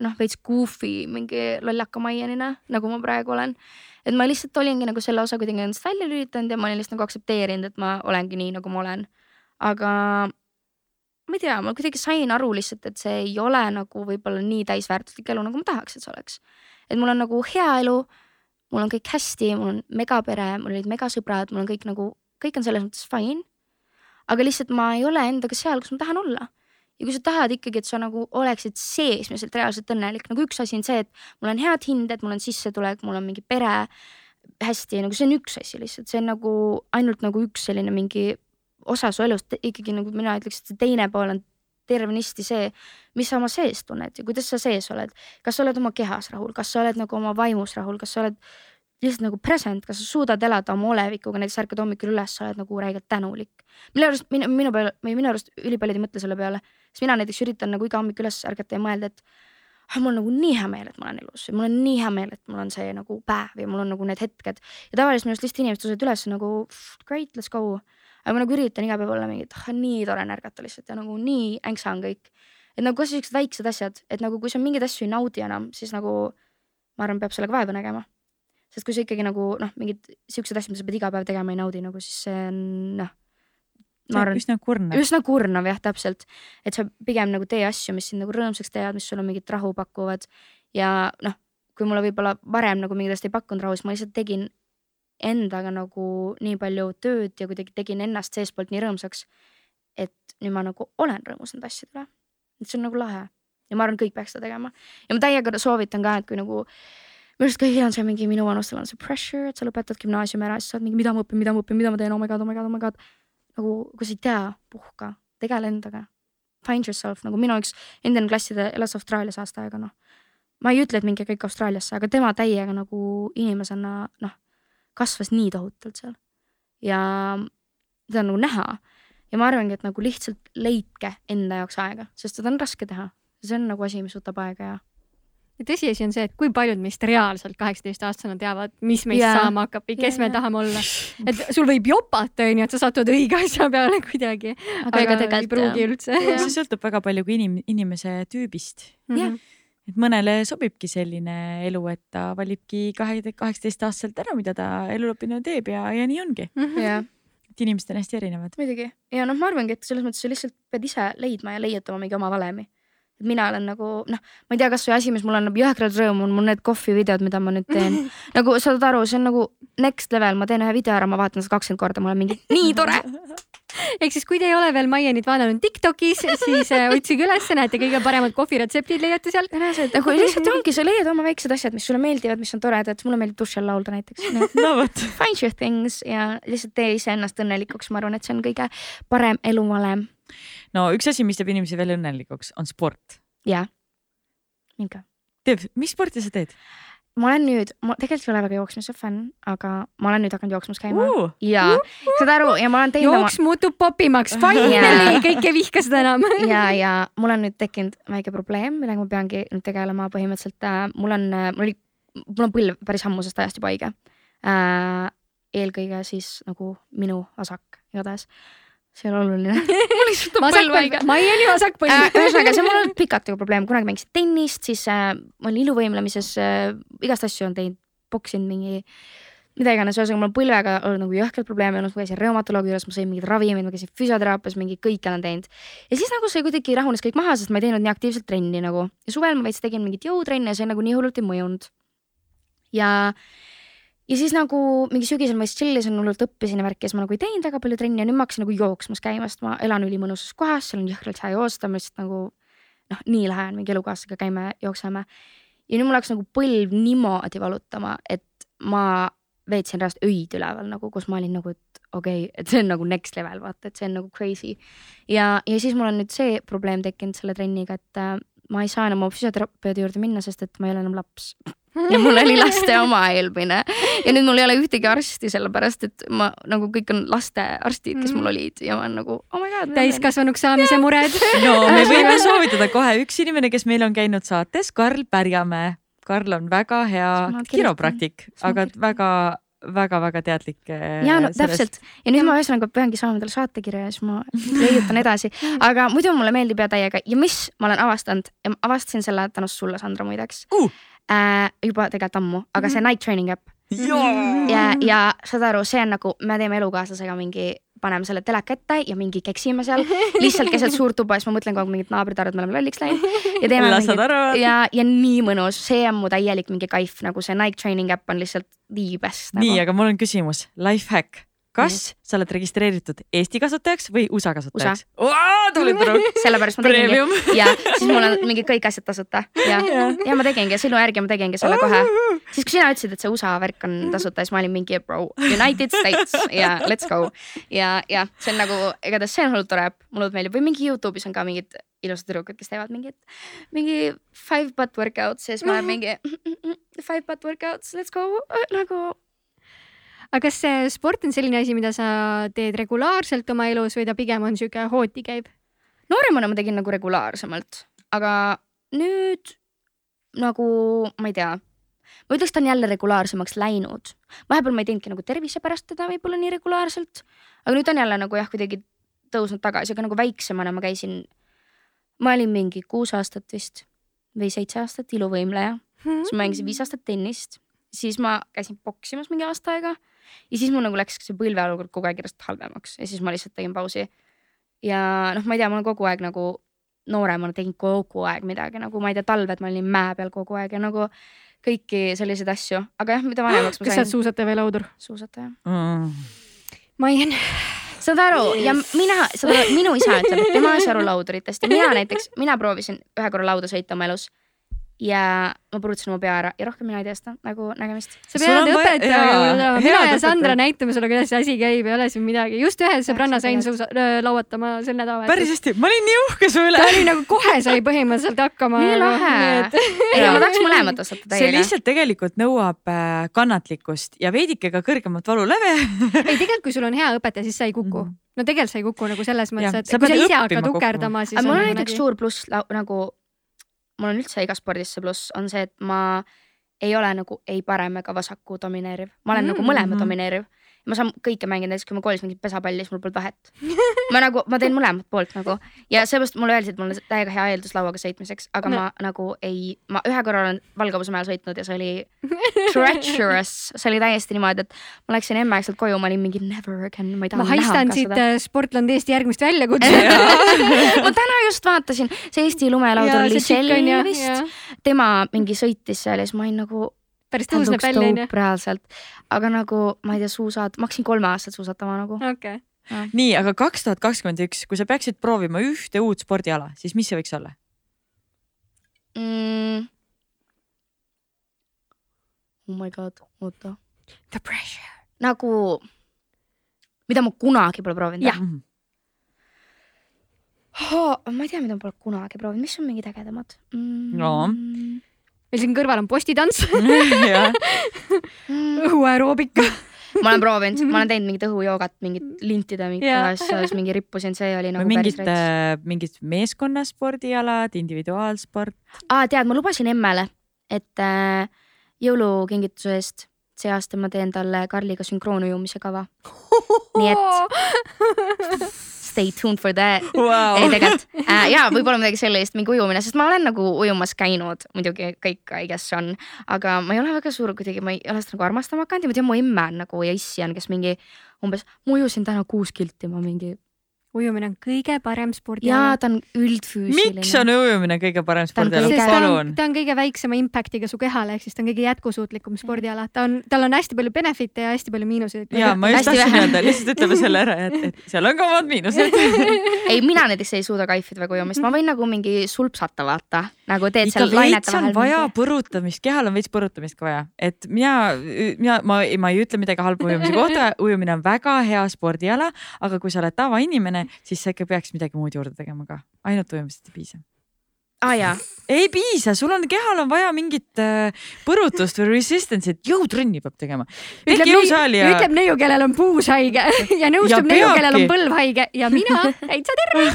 noh, veits goofy mingi lollaka maianina, nagu ma praegu olen. Et ma lihtsalt olingi nagu selle osa kuidagi endast välja lülitanud ja ma olin lihtsalt nagu aktsepteerinud, et ma olengi nii, nagu ma olen. aga ma ei tea, ma kuidagi sain aru lihtsalt, et see ei ole nagu võib-olla nii täisväärtuslik elu, nagu ma tahaks, et see oleks. et mul on nagu hea elu, mul on kõik hästi, mul on megapere, mul olid megasõbrad, mul on kõik nagu, kõik on selles mõttes fine. aga lihtsalt ma ei ole endaga seal, kus ma tahan olla ja kui sa tahad ikkagi, et sa nagu oleksid seesmiselt reaalselt õnnelik, nagu üks asi on see, et mul on head hinded, mul on sissetulek, mul on mingi pere hästi, nagu see on üks asi lihtsalt, see on nagu ainult nagu üks selline mingi osa su elust, ikkagi nagu mina ütleks, et see teine pool on tervenisti see, mis sa oma sees tunned ja kuidas sa sees oled. kas sa oled oma kehas rahul, kas sa oled nagu oma vaimus rahul, kas sa oled lihtsalt nagu present, kas sa suudad elada oma olevikuga, näiteks ärkad hommikul üles, sa oled nagu räigelt tänulik. mille arust minu, minu peale või minu arust ülipaljud ei mõtle selle peale, sest mina näiteks üritan nagu iga hommik üles ärgata ja mõelda, et ah, mul on nagu nii hea meel, et ma olen elus ja mul on nii hea meel, et mul on see nagu päev ja mul on nagu need hetked. ja tavaliselt minu arust lihtsalt inimesed tõusevad üles nagu great, let's go. aga ma nagu üritan iga päev olla mingi, et ah nii tore on ärgata lihtsalt ja nagu nii änksa on kõik. et nagu kas siuksed väiksed asjad, et nagu kui sa mingeid asju ei naudi enam, siis nagu ma arvan, peab sellega vaeva nägema. Sest kui sa ikkagi nagu noh, mingid siuksed asjad, mida sa pead iga päev tegema, ei naudi nagu, siis see on noh. arvan, üsna kurnav. üsna kurnav jah, täpselt, et sa pigem nagu tee asju, mis sind nagu rõõmsaks teevad, mis sulle mingit rahu pakuvad ja noh, kui mulle võib-olla varem nagu mingid asjad ei pakkunud rahu, siis ma lihtsalt tegin endaga nagu nii palju tööd ja kuidagi tegin ennast seestpoolt nii rõõmsaks. et nüüd ma nagu olen rõõmus nende asjade üle, et see on nagu lahe ja ma arvan, kõik peaks seda tegema ja ma täiega soovitan ka, et kui nagu minu arust kõigil on see mingi minu vanustel on see pressure, et sa lõpetad gümnaasiumi ära, siis sa oled mingi, mida ma õpin, mida ma õpin, mida ma teen, oh my god, oh my god, oh my god. nagu kui sa ei tea, puhka, tegele endaga. Find yourself nagu minu üks endine klasside elas Austraalias aasta aega, noh. ma ei ütle, et minge kõik Austraaliasse, aga tema täiega nagu inimesena noh, kasvas nii tohutult seal. ja seda on nagu näha ja ma arvangi, et nagu lihtsalt leidke enda jaoks aega, sest seda on raske teha. see on nagu asi, mis võtab aega ja tõsiasi on see, et kui paljud meist reaalselt kaheksateist-aastasena teavad, mis meist Jaa. saama hakkab või kes Jaa. me tahame olla. et sul võib jopata, onju, et sa satud õige asja peale kuidagi, aga ega aga ei pruugi üldse. Jah. see sõltub väga palju ka inim-, inimese tüübist. Jah. et mõnele sobibki selline elu, et ta valibki kahe, kaheksateist aastaselt ära, mida ta elulõpuni teeb ja, ja nii ongi. jah, et inimesed on hästi erinevad. muidugi ja noh, ma arvangi, et selles mõttes sa lihtsalt pead ise leidma ja leiutama mingi oma valemi. Et mina olen nagu noh, ma ei tea, kasvõi asi, mis mulle annab jõhkrat rõõmu, on mul need kohvi videod, mida ma nüüd teen. [laughs] nagu saad aru, see on nagu next level, ma teen ühe video ära, ma vaatan seda kakskümmend korda, ma olen mingi nii [laughs] tore. ehk siis, kui te ei ole veel Maienit vaadanud Tiktokis, siis äh, otsige ülesse, näete kõige paremad kohviretseptid leiate sealt. nagu lihtsalt ongi, sa leiad oma väiksed asjad, mis sulle meeldivad, mis on toredad, mulle meeldib duši all laulda näiteks. [laughs] no vot, Find your things ja lihtsalt tee iseennast õnnelikuks, ma arvan, et see on kõige parem eluvalem. No üks asi, mis teeb inimesi veel õnnelikuks, on sport. ja, minge. teeb, mis sporti sa teed ma olen nüüd, ma tegelikult ei ole väga jooksmise fänn, aga ma olen nüüd hakanud jooksmas käima uh,? ja saad aru ja ma olen teinud oma jooks muutub popimaks, [laughs] finally, kõik ei vihka seda enam. ja, ja mul on nüüd tekkinud väike probleem, millega ma peangi nüüd tegelema põhimõtteliselt äh,. mul on, mul oli mul on põlv päris ammusest ajast juba haige äh,. eelkõige siis nagu minu vasak igatahes, see [laughs] ei ole oluline. mul lihtsalt on põlv haige, Maieni vasakpõlv äh,. ühesõnaga, see on mul olnud pikalt nagu probleem, kunagi mängisin tennist, siis äh, ma olin iluvõimlemises äh,, igast asju on teinud, poksinud mingi, mida iganes, ühesõnaga mul on põlvega olnud nagu jõhkralt probleeme olnud, ma käisin reumatoloogi juures, ma sõin mingeid ravimeid, ma käisin füsioteraapias, mingi kõike olen teinud. ja siis nagu see kuidagi rahunes kõik maha, sest ma ei teinud nii aktiivselt trenni nagu ja suvel ma veits tegin mingit jõutrenne ja see nagu nii hullult ei mõjunud. ja, ja siis nagu mingi sügisel ma siis tšillisin hullult õppisin ja värki ja siis ma nagu ei teinud väga palju trenni ja nüüd ma hakkasin nagu jooksmas käima, sest ma elan ülimõnusas kohas, seal on jõhkralt hea joosta, ma lihtsalt nagu noh, nii lahe on mingi elukaaslasega käime, jookseme. ja nüüd mul hakkas nagu põlv niimoodi valutama, et ma veetsin reaalselt öid üleval nagu, kus ma olin nagu, et okei okay,, et see on nagu next level, vaata, et see on nagu crazy. ja, ja siis mul on nüüd see probleem tekkinud selle trenniga, et äh, ma ei saa enam oma füsioterapeudi juurde minna, sest et ma ei ole enam laps. Ja mul oli laste oma eelmine ja nüüd mul ei ole ühtegi arsti, sellepärast et ma nagu kõik on lastearstid, kes mul olid ja ma olen nagu oh my god. täiskasvanuks saamise mured. no me [laughs] võime soovitada kohe üks inimene, kes meil on käinud saates, Karl Pärjamäe. Karl on väga hea kiropraktik, aga väga, väga-väga teadlik. äh, ja no täpselt ja nüüd ma ühesõnaga peangi saama talle saatekirja ja siis ma [laughs] leiutan edasi, aga muidu mulle meeldib ja täiega ja mis ma olen avastanud ja ma avastasin selle tänu sulle, Sandra muideks Uh!. Äh, juba tegelikult ammu, aga see night training äpp ja, ja saad aru, see on nagu, me teeme elukaaslasega mingi, paneme selle teleka ette ja mingi keksime seal [laughs] lihtsalt keset suurt tuba, siis ma mõtlen kogu aeg mingid naabrid arvavad, me oleme lolliks läinud ja teeme arvavad. ja, ja nii mõnus, see on mu täielik mingi kaif, nagu see night training äpp on lihtsalt the best nii, nagu.. aga mul on küsimus, life hack. Kas sa oled registreeritud Eesti kasutajaks või USA kasutajaks? tubli tüdruk. sellepärast ma tegingi. Premium. ja siis mul on mingi kõik asjad tasuta. Ja, [laughs] ja ma tegingi ja sinu järgi ma tegingi selle kohe. siis kui sina ütlesid, et see USA värk on tasuta, siis ma olin mingi bro, United States. Ja let's go. ja, ja see on nagu, igatahes see on hullult tore mulle meeldib. Või mingi Youtube'is on ka mingid ilusad tüdrukud, kes teevad mingit, mingi five butt workouts. Ja siis ma olen mingi five butt workouts, let's go. Nagu aga kas see sport on selline asi, mida sa teed regulaarselt oma elus või ta pigem on sihuke hooti käib? nooremana ma tegin nagu regulaarsemalt, aga nüüd nagu ma ei tea, ma ütleks, ta on jälle regulaarsemaks läinud. vahepeal ma ei teinudki nagu tervise pärast teda võib-olla nii regulaarselt, aga nüüd on jälle nagu jah, kuidagi tõusnud tagasi, aga nagu väiksemana ma käisin, ma olin mingi kuus aastat vist või seitse aastat iluvõimleja, siis ma mängisin viis aastat tennist, siis ma käisin poksimas mingi aasta aega ja siis mul nagu läks see põlveolukord kogu aeg järjest halvemaks ja siis ma lihtsalt tegin pausi ja noh, ma ei tea, ma olen kogu aeg nagu nooremana tegin kogu aeg midagi nagu ma ei tea, talved ma olin mäe peal kogu aeg ja nagu kõiki selliseid asju, aga jah, mida vanemaks ma [gasps] kas sa oled sain. suusataja või laudur? suusataja. Maien, saad aru ja mina, saad aru, minu isa ütleb, et tema ei saa aru lauduritest ja mina näiteks, mina proovisin ühe korra lauda sõita oma elus ja ma purutasin oma pea ära ja rohkem mina ei tea seda nagu nägemist. sa pead on vaja- mina ja. Sandra näitame sulle, kuidas see asi käib, ei ole siin midagi. just ühe sõbranna sain suusa-, lauatama sel päris nädalavahetusel. hästi, ma olin nii uhke su üle ta. oli nagu kohe sai põhimõtteliselt hakkama. nii lahe. ei, ma tahaks mõlemat osata see täiega. lihtsalt tegelikult nõuab äh, kannatlikkust ja veidike ka kõrgemat valuläve. ei, tegelikult, kui sul on hea õpetaja, siis sa ei kuku. Mhm. no tegelikult sa ei kuku nagu selles mõttes, et kui sa ise hakkad tukerdama, siis mul on näiteks suur pluss nagu, mul on üldse igas spordis see pluss, on see, et ma ei ole nagu ei parem ega vasaku domineeriv, ma olen mm -hmm. nagu mõlema Mhm. domineeriv. Ma saan kõike mängida, näiteks kui ma koolis mängin pesapalli, siis mul polnud vahet. ma nagu, ma teen mõlemat poolt nagu ja seepärast mulle öeldi, et mul on täiega hea eeldus lauaga sõitmiseks, aga No. ma nagu ei, ma ühe korra olen Valgevuse mäel sõitnud ja see oli treacherous, see oli täiesti niimoodi, et ma läksin emme-aegselt koju, ma olin mingi never again, ma ei taha ma haistan siit seda. äh, Sportlandi Eesti järgmist väljakutset. [laughs] ma täna just vaatasin, see Eesti lumelaudur oli Sell vist, tema mingi sõitis seal ja siis ma olin nagu, päris tõusneb välja onju. reaalselt. aga nagu ma ei tea, suusad, ma hakkasin kolme aastat suusatama nagu. okei. nii, aga kaks tuhat kakskümmend üks, kui sa peaksid proovima ühte uut spordiala, siis mis see võiks olla? Mm. oh my god, oota. The pressure. nagu, mida ma kunagi pole proovinud. Jah. ma ei tea, mida ma pole kunagi proovinud, mis on mingid ägedamad mm.? No. Meil siin kõrval on postitants, [laughs] Mm. õhuaeroobika. ma olen proovinud, ma olen teinud mingit õhujoogat, mingit lintide mingit asja, siis mingi rippusin, see oli nagu mingid päris rets., mingid meeskonnaspordialad, individuaalsport. aa, tead, ma lubasin emmele, et äh, jõulukingituse eest see aasta ma teen talle Karliga sünkroonujumise kava. [laughs] nii et [laughs] stay tuned for that [laughs] Wow. ei tegelikult äh, ja võib-olla midagi sellist, mingi ujumine, sest ma olen nagu ujumas käinud, muidugi kõik I guess on, aga ma ei ole väga suur kuidagi, ma ei ole seda nagu armastama hakanud ja ma tean, mu emme on nagu ja issi on, kes mingi umbes, ma ujusin täna kuus kilti, ma mingi ujumine on kõige parem ja spordiala. ta on üldfüüsiline. miks on ujumine kõige parem spordiala, palun? ta on kõige väiksema impact'iga su kehale, ehk siis ta on kõige jätkusuutlikum spordiala, ta on, tal on hästi palju benefit'e ja hästi palju miinuseid. ja ma just Hästi tahtsin vähe. öelda, lihtsalt ütleme selle ära, et, et seal on ka omad miinused. [laughs] ei, mina näiteks ei suuda kaifida väga ujumist, ma võin nagu mingi sulpsata vaata, nagu teed ikka seal lainete on vahel. vaja põrutamist, kehal on veits põrutamist ka vaja, et mina, mina, ma, ma ei ütle midagi halba ujumise kohta, ujumine on väga hea spordiala, aga kui sa oled tavainimene, siis sa ikka peaks midagi muud juurde tegema ka, ainult ujumisest ei piisa. aa jaa, ei piisa, sul on, kehal on vaja mingit äh, põrutust või resistance'it, jõutrenni peab tegema. ütleb neiu, ja ütleb neiu, kellel on puus haige [laughs] ja nõustub neiu, kellel on põlv haige ja mina täitsa terve.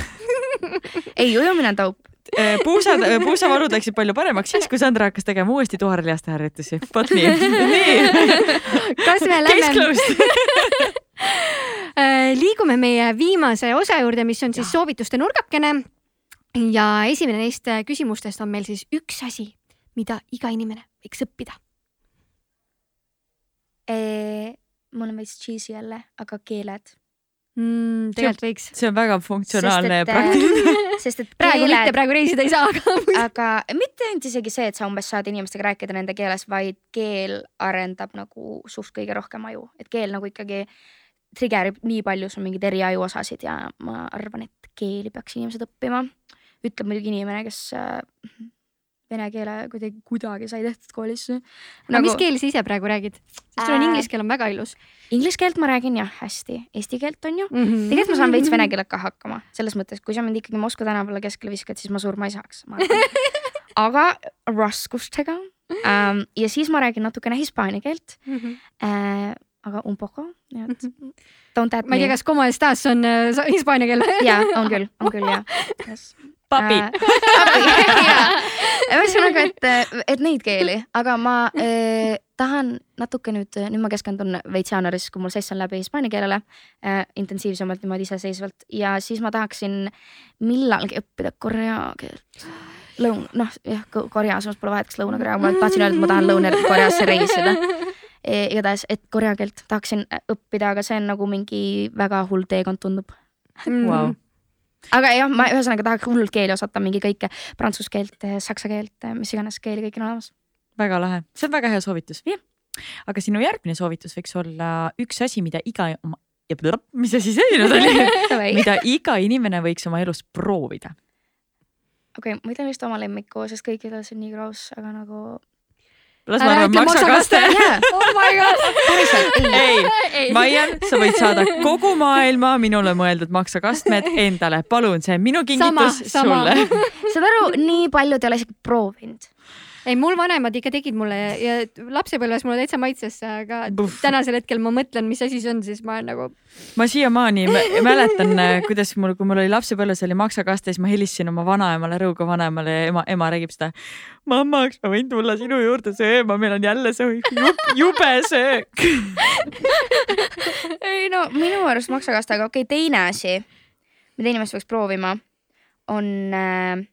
[laughs] ei ujumine on taup. äh, puusad, puusavarud läksid palju paremaks siis, kui Sandra hakkas tegema uuesti tuhareljaste harjutusi. vot nii, [laughs] nii. kas me lähme. [laughs] liigume meie viimase osa juurde, mis on siis soovituste nurgakene. ja esimene neist äh, küsimustest on meil siis üks asi, mida iga inimene võiks õppida. mul on veits cheesy jälle, aga keeled. Mm, tegelikult võiks. see on väga funktsionaalne ja Sest et, äh, praktiline. [laughs] [laughs] sest et praegu mitte, keeled, praegu reisida ei saa, aga aga mitte ainult isegi see, et sa umbes saad inimestega rääkida nende keeles, vaid keel arendab nagu suht kõige rohkem aju, et keel nagu ikkagi trigerib nii palju sul mingeid eri ajuosasid ja ma arvan, et keeli peaks inimesed õppima. ütleb muidugi inimene, kes äh, vene keele kuidagi, kuidagi sai tehtud koolis. no mis keeli sa ise praegu räägid? sest sul on Äh, inglise keel on väga ilus Inglise keelt ma räägin jah hästi, eesti keelt on ju. mm. -hmm. tegelikult ma saan veits vene keelega ka hakkama, selles mõttes, kui sa mind ikkagi Moskva tänavale keskele viskad, siis ma surma ei saaks. [laughs] aga raskustega ähm,. ja siis ma räägin natukene hispaania keelt äh,, aga un poco, nii et don't at ma ei tea, me. kas como estas on äh, hispaania keel [laughs] jaa, on küll, on küll jah [laughs] yes.. papi Äh, ühesõnaga, [laughs] et, et neid keeli, aga ma äh, tahan natuke nüüd, nüüd ma keskendun veits jaanuaris, kui mul sess on läbi hispaania keelele äh, intensiivsemalt niimoodi iseseisvalt ja siis ma tahaksin millalgi õppida korea keelt. Lõun-, noh jah, Korea, samas pole vahet, kas Lõuna-Korea, ma tahtsin öelda, et ma tahan Lõuna-Koreasse reisida. igatahes, et korea keelt tahaksin õppida, aga see on nagu mingi väga hull teekond tundub Mm. Vau. aga jah, ma ühesõnaga tahaks hullult keeli osata, mingi kõike, prantsuse keelt, saksa keelt, mis iganes keeli kõik on olemas. väga lahe, see on väga hea soovitus aga sinu järgmine soovitus võiks olla üks asi, mida iga, mis asi see nüüd oli, okei, mida iga inimene võiks oma elus proovida. ma ütlen vist oma lemmiku, sest kõik ütlevad, see on nii gross, aga nagu. Ütle maksakaste. oh my god. päriselt, ei. Maian, sa võid saada kogu maailma minule mõeldud maksakastmed endale, palun, see on minu kingitus sama. sulle. [laughs] saad aru, nii paljud ei ole isegi proovinud. ei, mul vanemad ikka tegid mulle ja, ja lapsepõlves mulle täitsa maitses see, aga Puh. tänasel hetkel ma mõtlen, mis asi see on, siis ma olen nagu ma siiamaani mä- mäletan, kuidas mul, kui mul oli lapsepõlves oli maksakaste, siis ma helistasin oma vanaemale, Rõuga vanaemale ja ema, ema räägib seda. mamma, kas ma võin tulla sinu juurde sööma, meil on jälle see jub, jube söök. ei no minu arust maksakaste, aga okei okay,, teine asi, mida inimesed peaks proovima, on äh,.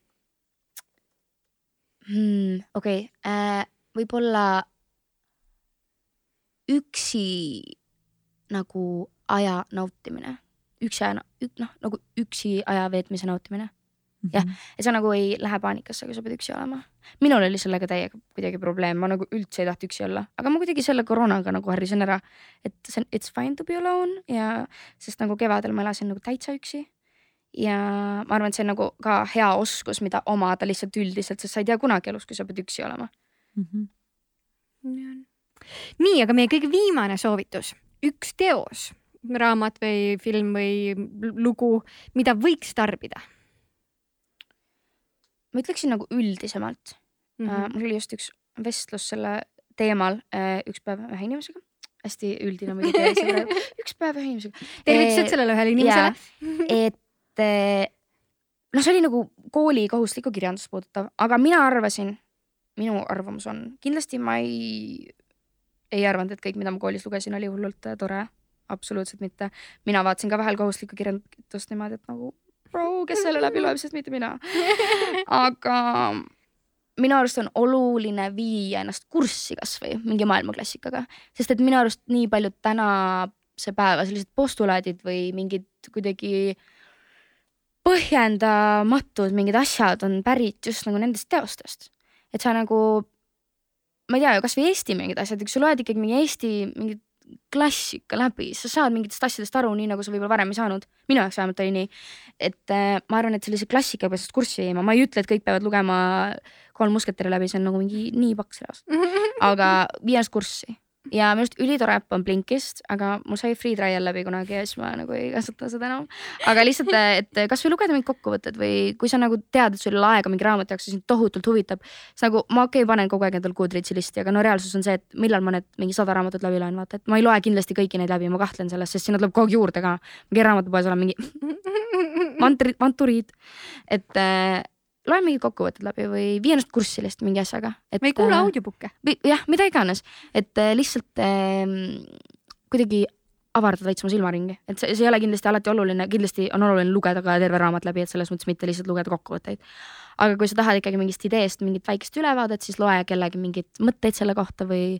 Hmm, okei okay, äh,, võib-olla üksi nagu aja nautimine, üksi aja, noh nagu üksi aja veetmise nautimine. Jah. et sa nagu ei lähe paanikasse, kui sa pead üksi olema. minul oli sellega täiega kuidagi probleem, ma nagu üldse ei tahtnud üksi olla, aga ma kuidagi selle koroonaga nagu harjusin ära, et see on it's fine to be alone ja sest nagu kevadel ma elasin nagu täitsa üksi. Ja ma arvan, et see on nagu ka hea oskus, mida omada lihtsalt üldiselt, sest sa ei tea kunagi elus, kui sa pead üksi olema. nii, aga meie kõige viimane soovitus, üks teos, raamat või film või lugu, mida võiks tarbida ma ütleksin nagu üldisemalt mm, mm. -hmm. -hmm. mul oli just üks vestlus selle teemal äh, üks päev ühe inimesega, hästi üldine muidugi üks [laughs] päev ühe inimesega. tervitused sellele ühele inimesele. et eh, noh, see oli nagu kooli kohustuslikku kirjandust puudutav, aga mina arvasin, minu arvamus on, kindlasti ma ei, ei arvanud, et kõik, mida ma koolis lugesin, oli hullult äh, tore. absoluutselt mitte. mina vaatasin ka vahel kohustuslikku kirjandust niimoodi, et nagu bro, kes selle läbi loeb, sest mitte mina. [laughs] aga minu arust on oluline viia ennast kurssi kasvõi mingi maailmaklassikaga, sest et minu arust nii paljud tänase päeva sellised postulaadid või mingid kuidagi põhjendamatud mingid asjad on pärit just nagu nendest teostest. et sa nagu, ma ei tea ju, kasvõi Eesti mingid asjad, kui sa loed ikkagi mingi Eesti mingit klassika läbi, sa saad mingitest asjadest aru, nii nagu sa võib-olla varem ei saanud. minu jaoks vähemalt oli nii, et äh, ma arvan, et sellise klassikaga peaks ennast kurssi viima, ma ei ütle, et kõik peavad lugema Kolm musketäri läbi, see on nagu mingi nii paks reas, [laughs] aga vii ennast kurssi ja minu arust ülitore äpp on Blinkist, aga mul sai free trial läbi kunagi ja siis ma nagu ei kasuta seda enam. aga lihtsalt, [laughs] et kasvõi lugeda mingid kokkuvõtted või kui sa nagu tead, et sul ei ole aega mingi raamatu jaoks ja sind tohutult huvitab. siis nagu ma okei okay,, panen kogu aeg endale Goodreadsi listi, aga no reaalsus on see, et millal ma need mingi sada raamatut läbi loen, vaata, et ma ei loe kindlasti kõiki neid läbi, ma kahtlen selles, sest sinna tuleb kogu aeg juurde ka. ma käin raamatupoes, olen mingi [laughs] mantrid, manturiid, et äh, loe mingi kokkuvõtted läbi või vii ennast kurssi lihtsalt mingi asjaga. me ei kuula audiobook'e. jah, mida iganes, et äh, lihtsalt äh, kuidagi avardada veits oma silmaringi, et see, see ei ole kindlasti alati oluline, kindlasti on oluline lugeda ka terve raamat läbi, et selles mõttes mitte lihtsalt lugeda kokkuvõtteid. aga kui sa tahad ikkagi mingist ideest mingit väikest ülevaadet, siis loe kellegi mingeid mõtteid selle kohta või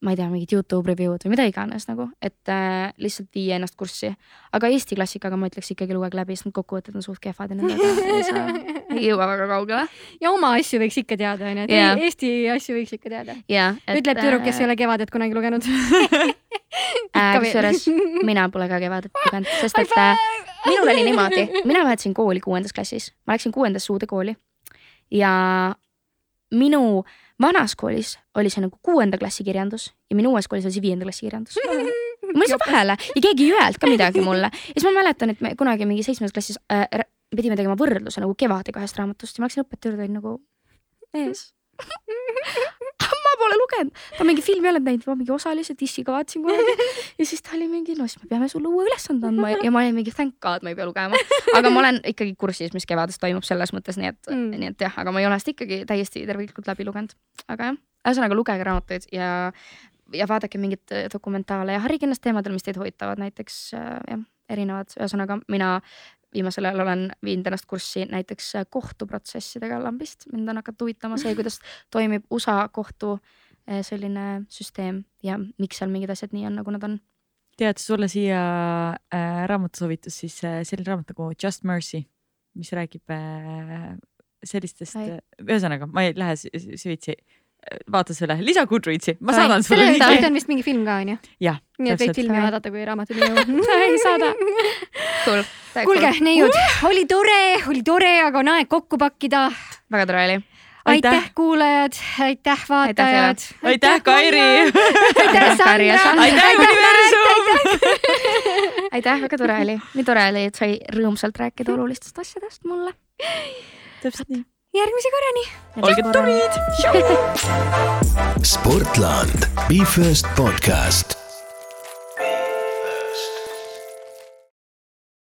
ma ei tea, mingid Youtube review'd või mida iganes nagu, et äh, lihtsalt vii ennast kurssi. aga Eesti klassikaga ma ütleks ikkagi lugege läbi, sest need kokkuvõtted on suht kehvad ja nendega ei saa, [laughs] ei jõua väga kaugele. ja oma asju võiks ikka teada, onju, et Jaa. Eesti asju võiks ikka teada. jah. ütleb tüdruk, kes ei ole Kevadet kunagi lugenud äh, [laughs] kusjuures mina pole ka Kevadet lugenud, sest et äh, minul oli niimoodi, mina vahetasin kooli kuuendas klassis, ma läksin kuuendasse uude kooli ja minu vanas koolis oli see nagu kuuenda klassi kirjandus ja minu uues koolis oli see viienda klassi kirjandus. [laughs] jäi see vahele ja keegi ei öelnud ka midagi mulle ja siis ma mäletan, et me kunagi mingi seitsmendas klassis äh, pidime tegema võrdluse nagu Kevadega ühest raamatust ja ma läksin õpetaja juurde, olin nagu mees ma [laughs] pole lugenud, ta mingi filmi ei olnud näinud, ma mingi osaliselt issiga vaatasin kunagi ja siis ta oli mingi, no siis me peame sulle uue ülesande andma ja, ma olin mingi thank god, ma ei pea lugema. aga ma olen ikkagi kursis, mis kevades toimub selles mõttes, nii et Mm. mm. nii et jah, aga ma ei ole seda ikkagi täiesti terviklikult läbi lugenud. aga jah, ühesõnaga lugege raamatuid ja, ja vaadake mingeid äh, dokumentaale ja harige ennast teemadel, mis teid huvitavad, näiteks äh, jah, erinevad, ühesõnaga mina viimasel ajal olen viinud ennast kurssi näiteks äh, kohtuprotsessidega lambist, mind on hakanud huvitama see, kuidas toimib USA kohtu äh, selline süsteem ja miks seal mingid asjad nii on, nagu nad on. tead sulle siia äh, raamatusoovitus siis äh, selline raamat nagu Just Mercy, mis räägib äh, sellistest Ai., ühesõnaga ma ei lähe sü- sü- süvitsi, vaata selle, lisa Goodreadsi, ma Ai, saadan sulle selle kohta on vist mingi film ka onju. jah, nii et võid filmi vaadata, kui raamatut ei jõua. [laughs] ei saada. Kuulge, neiud, oli tore, oli tore, aga on aeg kokku pakkida. väga tore oli. aitäh, Aitäh. kuulajad, aitäh vaatajad. aitäh, Kairi. aitäh. Sandra. aitäh, [laughs] universum. [laughs] aitäh, väga tore oli. nii tore oli, et sai rõõmsalt rääkida olulistest asjadest mulle. täpselt nii. järgmise korrani. olge tublid. Sportland, Be First podcast